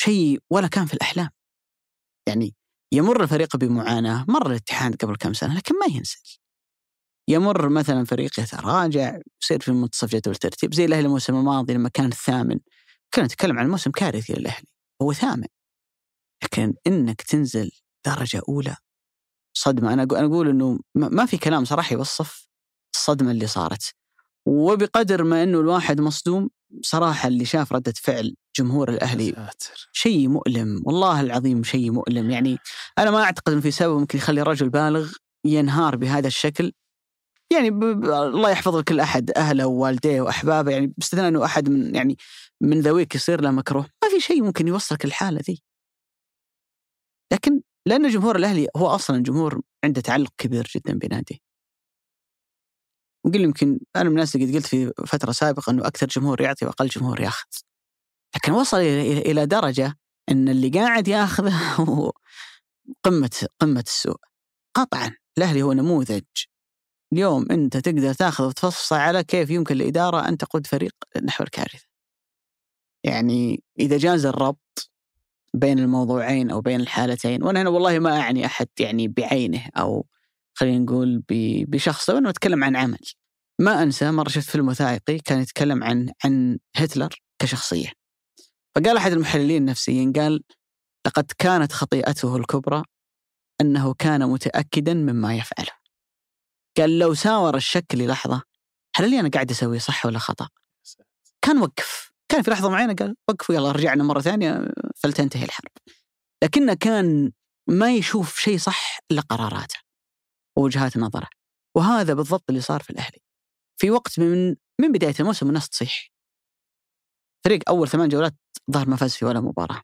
شيء ولا كان في الأحلام. يعني يمر الفريق بمعاناة مر الاتحاد قبل كم سنة لكن ما ينزل. يمر مثلا فريق يتراجع يصير في منتصف جدول الترتيب زي الأهلي الموسم الماضي لما كان الثامن. كنا نتكلم عن موسم كارثي للأهلي هو ثامن. لكن إنك تنزل درجة أولى صدمة. أنا أنا أقول إنه ما في كلام صراحة يوصف الصدمة اللي صارت. وبقدر ما إنه الواحد مصدوم صراحة اللي شاف ردة فعل جمهور الأهلي. شيء مؤلم. والله العظيم شيء مؤلم. يعني أنا ما أعتقد ان في سبب ممكن يخلي رجل بالغ ينهار بهذا الشكل. يعني. الله يحفظ لكل أحد أهله ووالديه وأحبابه يعني باستثناء إنه أحد من يعني من ذويك يصير له مكروه. ما في شيء ممكن يوصلك الحاله ذي. لكن لأن جمهور الأهلي هو أصلا جمهور عنده تعلق كبير جدا بناديه. وقل يمكن أنا من الناس اللي قد قلت في فترة سابقة إنه أكثر جمهور يعطي وأقل جمهور ياخذ. لكن وصل إلى درجة إن اللي قاعد ياخذه هو قمة قمة السوء. قطعا. الأهلي هو نموذج اليوم انت تقدر تاخذ وتفصل على كيف يمكن للاداره أن تقود فريق نحو الكارثة. يعني إذا جاز الربط بين الموضوعين أو بين الحالتين وأنا هنا والله ما أعني أحد يعني بعينه أو خلينا نقول بشخصه وأنا اتكلم عن عمل. ما أنسى مرة شفت فيلم وثائقي كان يتكلم عن عن هتلر كشخصية. فقال أحد المحللين النفسيين قال لقد كانت خطيئته الكبرى أنه كان متاكدا مما يفعله. قال لو ساور الشك للحظه هل اللي أنا قاعد أسويه صح ولا خطأ؟ كان وقف، كان في لحظة معينة قال وقفوا يلا رجعنا مرة ثانية فلتنتهي الحرب. لكنه كان ما يشوف شيء صح إلا قراراته ووجهات نظره. وهذا بالضبط اللي صار في الأهلي. في وقت من من بداية الموسم الناس تصيح. فريق أول ثمان جولات ظهر ما فاز في ولا مباراة.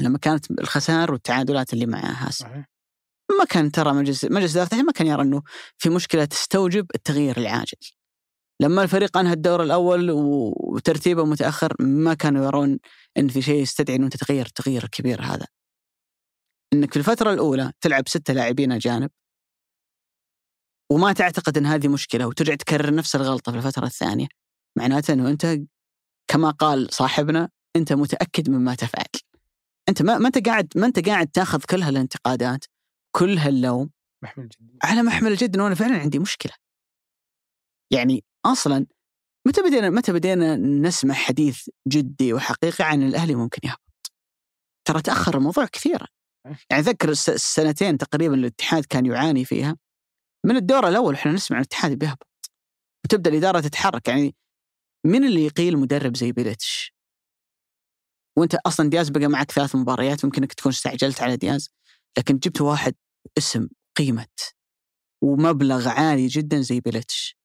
لما كانت الخسائر والتعادلات اللي معها صحيح ما كان ترى مجلس مجلس إدارة ما كان يرى إنه في مشكلة تستوجب التغيير العاجل. لما الفريق أنهى الدور الأول وترتيبه متأخر ما كانوا يرون إن في شيء يستدعي إنه تتغير التغيير الكبير هذا. إنك في الفترة الأولى تلعب ستة لاعبين أجانب وما تعتقد إن هذه مشكلة وترجع تكرر نفس الغلطة في الفترة الثانية معناته إنه أنت كما قال صاحبنا أنت متأكد مما تفعل. أنت ما أنت قاعد ما أنت قاعد تاخذ كل هالانتقادات كل هاللوم محمل جدي على محمل الجد إنه أنا فعلا عندي مشكلة. يعني أصلا متى بدينا متى بدينا نسمع حديث جدي وحقيقي عن الأهلي ممكن يهبط؟ ترى تأخر الموضوع كثيرا. يعني ذكر الس- السنتين تقريبا الاتحاد كان يعاني فيها من الدور الأول إحنا نسمع الاتحاد بيهبط. وتبدأ الإدارة تتحرك يعني من اللي يقيل مدرب زي بيلتش؟ وأنت أصلا دياز بقى معك ثلاث مباريات ممكن انك تكون استعجلت على دياز لكن جبت واحد اسم قيمة ومبلغ عالي جدا زي بيلتش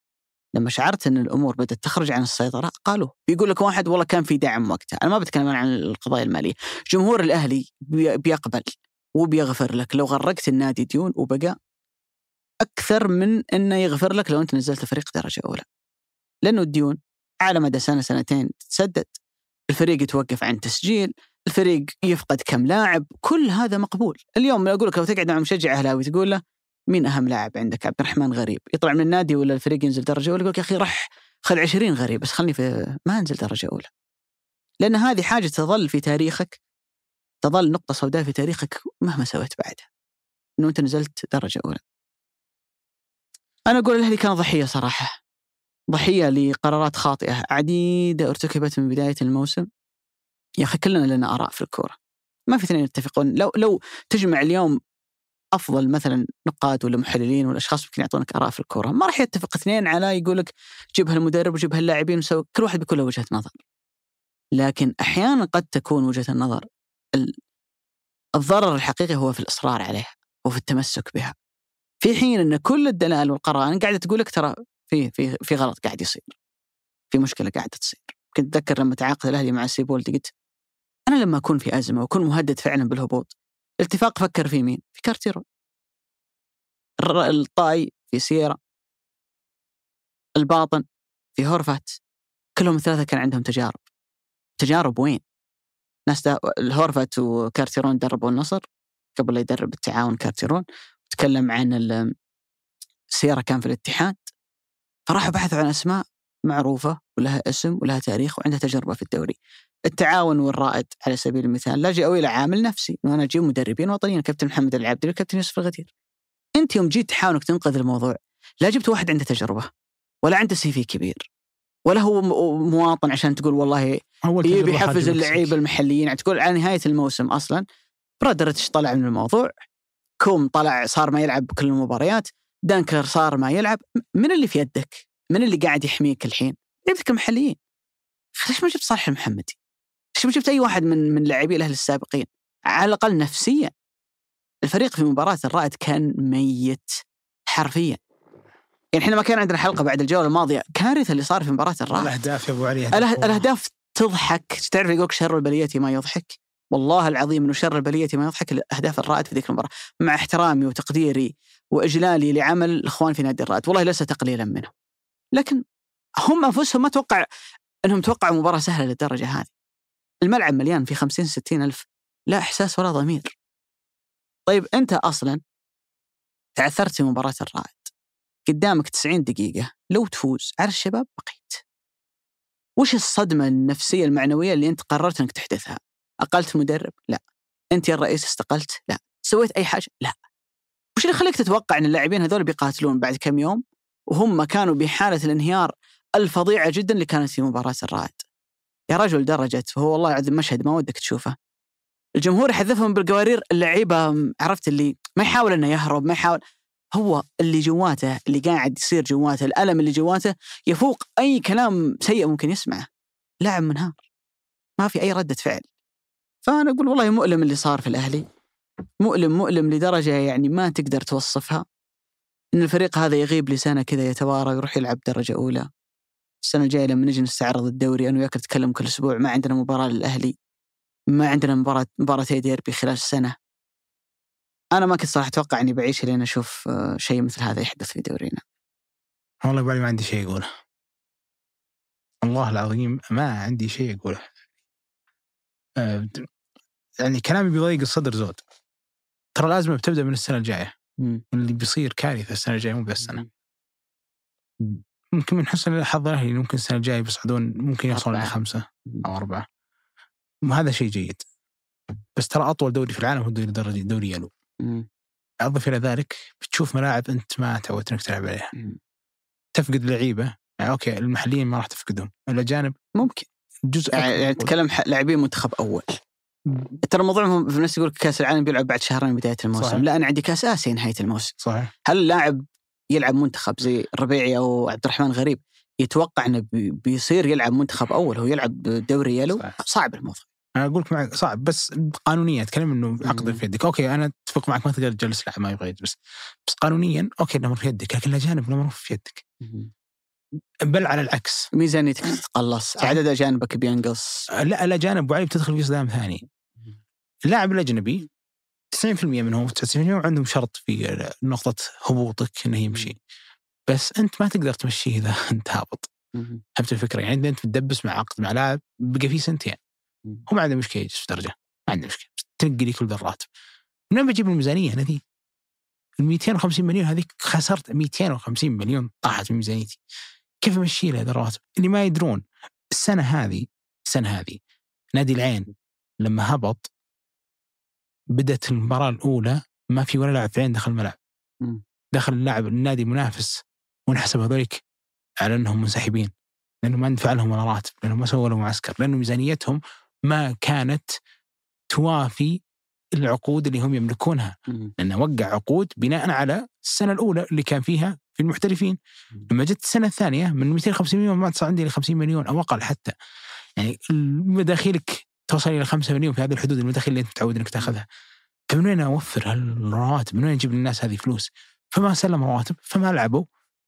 لما شعرت إن الأمور بدأت تخرج عن السيطرة قالوا بيقول لك واحد والله كان في دعم وقتها. أنا ما بتكلم عن القضايا المالية. جمهور الأهلي بي- بيقبل وبيغفر لك. لو غرقت النادي ديون وبقى أكثر من إنه يغفر لك لو أنت نزلت فريق درجة أولى. لأنه الديون على مدى سنة سنتين تتسدد الفريق يتوقف عن تسجيل. الفريق يفقد كم لاعب كل هذا مقبول. اليوم أقول لك لو تقعد مع مشجع أهلاوي تقول له مين أهم لاعب عندك؟ عبد الرحمن غريب. يطلع من النادي ولا الفريق ينزل درجة أولى يقول لك يا أخي رح خل 20 غريب بس خلني في ما أنزل درجة أولى. لأن هذه حاجة تظل في تاريخك تظل نقطة سوداء في تاريخك مهما سويت بعدها. إنه أنت نزلت درجة أولى. أنا أقول الأهلي كان ضحية صراحة. ضحية لقرارات خاطئة عديدة ارتكبت من بداية الموسم. يا أخي كلنا لنا آراء في الكورة. ما في اثنين يتفقون. لو لو تجمع اليوم أفضل مثلا نقاد ولا محللين ولا أشخاص ممكن يعطونك آراء في الكورة. ما راح يتفق اثنين على يقول لك جيب هالمدرب وجيب هاللاعبين وسوي كل واحد بيكون له وجهة نظر. لكن أحيانا قد تكون وجهة النظر ال- الضرر الحقيقي هو في الإصرار عليها وفي التمسك بها. في حين أن كل الدلائل والقرائن قاعدة تقول لك ترى في في في غلط قاعد يصير. في مشكلة قاعدة تصير. كنت أتذكر لما تعاقد الأهلي مع سيبولد قلت أنا لما أكون في أزمة وأكون مهدد فعلا بالهبوط الاتفاق فكر في مين؟ في كارتيرون الطاي في سيرا الباطن في هورفات كلهم الثلاثة كان عندهم تجارب تجارب وين؟ ناس دا الهورفات وكارتيرون دربوا النصر قبل لا يدرب التعاون كارتيرون تكلم عن سيرا كان في الاتحاد فراحوا بحثوا عن أسماء معروفة ولها اسم ولها تاريخ وعندها تجربة في الدوري. التعاون والرائد على سبيل المثال لجأوا إلى عامل نفسي إنه أنا أجيب مدربين وطنيين كابتن محمد العبدي وكابتن يوسف الغدير. أنت يوم جيت تحاول إنك تنقذ الموضوع لا جبت واحد عنده تجربة ولا عنده CV كبير ولا هو مواطن عشان تقول والله يبي تجربة يحفز اللعيبة المحليين يعني تقول على نهاية الموسم أصلا برادريتش طلع من الموضوع كوم طلع صار ما يلعب بكل المباريات دانكلر صار ما يلعب من اللي في يدك؟ من اللي قاعد يحميك الحين؟ لعيبتك المحليين ليش ما جبت صالح المحمدي؟ ما جبت أي واحد من من لاعبي الأهلي السابقين؟ على الأقل نفسيا. الفريق في مباراة الرائد كان ميت حرفيا. يعني إحنا ما كان عندنا حلقة بعد الجولة الماضية كارثة اللي صار في مباراة الرائد. الأهداف يا أبو علي الأهداف تضحك. تعرف يقولك شر البلية ما يضحك؟ والله العظيم إنه شر البلية ما يضحك اهداف الرائد في ذيك المباراة. مع احترامي وتقديري وإجلالي لعمل الإخوان في نادي الرائد. والله ليس تقليلا منهم. لكن هم أنفسهم ما توقع إنهم توقعوا مباراة سهلة للدرجة هذه. الملعب مليان في 50 60 ألف لا إحساس ولا ضمير طيب أنت أصلا تعثرت في مباراة الرائد قدامك 90 دقيقة لو تفوز على الشباب بقيت وش الصدمة النفسية المعنوية اللي أنت قررت أنك تحدثها؟ أقلت مدرب؟ لا. أنت يا الرئيس استقلت؟ لا. سويت أي حاجة؟ لا. وش اللي خليك تتوقع أن اللاعبين هذول بيقاتلون بعد كم يوم وهم كانوا بحالة الانهيار الفظيعة جدا اللي كانت في مباراة الرائد؟ يا رجل لدرجة وهو والله العظيم مشهد ما ودك تشوفه. الجمهور يحذفهم بالقوارير اللعيبة عرفت اللي ما يحاول إنه يهرب ما يحاول. هو اللي جواته اللي قاعد يصير جواته الألم اللي جواته يفوق أي كلام سيء ممكن يسمعه. لاعب منهار. ما في أي ردة فعل. فأنا أقول والله مؤلم اللي صار في الأهلي. مؤلم مؤلم لدرجة يعني ما تقدر توصفها. إن الفريق هذا يغيب لسنة كذا يتوارى ويروح يلعب درجة أولى. السنة الجاية لما نجي نستعرض الدوري أنا وياك نتكلم كل أسبوع ما عندنا مباراة للأهلي ما عندنا مباراة مباراتي ديربي خلال السنة. أنا ما كنت صراحة أتوقع إني بعيش لين أشوف آه، شيء مثل هذا يحدث في دورينا. والله علي ما عندي شيء أقوله. والله العظيم ما عندي شيء أقوله. آه، يعني كلامي بيضيق الصدر زود. ترى الازمه بتبدا من السنة الجاية. اللي بيصير كارثة السنة الجاية مو بهالسنة. ممكن من حسن الحظ الاهلي ممكن السنة الجاية بيصعدون ممكن يوصلون خمسه. أو أربعة. وهذا شيء جيد. بس ترى أطول دوري في العالم هو الدوري دوري يلو. أضف إلى ذلك بتشوف ملاعب أنت ما تعودت إنك تلعب عليها. مم. تفقد لعيبة. يعني أوكي المحليين ما راح تفقدهم. الاجانب ممكن. جزء يعني يعني. تتكلم ح- لاعبين منتخب أول. ترى الموضوع مو- في ناس يقول كأس العالم بيلعب بعد شهرين من بداية الموسم. صحيح. لا أنا عندي كأس آسيا نهاية الموسم. صحيح. هل اللاعب يلعب منتخب زي الربيعي أو عبد الرحمن غريب. يتوقع إنه بي- بيصير يلعب منتخب أول هو يلعب دوري يلو. صعب الموضوع. أنا أقول لك معك صعب بس قانونيا أتكلم إنه عقد. في يدك. okay أنا أتفق معك ما تقدر تجلس لاعب ما يبغى يجلس. بس قانونيا okay الامر في يدك لكن الأجانب الامر في يدك. بل على العكس. ميزانيتك تتقلص. عدد أجانبك بينقص. لا الأجانب وعلي بتدخل في صدام ثاني. اللاعب الأجنبي 90% منهم 99% عندهم شرط في نقطة هبوطك إنه يمشي. بس أنت ما تقدر تمشيه إذا أنت هابط. فهمت الفكرة؟ يعني أنت بتدبس مع عقد مع لاعب بقى فيه سنتين. هو ما عنده مشكلة يجلس في درجة. ما عنده مشكلة. بس تنقل لي كل ذا الراتب. من وين بجيب الميزانية أنا ذي؟ ال 250 مليون هذيك خسرت 250 مليون طاحت من ميزانيتي. كيف أمشي له ذا الرواتب؟ اللي ما يدرون. السنة هذه السنة هذه نادي العين لما هبط بدأت المباراة الأولى ما في ولا لاعب العين دخل الملعب. دخل اللاعب النادي المنافس ونحسب هذوليك على أنهم منسحبين لأنه ما ندفع لهم ولا راتب لأنهم ما سووا لهم معسكر لأنه ميزانيتهم ما كانت توافي العقود اللي هم يملكونها. لأنه وقع عقود بناء على السنة الأولى اللي كان فيها في المحترفين. لما جت السنة الثانية من 250 مليون ما تصل عندي ل 50 مليون أو أقل حتى. يعني مداخيلك توصل إلى 5 مليون في هذه الحدود المداخيل اللي أنت متعود إنك تأخذها فمن وين أوفر هالرواتب؟ من وين أجيب للناس هذه فلوس؟ فما سلم رواتب فما لعبوا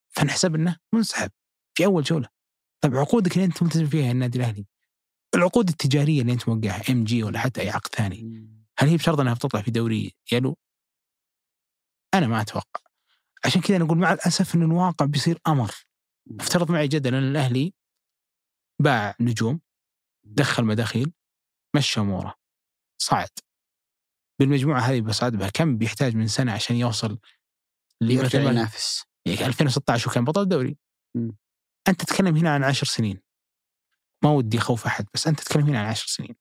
فنحسب إنه منسحب في أول جولة. طيب عقودك اللي أنت ملتزم فيها النادي الأهلي العقود التجارية اللي أنت موقعها إم جي ولا حتى أي عقد ثاني هل هي بشرط إنها بتطلع في دوري يلو؟ أنا ما أتوقع. عشان كذا أنا أقول مع الأسف إن الواقع بيصير أمر. افترض معي جدلا الأهلي باع نجوم دخل مداخيل مشى اموره صعد. بالمجموعة هذه بصعد بها. كم بيحتاج من سنة عشان يوصل يرجع لمثلا ينافس. يعني 2016 وكان بطل دوري مم. أنت تتكلم هنا عن عشر سنين. ما ودي خوف أحد بس أنت تتكلم هنا عن عشر سنين.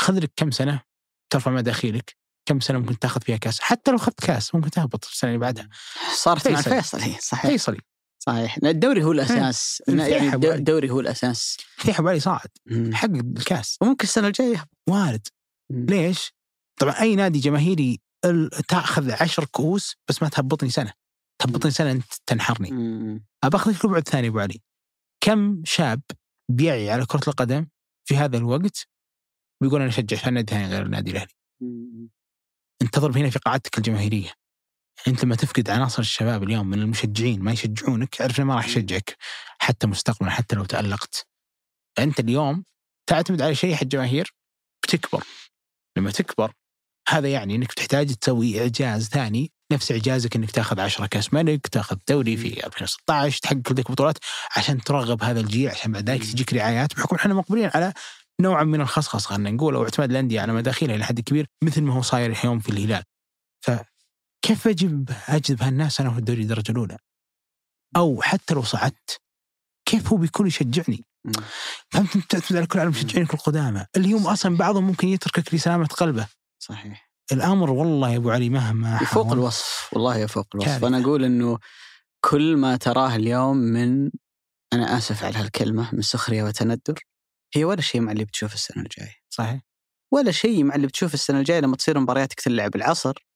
خذ لك كم سنة ترفع مداخيلك كم سنة ممكن تاخذ فيها كاس؟ حتى لو اخذت كاس ممكن تهبط السنة اللي بعدها. صارت مع فيصل. الفيصل هي صحيح. فيصلي صحيح. الدوري هو الأساس. الفيحة يعني علي. الدوري هو الأساس. فتح بالي صعد حقق الكاس. وممكن السنة الجاية. وارد ليش؟ طبعا أي نادي جماهيري تأخذ عشر كؤوس بس ما تهبطني سنة. تهبطني سنة أنت تنحرني. مم. ابى اخذك بعد ثاني أبو علي. كم شاب بيعي على كرة القدم في هذا الوقت بيقول أنا أشجع نادي ثاني غير النادي الأهلي؟ انت تضرب هنا في قاعدتك الجماهيرية. أنت لما تفقد عناصر الشباب اليوم من المشجعين ما يشجعونك أعرف ما راح يشجعك حتى مستقبلا حتى لو تألقت. أنت اليوم تعتمد على شيء الجماهير بتكبر. لما تكبر هذا يعني إنك بتحتاج تسوي إعجاز ثاني نفس إعجازك إنك تاخذ 10 كأس ملك تاخذ دوري في 2016 تحقق لك بطولات عشان ترغب هذا الجيل عشان بعد ذلك تجيك رعايات بحكم إحنا مقبلين على نوعا من الخصخص خلينا نقول أو اعتماد الأندية على مداخيلها إلى حد كبير مثل ما هو صاير اليوم في الهلال. فكيف أجيب أجذب هالناس أنا في الدوري الدرجة الأولى؟ أو حتى لو صعدت كيف هو بيكون يشجعني؟ مم. فانت تعتمد على كل على مشجعينك القدامى اللي هم أصلا بعضهم ممكن يتركك لسلامة قلبه. صحيح الأمر والله يا أبو علي مهما حاول- الوصف والله يفوق الوصف كارثة. أنا أقول إنه كل ما تراه اليوم من أنا آسف على هالكلمة من سخرية وتندر هي ولا شيء مع اللي بتشوف السنة الجاية صحيح ولا شيء مع اللي بتشوف السنة الجاية لما تصير مبارياتك تلعب العصر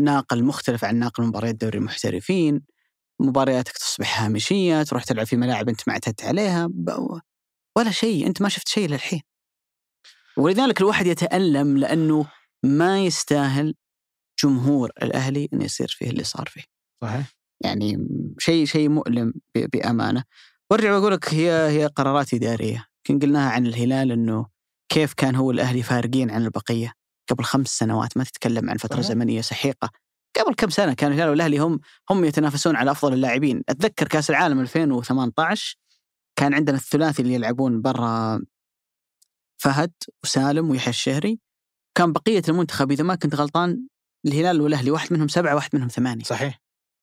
ناقل مختلف عن ناقل مباريات دوري المحترفين. مبارياتك تصبح هامشية تروح تلعب في ملاعب أنت ما اعتدت عليها ولا شيء أنت ما شفت شيء للحين. ولذلك الواحد يتألم لأنه ما يستاهل جمهور الأهلي إنه يصير فيه اللي صار فيه. صحيح. يعني شيء شيء مؤلم بأمانة. وارجع واقول لك هي هي قرارات إدارية. يمكن قلناها عن الهلال إنه كيف كان هو الأهلي فارقين عن البقية. قبل خمس سنوات ما تتكلم عن فترة. زمنية سحيقة. قبل كم سنة كان الهلال والاهلي هم هم يتنافسون على أفضل اللاعبين. أتذكر كأس العالم 2018 كان عندنا الثلاثي اللي يلعبون برا فهد وسالم ويحيى الشهري. كان بقية المنتخب إذا ما كنت غلطان الهلال والأهلي واحد منهم سبعة واحد منهم ثمانية. صحيح.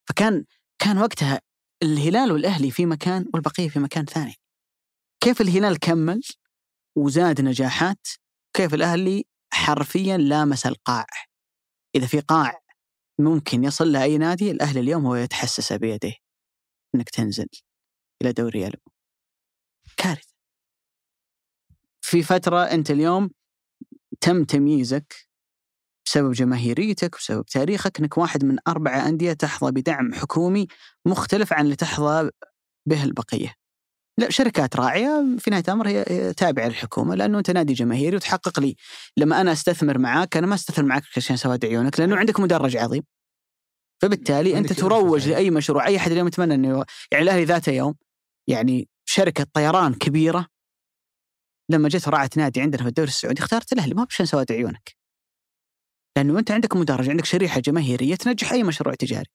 فكان كان وقتها الهلال والأهلي في مكان والبقية في مكان ثاني. كيف الهلال كمل وزاد نجاحات؟ كيف الأهلي حرفيا لامس القاع. إذا في قاع ممكن يصل له اي نادي الأهلي اليوم هو يتحسس بيديه إنك تنزل إلى دوري ألو. كارثة. في فترة أنت اليوم تم تمييزك بسبب جماهيريتك وبسبب تاريخك إنك واحد من أربع أندية تحظى بدعم حكومي مختلف عن اللي تحظى به البقية. لا شركات راعية في نهاية الأمر هي تابعة للحكومة لأنه أنت نادي جماهيري وتحقق لي لما أنا أستثمر معاك أنا ما أستثمر معاك عشان سواد عيونك لأنه عندك مدرج عظيم. فبالتالي أنت تروج لأي مشروع أي أحد اليوم يتمنى أنه يعني الأهلي ذات يوم يعني شركة طيران كبيرة لما جت رعت نادي عندنا في الدوري السعودي اختارت الأهلي ما عشان سواد عيونك. لأنه أنت عندك مدرج عندك شريحة جماهيرية تنجح أي مشروع تجاري.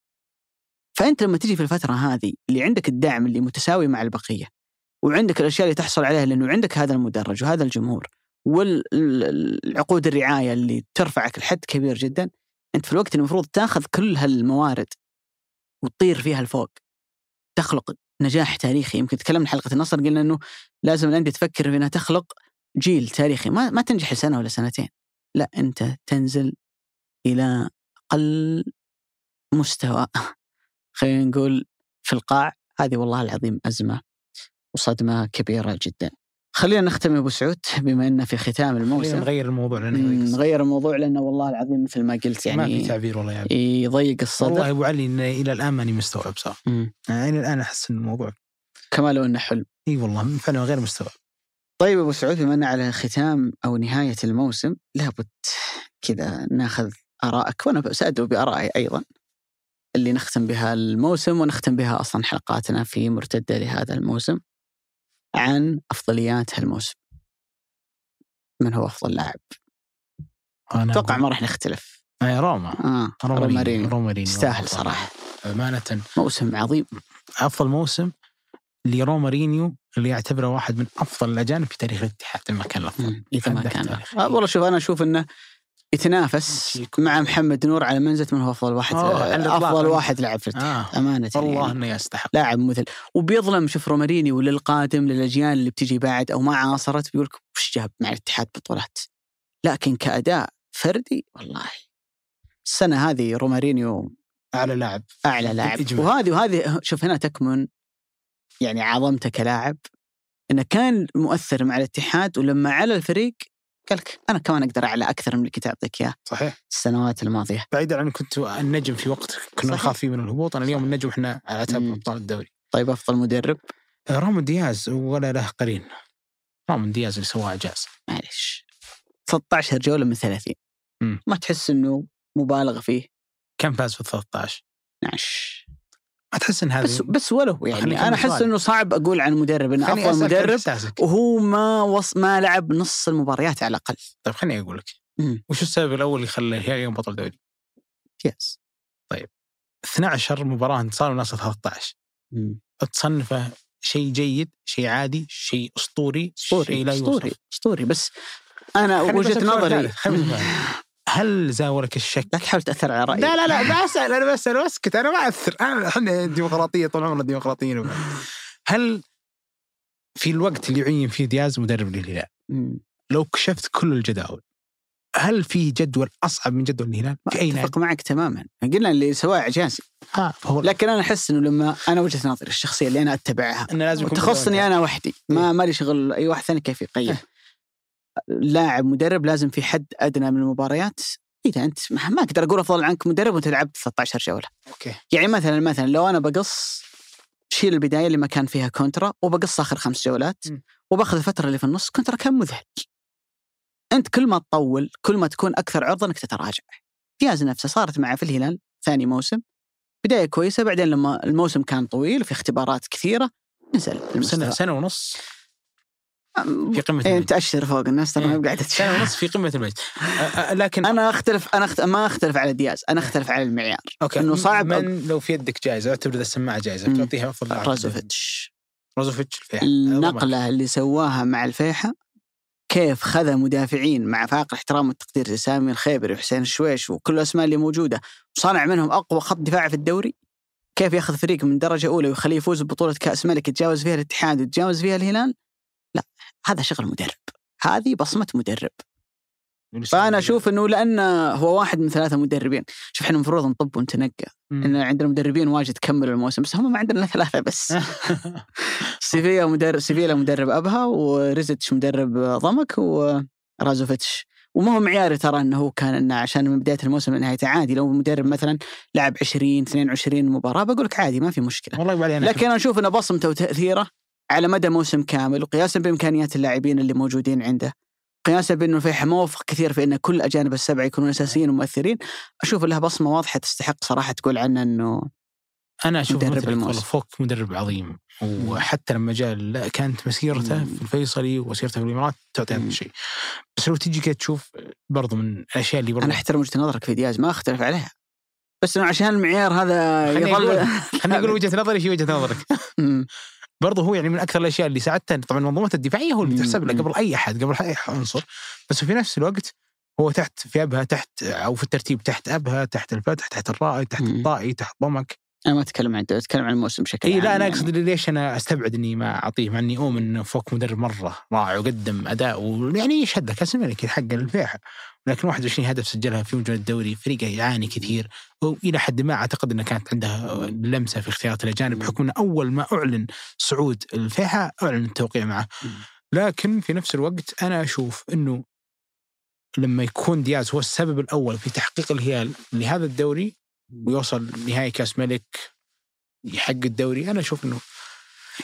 فأنت لما تجي في الفترة هذه اللي عندك الدعم اللي متساوي مع البقية وعندك الأشياء اللي تحصل عليها لأنه عندك هذا المدرج وهذا الجمهور والعقود الرعاية اللي ترفعك لحد كبير جدا أنت في الوقت المفروض تأخذ كل هالموارد وتطير فيها لفوق. تخلق نجاح تاريخي. يمكن تكلمنا حلقة النصر قلنا إنه لازم الأندية تفكر في إنها تخلق جيل تاريخي. ما ما تنجح لسنة ولا سنتين. لا أنت تنزل إلى أقل مستوى. خلينا نقول في القاع. هذه والله العظيم أزمة وصدمة كبيرة جدا. خلينا نختم يا أبو سعود بما ان في ختام الموسم نغير الموضوع لأنه نغير الموضوع لأنه والله العظيم مثل ما قلت ما في يعني تعبير والله يا عبد. يضيق الصدر والله أبو علي إن إلى الآن ماني مستوعب مم. يعني إلى الآن أحس إن الموضوع كما لو إنه حلم. إي والله فعلا غير مستوعب طيب أبو سعود بما إن على ختام أو نهاية الموسم لابد كذا ناخذ آرائك وأنا سأدعو بآرائي أيضا اللي نختم بها الموسم ونختم بها أصلا حلقاتنا في مرتدة لهذا الموسم عن أفضليات هالموسم. من هو أفضل لاعب؟ أنا أتوقع ما راح نختلف. آه روما آه رومارينيو رومارينيو رومارينيو يستاهل. صراحة أمانة موسم عظيم أفضل موسم لرومارينيو اللي يعتبره واحد من أفضل الأجانب في تاريخ الاتحاد ما كان الأفضل اذا ما كان. آه والله شوف أنا أشوف إنه يتنافس. مع محمد نور على منزلة من هو أفضل واحد على الإطلاق. أفضل واحد لعب في الاتحاد آه أمانة والله يعني. إنه يستحق لاعب مثل وبيظلم شوف رومارينيو للقادم للأجيال اللي بتجي بعد أو ما عاصرت بيقول لك وش جاب مع الاتحاد بطولات لكن كأداء فردي والله السنة هذه رومارينيو أعلى لاعب أعلى لاعب. وهذه وهذه شوف هنا تكمن يعني عظمته كلاعب إنه كان مؤثر مع الاتحاد ولما على الفريق قال لك أنا كمان أقدر أعلى أكثر من اللي كنت أعطيك إياه. صحيح. السنوات الماضية. بعيدا عن كنت النجم في وقت كنا. نخاف فيه من الهبوط أنا اليوم النجم إحنا على تاب. أبطال الدوري. طيب أفضل مدرب؟ رامون دياز ولا له قرين. رامون دياز اللي سواه اعجاز معلش 13 جولة من 30 مم. ما تحس إنه مبالغ فيه؟ كم فاز في ال 13 12 ما تحس إن هذا بس بس ولو يعني أنا أحس. إنه صعب أقول عن مدرب إنه أفضل مدرب. وهو ما وص ما لعب نص المباريات على الأقل. طيب خليني أقول لك. وش السبب الأول اللي خلى الهلال اليوم بطل دوري؟ يس. 12 مباراة انتصار وناصر 13 تصنفه شيء جيد، شيء عادي، شيء أسطوري، شيء اسطوري لا اسطوري يوصف. أسطوري بس أنا وجهة نظري. هل زاولك الشك؟ لا تحاول تأثر على رأيي. لا لا لا بسأل أنا بسأل واسكت أنا ما أثر. أنا إحنا ديمقراطيه طول عمرنا ديمقراطيين هل في الوقت اللي يعين فيه دياز مدرب للهلال. لو كشفت كل الجداول هل في جدول أصعب من جدول الهلال؟ في أي؟ أتفق معك تماما. قلنا اللي سواه اعجازي فهو لكن أنا أحس إنه لما أنا وجهة نظري الشخصية اللي أنا أتبعها إنه لازم تخصني أنا وحدي ما ما لي شغل أي واحد ثاني كيف يقيم؟ لاعب مدرب لازم في حد أدنى من المباريات. إذا أنت ما أقدر أقول أفضل عنك مدرب وأنت لعبت 13 جولة. okay. يعني مثلا مثلا لو أنا بقص شيل البداية اللي ما كان فيها كونترا وبقص آخر خمس جولات م. وباخذ الفترة اللي في النص كونترا كان مذهل. أنت كل ما تطول كل ما تكون أكثر عرضة إنك تتراجع. دياز نفسه صارت معه في الهلال ثاني موسم. بداية كويسة بعدين لما الموسم كان طويل وفي اختبارات كثيرة نزل سنه. سنة ونص. في قمة إيه، المجد انت اشر فوق الناس ترى ما إيه. قاعدة سنه ونص في قمة المجد لكن أنا أختلف أنا أخت... ما أختلف على دياز أنا أختلف على المعيار. okay. إنه صعب من لو في يدك جائزة اعتبر ذا السماعة جائزة. تعطيها أفضل لاعب. رازوفيتش رازوفيتش الفيحة. النقلة اللي سواها مع الفيحة كيف خذ مدافعين مع فاق الاحترام والتقدير زي سامي الخيبري وحسين الشويش وكل الأسماء اللي موجودة وصنع منهم أقوى خط دفاع في الدوري؟ كيف ياخذ فريق من درجة أولى ويخليه يفوز ببطولة كأس ملك يتجاوز فيها الاتحاد ويتجاوز فيها الهلال؟ لا هذا شغل مدرب. هذه بصمة مدرب. فأنا أشوف إنه لأن هو واحد من ثلاثة مدربين. شوف إحنا المفروض نطب ونتنقى. إن عندنا مدربين واجد كملوا الموسم بس هم ما عندنا ثلاثة بس. سيفيا مدرب سيفيلا مدرب أبها وريزتش مدرب ضمك ورازوفيتش وما هو معياري ترى إنه هو كان إنه عشان من بداية الموسم لنهايته عادي. لو مدرب مثلا لعب 20 22 مباراة بقول لك عادي ما في مشكلة. والله لكن أنا أشوف إنه بصمته وتأثيره على مدى موسم كامل وقياسا بإمكانيات اللاعبين اللي موجودين عنده قياسا بأنه في موفق كثير في إن كل الأجانب السبعة يكونون أساسيين ومؤثرين أشوف له بصمه واضحه تستحق صراحة تقول عنه إنه أنا أشوف مدرب الموسم. فوق مدرب عظيم وحتى لما جاء كانت مسيرته مم. في الفيصلي وسيرته في الإمارات تعطي هذا. الشيء بس لو تجي كده تشوف برضو من الأشياء اللي برضو أنا أحترم وجهة نظرك في دياز ما أختلف عليها بس إنه عشان المعيار هذا يظل خليني أقول وجهة نظري في وجهة نظرك. برضه هو يعني من أكثر الأشياء اللي ساعدته طبعا منظومته الدفاعية هو اللي. تحسب له. قبل أي أحد قبل أي عنصر بس في نفس الوقت هو تحت في أبها تحت أو في الترتيب تحت أبها تحت الفتح تحت الرائد تحت. الطائي تحت ضمك أنا ما أتكلم عن الدوري أتكلم عن الموسم بشكل اي عام لا أنا يعني. أقصد ليش أنا أستبعد إني ما أعطيه مع إني أؤمن إنه فوق مدرب مرة رائع وقدم أداء ويعني يشهد كأس الملك يحقق الفيحة لكن 21 هدف سجلها في مجال الدوري فريقه يعاني كثير. وإلى حد ما أعتقد إنه كانت عنده لمسة في اختيارات الأجانب بحكم إنه أول ما أعلن صعود الفيحة أعلن التوقيع معه. لكن في نفس الوقت أنا أشوف إنه لما يكون دياز هو السبب الأول في تحقيق الهلال لهذا الدوري ويوصل نهائي كاس ملك يحقق الدوري أنا أشوف إنه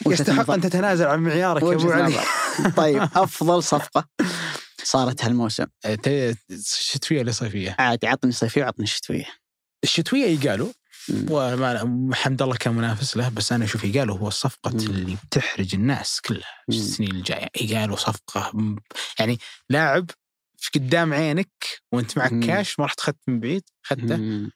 يستحق. أن تتنازل عن معيارك يا أبو علي. طيب أفضل صفقة صارت هالموسم ت- الشتوية ولا صيفية؟ عادي عطني صيفية وعطني شتويه الشتوية يقالوا مم. وما حمد الله كان منافس له بس أنا أشوف يقالوا هو الصفقه مم. اللي بتحرج الناس كلها. السنين الجاية يقالوا صفقة يعني لاعب في قدام عينك وأنت معك مم. كاش ما رحت اخذت من بعيد اخذته مم.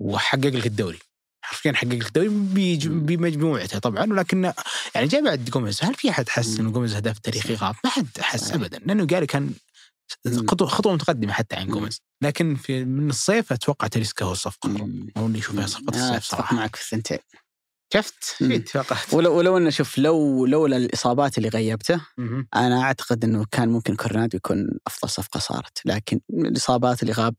وحقق لك الدوري حرفيا حقق لك الدوري مم. بمجموعته طبعا ولكن يعني جاء بعد جوميز هل في أحد حس مم. إنه جوميز هداف تاريخي غاب؟ ما حد حس. ابدا لأنه قال كان مم. خطوه خطوة متقدمة حتى عن مم. جوميز لكن في من الصيف أتوقع تاليسكا هو الصفقه مم. هو اللي يشوفها صفقة أنا الصيف صراحة معك في الثنتين شفت مم. في اتفاقات ولو ولو انه شوف لو لولا الإصابات اللي غيبته مهم. أنا أعتقد إنه كان ممكن كورنادو يكون أفضل صفقة صارت لكن الإصابات اللي غاب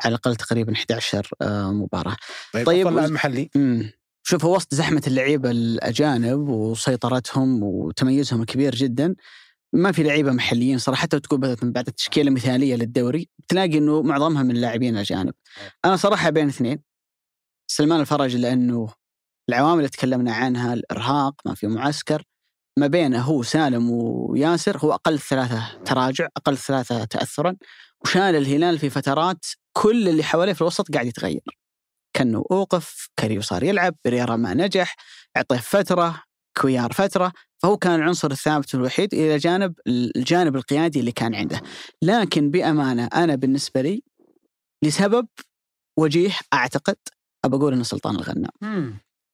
على الأقل تقريبا 11 آه، مباراة. طيب, طيب، طيب وز- محلي. امم شوف هو وسط زحمة اللعيبة الأجانب وسيطرتهم وتميزهم الكبير جدا ما في لعيبة محليين صراحة. حتى تقول من بعد تشكيله مثاليه للدوري تلاقي إنه معظمها من اللاعبين الاجانب. أنا صراحة بين اثنين. سلمان الفرج لأنه العوامل اللي تكلمنا عنها الإرهاق ما في معسكر ما بينه هو سالم وياسر هو أقل ثلاثة تراجع أقل ثلاثة تاثرا. وشال الهلال في فترات كل اللي حواليه في الوسط قاعد يتغير. كانه أوقف كاريو صار يلعب بريرا ما نجح اعطيه فترة كويار فترة فهو كان العنصر الثابت الوحيد إلى جانب الجانب القيادي اللي كان عنده. لكن بأمانة أنا بالنسبة لي لسبب وجيه أعتقد أبى أقول إنه سلطان الغنام.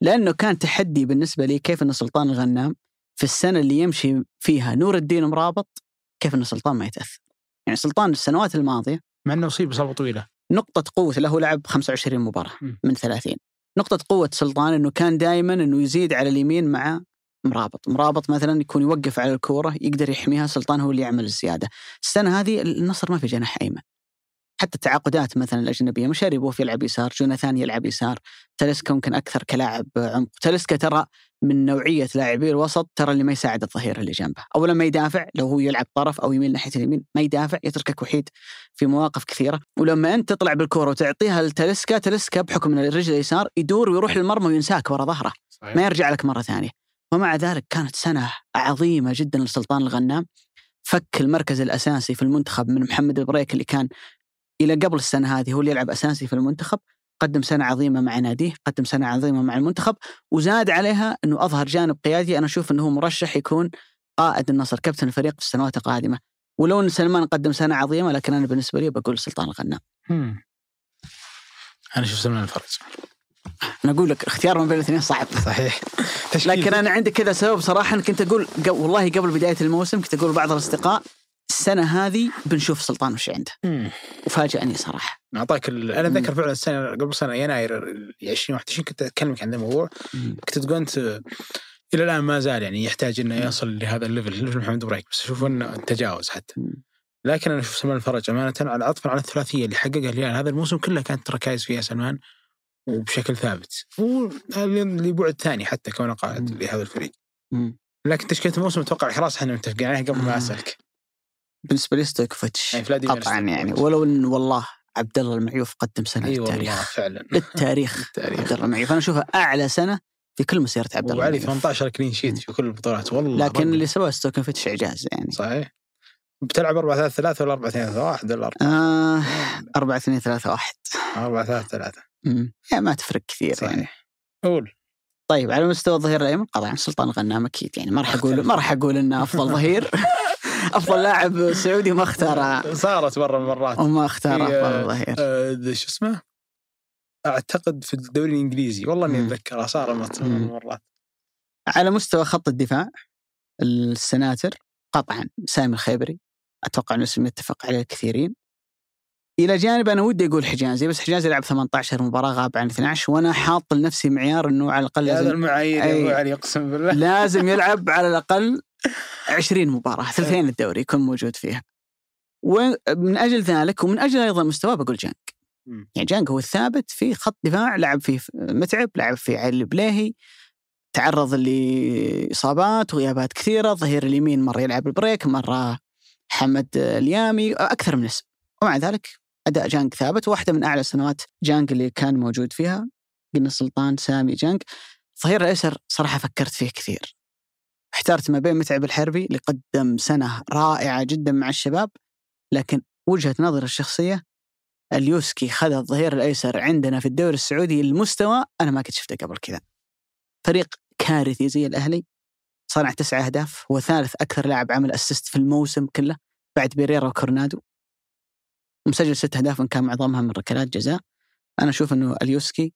لأنه كان تحدي بالنسبة لي كيف إن سلطان الغنام في السنة اللي يمشي فيها نور الدين مرابط كيف إن سلطان ما يتأثر. يعني سلطان السنوات الماضية مع إنه أصيب اصابه طويلة نقطة قوة له لعب 25 مباراة م. من 30 نقطة قوة سلطان إنه كان دائما إنه يزيد على اليمين مع مرابط، مرابط مثلا يكون يوقف على الكورة يقدر يحميها سلطان هو اللي يعمل الزيادة. السنة هذه النصر ما في جناح أيمن. حتى التعاقدات مثلا الأجنبية مشاري بوف يلعب يسار، جوناثان يلعب يسار، تلسكا ممكن أكثر كلاعب عمق، تلسكا ترى من نوعية لاعبي الوسط ترى اللي ما يساعد الظهير اللي جنبه، اولا ما يدافع لو هو يلعب طرف أو يميل ناحية اليمين ما يدافع يتركك وحيد في مواقف كثيرة، ولما أنت تطلع بالكورة وتعطيها لتلسكا، تلسكا بحكم ان الرجل اليسار يدور ويروح للمرمى وينساك ورا ظهره، صحيح. ما يرجع لك مرة ثانية. ومع ذلك كانت سنة عظيمة جدا لسلطان الغنام فك المركز الأساسي في المنتخب من محمد البريك اللي كان إلى قبل السنة هذه هو اللي يلعب أساسي في المنتخب قدم سنة عظيمة مع ناديه قدم سنة عظيمة مع المنتخب وزاد عليها إنه أظهر جانب قيادي أنا أشوف إنه هو مرشح يكون قائد النصر كابتن الفريق في السنوات القادمة. ولو إن سلمان قدم سنة عظيمة لكن أنا بالنسبة لي بقول سلطان الغنام. أنا أشوف سلمان الفرج أنا أقول لك اختيار ما بين الاثنين صعب. صحيح. لكن أنا عندي كذا سبب صراحة كنت أقول والله قبل بداية الموسم كنت أقول بعض الأصدقاء السنة هذه بنشوف سلطان وش عنده. وفاجأني صراحة. أعطاك ال... أنا أتذكر فعلا السنة قبل سنة يناير ال 2021 كنت اكلمك عن الموضوع. كنت تقول أنت إلى الآن ما زال يعني يحتاج إنه يصل لهذا ال level level محمد بريك بس أشوف إنه تجاوز حتى. لكن أنا أشوف سلمان الفرج أمانة على عطفا على الثلاثية اللي حققها الهلال. هذا الموسم كله كانت ركائز فيها سلمان وبشكل ثابت. واللي بعد ثاني حتى كونه قائد. لهذا الفريق. لكن تشكيلة الموسم أتوقع خلاص إحنا متفقين عليها قبل ما آه. أسألك. بالنسبة لي ستويكوفيتش يعني قطعا يعني. ولو إن والله عبد الله المعيوف قدم سنة والله للتاريخ. فعلا. للتاريخ التاريخ. عبد الله المعيوف. أنا اشوفها أعلى سنة في كل مسيرة عبد الله وعلي المعيوف. 18 clean sheet في كل البطولات. والله لكن. اللي سواه ستويكوفيتش اعجاز يعني. صحيح. بتلعب 4 3 3 ولا 4 2 3 1 ولا 4 آه 4 2 3 1 4 3 3 مم. يعني ما تفرق كثير يعني. صحيح. قول. طيب على مستوى الظهير الأيمن طبعا سلطان الغنام أكيد يعني. ما راح أقول ما راح أقول إنه أفضل ظهير. أفضل لاعب سعودي ما اختار صارت مرة من المرات. وما اختار في، افضل ظهير آه، شو اسمه؟ أعتقد في الدوري الإنجليزي. والله إني. أتذكرها صار مرة من. المرات. على مستوى خط الدفاع السناتر قطعا سامي الخيبري. أتوقع أنه اسم يتفق عليه الكثيرين. إلى جانب أنا ودي أقول حجازي بس حجازي لعب 18 مباراة غاب عن 12 وأنا حاط لنفسي معيار إنه على الأقل هذا المعايير يا. أبو علي اقسم بالله. لازم يلعب على الأقل 20 مباراة ثلثين الدوري يكون موجود فيها. ومن أجل ذلك ومن أجل أيضا مستواه بقول جانك. يعني جانك هو الثابت في خط دفاع لعب فيه متعب لعب فيه علي البليهي تعرض لإصابات وغيابات كثيرة الظهير اليمين مرة يلعب البريك مرة حمد اليامي أكثر من اسم. ومع ذلك أداء جانك ثابت واحدة من أعلى سنوات جانك اللي كان موجود فيها قلنا سلطان سامي جانك. الظهير الأيسر صراحة فكرت فيه كثير. احترت ما بين متعب الحربي اللي قدم سنة رائعة جدا مع الشباب لكن وجهة نظري الشخصية اليوسكي خذ الظهير الأيسر عندنا في الدوري السعودي المستوى أنا ما كنت شفته قبل كذا. فريق كارثي زي الأهلي صنع تسعة أهداف هو ثالث أكثر لاعب عمل assist في الموسم كله بعد بيريرا وكورنادو. مسجل ست أهداف وان كان معظمها من ركلات جزاء. أنا أشوف إنه اليوسكي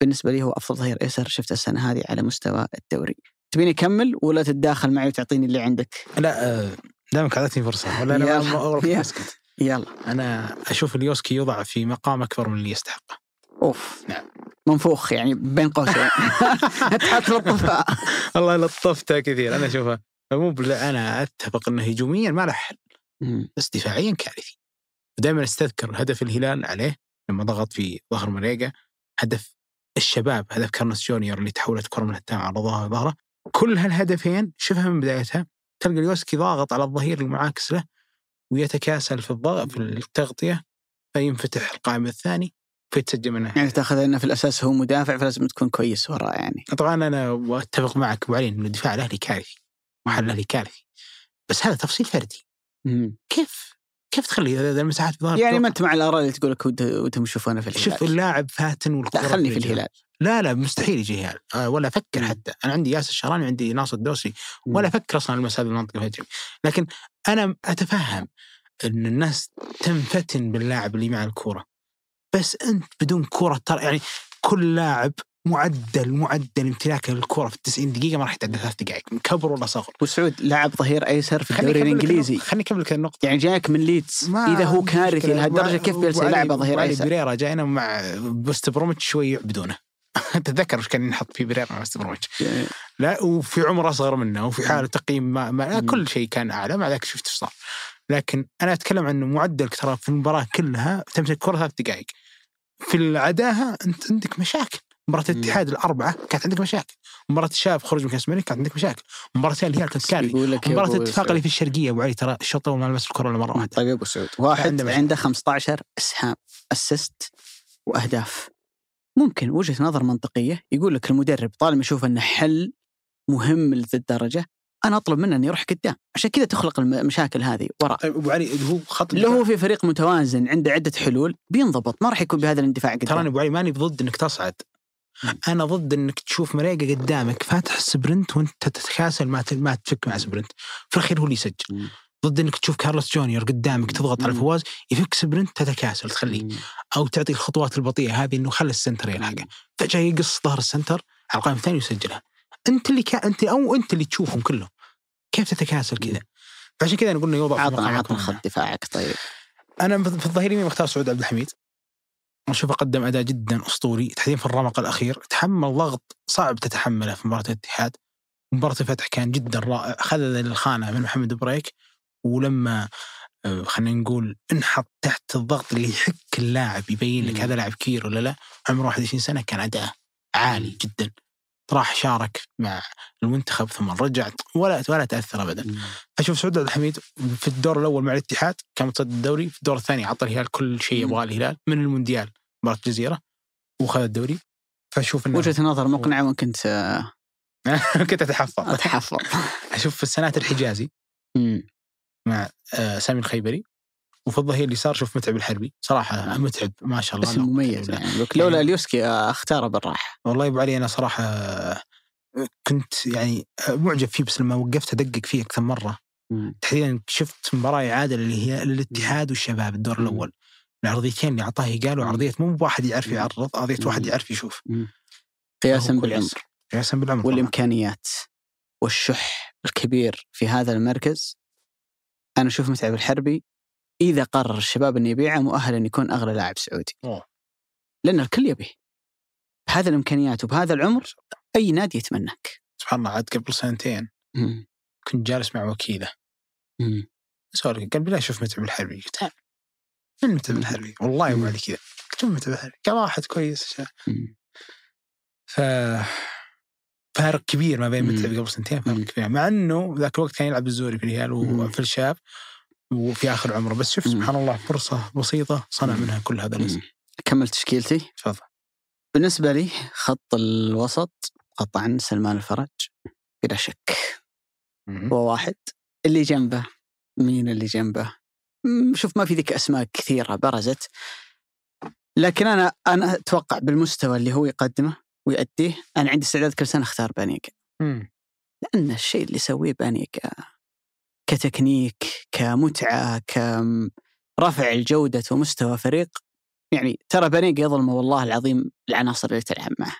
بالنسبة لي هو أفضل ظهير أيسر شفته السنة هذه على مستوى الدوري. تبيني اكمل ولا تتداخل معي وتعطيني اللي عندك؟ لا آه، دامك اعطيتني فرصه ولا أنا يلا. ما-. اسكت يلا. أنا أشوف اليوسكي يوضع في مقام أكبر من اللي يستحقه أوف. نعم. منفوخ يعني بين قوسين. تحت لطفها والله لطفتها كثير. أنا اشوفها مو أنا أتفق إنه هجوميا ما له حل. بس دفاعيا كارثي. ودائما أستذكر هدف الهلال عليه لما ضغط في ظهر مريقه هدف الشباب هدف كارلوس جونيور اللي تحولت كرة من هتان على ظهر ظهره. كل هالهدفين شوفها من بدايتها تلقى اليوسكي ضاغط على الظهير المعاكس له ويتكاسل في الضغط في التغطية فينفتح القائم الثاني فيتسجل منه. يعني تاخذ إنه في الأساس هو مدافع فلازم تكون كويس وراه يعني. طبعا أنا اتفق معك أبو علي إنه دفاع الأهلي كارثي محل الأهلي كارثي. بس هذا تفصيل فردي. مم. كيف كيف تخلي ذا- ذا المساحات في ظهر يعني؟ ما أنت مع الآراء اللي تقول لك ودهم يشوفونه في الهلال شوف اللاعب فاتن لا خلني في. الهلال لا لا مستحيل يجي هلال آه ولا أفكر. حتى أنا عندي ياسر الشهراني وعندي ناصر الدوسري مم. ولا أفكر أصلا المسألة المنطقة الهجومي لكن أنا أتفهم إن الناس تنفتن باللاعب اللي مع الكورة بس أنت بدون كورة ترى يعني كل لاعب معدل معدل امتلاكه للكوره في 90 دقيقة ما راح يتعدى ثلاث دقائق. من كبر ولا صغر؟ وسعود لاعب ظهير أيسر في الدوري الإنجليزي. النقطة- خليني أكمل لك النقطة. يعني جاك من ليدز. إذا هو كارثي وع- كيف وعلي- لاعب ظهير أيسر؟ بريرا جاينا مع ويست بروميتش شوي يعبدونه. تتذكر وش كان ينحط فيه بريرا مع ويست بروميتش. لا وفي عمر اصغر منه وفي حالة تقييم ما, ما مم. كل شيء كان أعلى مع ذلك شفت إيش صار. لكن أنا أتكلم عن معدلك ترى في المباراة كلها تمسك كرة ثلاث دقائق. في العداها أنت عندك مشاكل. مباراة مم. الاتحاد الأربعة كانت عندك مشاكل، مباراة الشباب خروج من كأس الملك كانت عندك مشاكل، مباراتين الهلال كانت مباراة أبو الاتفاق. اللي في الشرقية أبو علي ترى الشوط الأول ما لمس الكرة إلا مرة واحدة. طيب يا أبو سعود. واحد عنده. عنده 15 أسهام أسيست وأهداف. ممكن وجهة نظر منطقية. يقول لك المدرب طالما يشوف إنه حل مهم لذي الدرجه أنا أطلب منه إنه يروح قدام. عشان كذا تخلق الم- المشاكل هذه. وراء. طيب أبو علي اللي هو خط اللي هو في فريق متوازن عنده عدة حلول بينضبط. ما راح يكون بهذا الاندفاع قدام. أنا أبو علي ماني ضد إنك تصعد. أنا ضد إنك تشوف مريقة قدامك فاتح ال sprint وأنت تتكاسل ما ما تفك مع sprint. في الأخير هو اللي يسجل. ضد إنك تشوف كارلوس جونيور قدامك تضغط على. فواز يفك sprint تتكاسل تخليه. أو تعطي الخطوات البطيئة هذه إنه خلي ال center يلحقه. فجأة يقص ظهر ال center على القائم الثاني ويسجلها. أنت اللي كا... أنت أو أنت اللي تشوفهم كلهم. كيف تتكاسل كذا؟ فعشان كذا أنا قلنا يوضع عطنا عطنا خط دفاعك طيب. أنا في الظهير اليمين مختار سعود عبد الحميد. اشوفه قدم أداء جدا أسطوري. تحديدا في الرمق الأخير. تحمل ضغط صعب تتحمله في مباراة الاتحاد. مباراة الفتح كان جدا رائع. خذ الخانة من محمد بريك ولما آه، خلينا نقول انحط تحت الضغط اللي يحك اللاعب يبين لك. هذا لاعب كبير ولا لا عمره 21 سنة كان أداء عالي جدا. راح شارك مع المنتخب ثم رجع ولا ولا تأثر ابدا. أشوف سعود عبد الحميد في الدور الأول مع الاتحاد كان متصدر الدوري في الدور الثاني اعطى الهلال كل شيء. يبغاه الهلال من المونديال مباراة الجزيرة وخذ الدوري. فأشوف إنه وجهة نظر مقنعة ممكن ت- آه، كنت أتحفظ. أتحفظ. أشوف في السنوات الحجازي. مع آه، سامي الخيبري. وفي الظهير اليسار شوف متعب الحربي صراحة متعب ما شاء الله اسم مميز. يعني لولا يعني- اليوسكي آه، اختاره بالراحة والله أبو علي أنا صراحة آه، كنت يعني آه، معجب فيه بس لما وقفت أدقق فيه أكثر مرة. تحديدا شفت مباراة اعاده اللي هي للاتحاد والشباب الدور. الأول العرضيتين اللي أعطاه قالوا. عرضيه مو بواحد يعرف. يعرض عرضية واحد. يعرف يشوف قياسا بالعمر. قياسا بالعمر. والإمكانيات والشح الكبير في هذا المركز أنا أشوف متعب الحربي إذا قرر الشباب إنه يبيعه مؤهل ان يكون أغلى لاعب سعودي أوه. لأن الكل يبيه بهذه الإمكانيات وبهذا العمر أي نادي يتمناك سبحان الله عاد قبل سنتين مم. كنت جالس مع وكيله. سؤال قال بالله شوف متعب الحربي قلت "ها، من متعب. الحربي والله مم. علي كذا قلت من متعب الحربي قال واحد كويس. ف فارق كبير ما بين. متعب قبل سنتين. فارق كبير مع إنه ذاك الوقت كان يلعب الزوري في الهلال. وفي الشاب وفي آخر عمره بس شوف. سبحان الله فرصة بسيطة صنع. منها كل هذا الاسم. كمل تشكيلتي تفضل بالنسبة لي خط الوسط قطعا سلمان الفرج بلا شك. هو واحد اللي جنبه مين اللي جنبه شوف ما في ذيك أسماء كثيرة برزت لكن أنا أنا أتوقع بالمستوى اللي هو يقدمه ويؤديه أنا عندي استعداد كل سنة أختار بانيكا. لأن الشيء اللي يسويه بانيجا كتكنيك كمتعة كرفع الجودة ومستوى فريق يعني ترى بانيجا يظلمه والله العظيم العناصر اللي تلعب معه.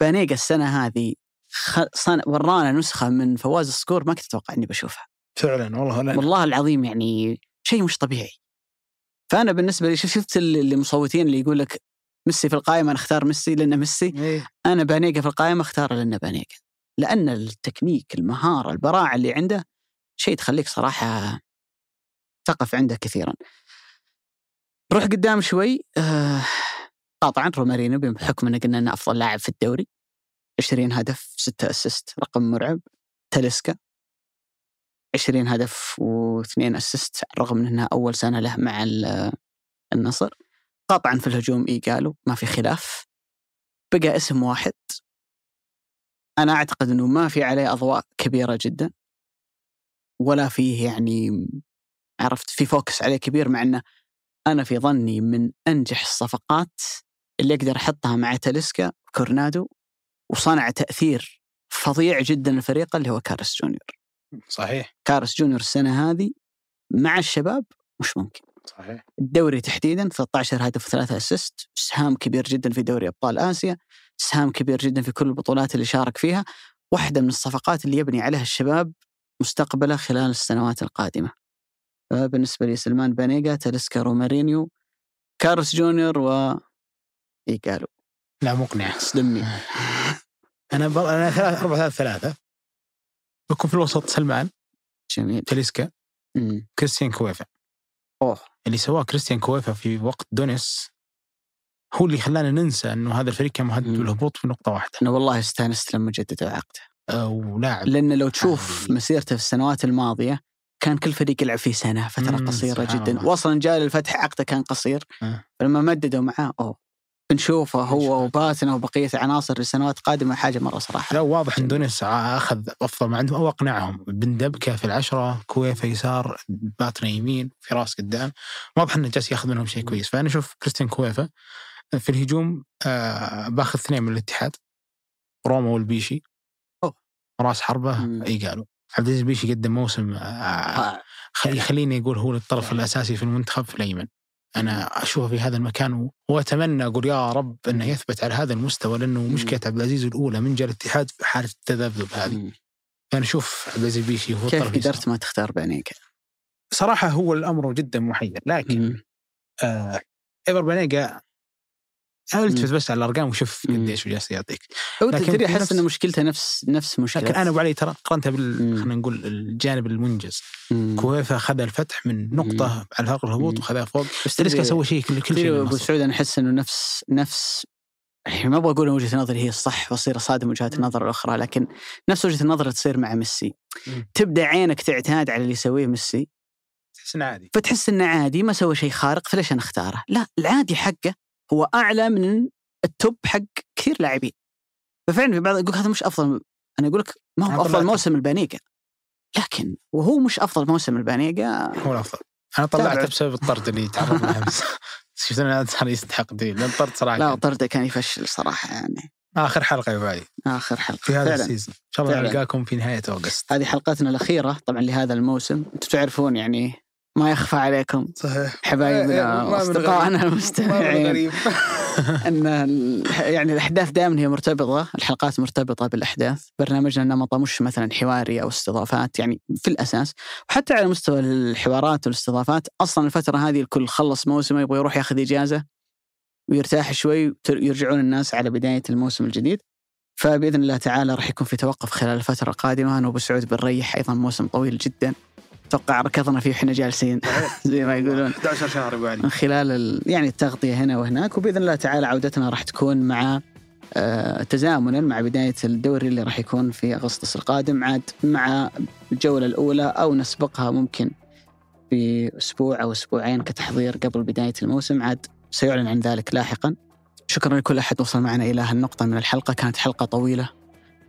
بانيجا السنة هذه خ... صن... ورانا نسخة من فواز الصقور ما كنت أتوقع إني بشوفها. فعلا والله لا. والله العظيم يعني شيء مش طبيعي. فأنا بالنسبة لي شفت ال- اللي مصوتين اللي يقول لك ميسي في القائمة أنا أختار ميسي لأنه ميسي؟ إيه. أنا بانيجا في القائمة اختاره لأنه بانيجا. لأن التكنيك المهارة البراعة اللي عنده شيء تخليك صراحة تقف عنده كثيرا. روح قدام شوي آه قاطعا رومارينيو بحكم انه قلنا إنه أفضل لاعب في الدوري. 20 هدف 6 assist رقم مرعب. تاليسكا. 20 هدف واثنين assist رغم إنها أول سنة له مع ال- النصر. قطعا في الهجوم إيجالو ما في خلاف. بقى اسم واحد. أنا أعتقد إنه ما في عليه أضواء كبيرة جدا. ولا فيه يعني عرفت في focus عليه كبير مع إنه أنا في ظني من أنجح الصفقات اللي أقدر أحطها مع تاليسكا كورونادو وصنع تأثير فظيع جدا للفريق اللي هو كارلوس جونيور. صحيح كارلوس جونيور السنة هذه مع الشباب مش ممكن. صحيح الدوري تحديدا 13 هدف وثلاثة assist، اسهام كبير جدا في دوري أبطال آسيا، اسهام كبير جدا في كل البطولات اللي شارك فيها، واحدة من الصفقات اللي يبني عليها الشباب مستقبله خلال السنوات القادمة. فبالنسبة لي سلمان بانيجا، تاليسكا رومارينيو، كارلوس جونيور و اي قالوا لا مقنعه سلمي أنا ب... أنا ثلاث أربعة ثلاث ثلاثة. بكون في الوسط سلمان جميل. تاليسكا مم. كريستيان كويفا. أوه. اللي سواه كريستيان كويفا في وقت دونيس هو اللي خلانا ننسى إنه هذا الفريق كان مهدد. بالهبوط في نقطة واحدة. أنا والله استأنست لما جددوا عقده. آه، ولاعب لأن لو تشوف عادي. مسيرته في السنوات الماضية كان كل فريق يلعب فيه سنة فترة مم، قصيرة جدا الله. واصلا جاء للفتح عقده كان قصير آه. فلما مددوا معاه أوه بنشوفه هو. وباتنا وبقيه عناصر لسنوات قادمة حاجة مرة صراحة لا واضح إن دونيس أخذ أفضل ما عندهم أو أقنعهم بن دبكة في العشرة كويفا يسار باتنا يمين فراس قدام واضح انه جالس يأخذ منهم شيء كويس فأنا أشوف كريستيان كويفا في الهجوم آه باخذ اثنين من الاتحاد روما والبيشي. راس حربة. إي قالوا عبد العزيز بيشي قدم موسم آه. خلي يخليني أقول هو الطرف. الأساسي في المنتخب في الأيمن أنا أشوفه في هذا المكان وأتمنى أقول يا رب إنه يثبت على هذا المستوى لأنه. مشكلة عبد العزيز الأولى من جاء الاتحاد في حالة التذبذب هذه. فانا أشوف عبد العزيز بيشي هو كيف. قدرت ما تختار بانيكا؟ صراحة هو الأمر جدا محير لكن. آه إيفر بانيجا أنا التفت بس على الأرقام وشوف مم. قديش جالس يعطيك لكن تدري أحس ان مشكلته نفس نفس مشكلة لكن أنا ابو علي ترى قارنتها بال مم. خلينا نقول الجانب المنجز مم. كويفا أخذ الفتح من نقطة على فرق الهبوط مم. وخذها فوق بس تدري- سوى شيء كل كل شيء أبو. سعود أنا أحس إنه نفس نفس يعني ما أبغى أقول وجهة نظري هي الصح وأصير اصادم وجهات النظر الأخرى لكن نفس وجهة النظر تصير مع ميسي مم. تبدأ عينك تعتاد على اللي يسويه ميسي تحس إنه عادي فتحس إنه عادي ما سوى شيء خارق فليش أنا أختاره؟ لا العادي حقه هو أعلى من ال top حق كثير لاعبين. ففعلا في بعض يقول هذا مش أفضل أنا أقول لك ما هو أفضل موسم البانيجا. لكن وهو مش أفضل موسم البانيجا هو الافضل أنا طلعته. بسبب الطرد اللي تعرض له امس شفت انه صار يستحق دليل لأن الطرد صراحة لا طرده كان يفشل صراحة يعني. آخر حلقة يا ابو علي آخر حلقة. في هذا السيزون. إن شاء الله. نلقاكم في نهاية أوغست. هذه حلقتنا الأخيرة طبعا لهذا الموسم. أنتم تعرفون يعني ما يخفى عليكم. صحيح. حبايبنا وأصدقائنا المستمعين. إن يعني الأحداث دائما هي مرتبطة، الحلقات مرتبطة بالأحداث، برنامجنا نمطه مش مثلا حواري أو استضافات يعني في الأساس، وحتى على مستوى الحوارات والاستضافات، أصلا الفترة هذه الكل خلص موسمه يبغى يروح ياخذ إجازة ويرتاح شوي يرجعون الناس على بداية الموسم الجديد. فبإذن الله تعالى راح يكون في توقف خلال الفترة القادمة، أنا وأبو سعود بنريح أيضا موسم طويل جدا. أتوقع ركضنا فيه وإحنا جالسين زي ما يقولون. 11 شهر أبو علي. من خلال ال... يعني التغطية هنا وهناك وبإذن الله تعالى عودتنا راح تكون مع آه، تزامنا مع بداية الدوري اللي راح يكون في أغسطس القادم. عاد مع الجولة الأولى أو نسبقها ممكن في أسبوع أو أسبوعين كتحضير قبل بداية الموسم. عاد سيعلن عن ذلك لاحقا. شكرا لكل أحد وصل معنا إلى هالنقطة من الحلقة. كانت حلقة طويلة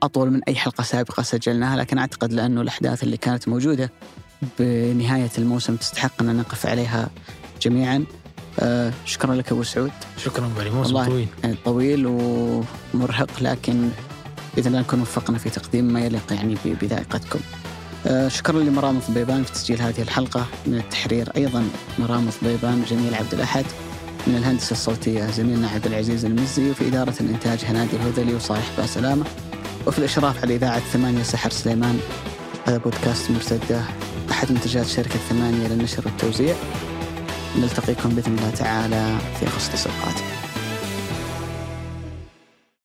أطول من أي حلقة سابقة سجلناها لكن أعتقد لأنه الأحداث اللي كانت موجودة بنهاية الموسم تستحق أن نقف عليها جميعا. آه شكرا لك أبو سعود. شكرا علي موسم. طويل. يعني طويل ومرهق لكن بإذن الله نكون وفقنا في تقديم ما يليق يعني بذائقتكم. آه شكرا لمرام ضبيبان في تسجيل هذه الحلقة. من التحرير أيضا مرام ضبيبان جميل عبد الأحد. من الهندسة الصوتية زميلنا عبد العزيز المزي. وفي إدارة الإنتاج هنادي الهذلي وصالح باسلامة. وفي الإشراف على إذاعة ثمانية سحر سليمان. بودكاست مرتدة أحد منتجات شركة ثمانية للنشر والتوزيع. نلتقيكم بإذن الله تعالى في اغسطس القادم.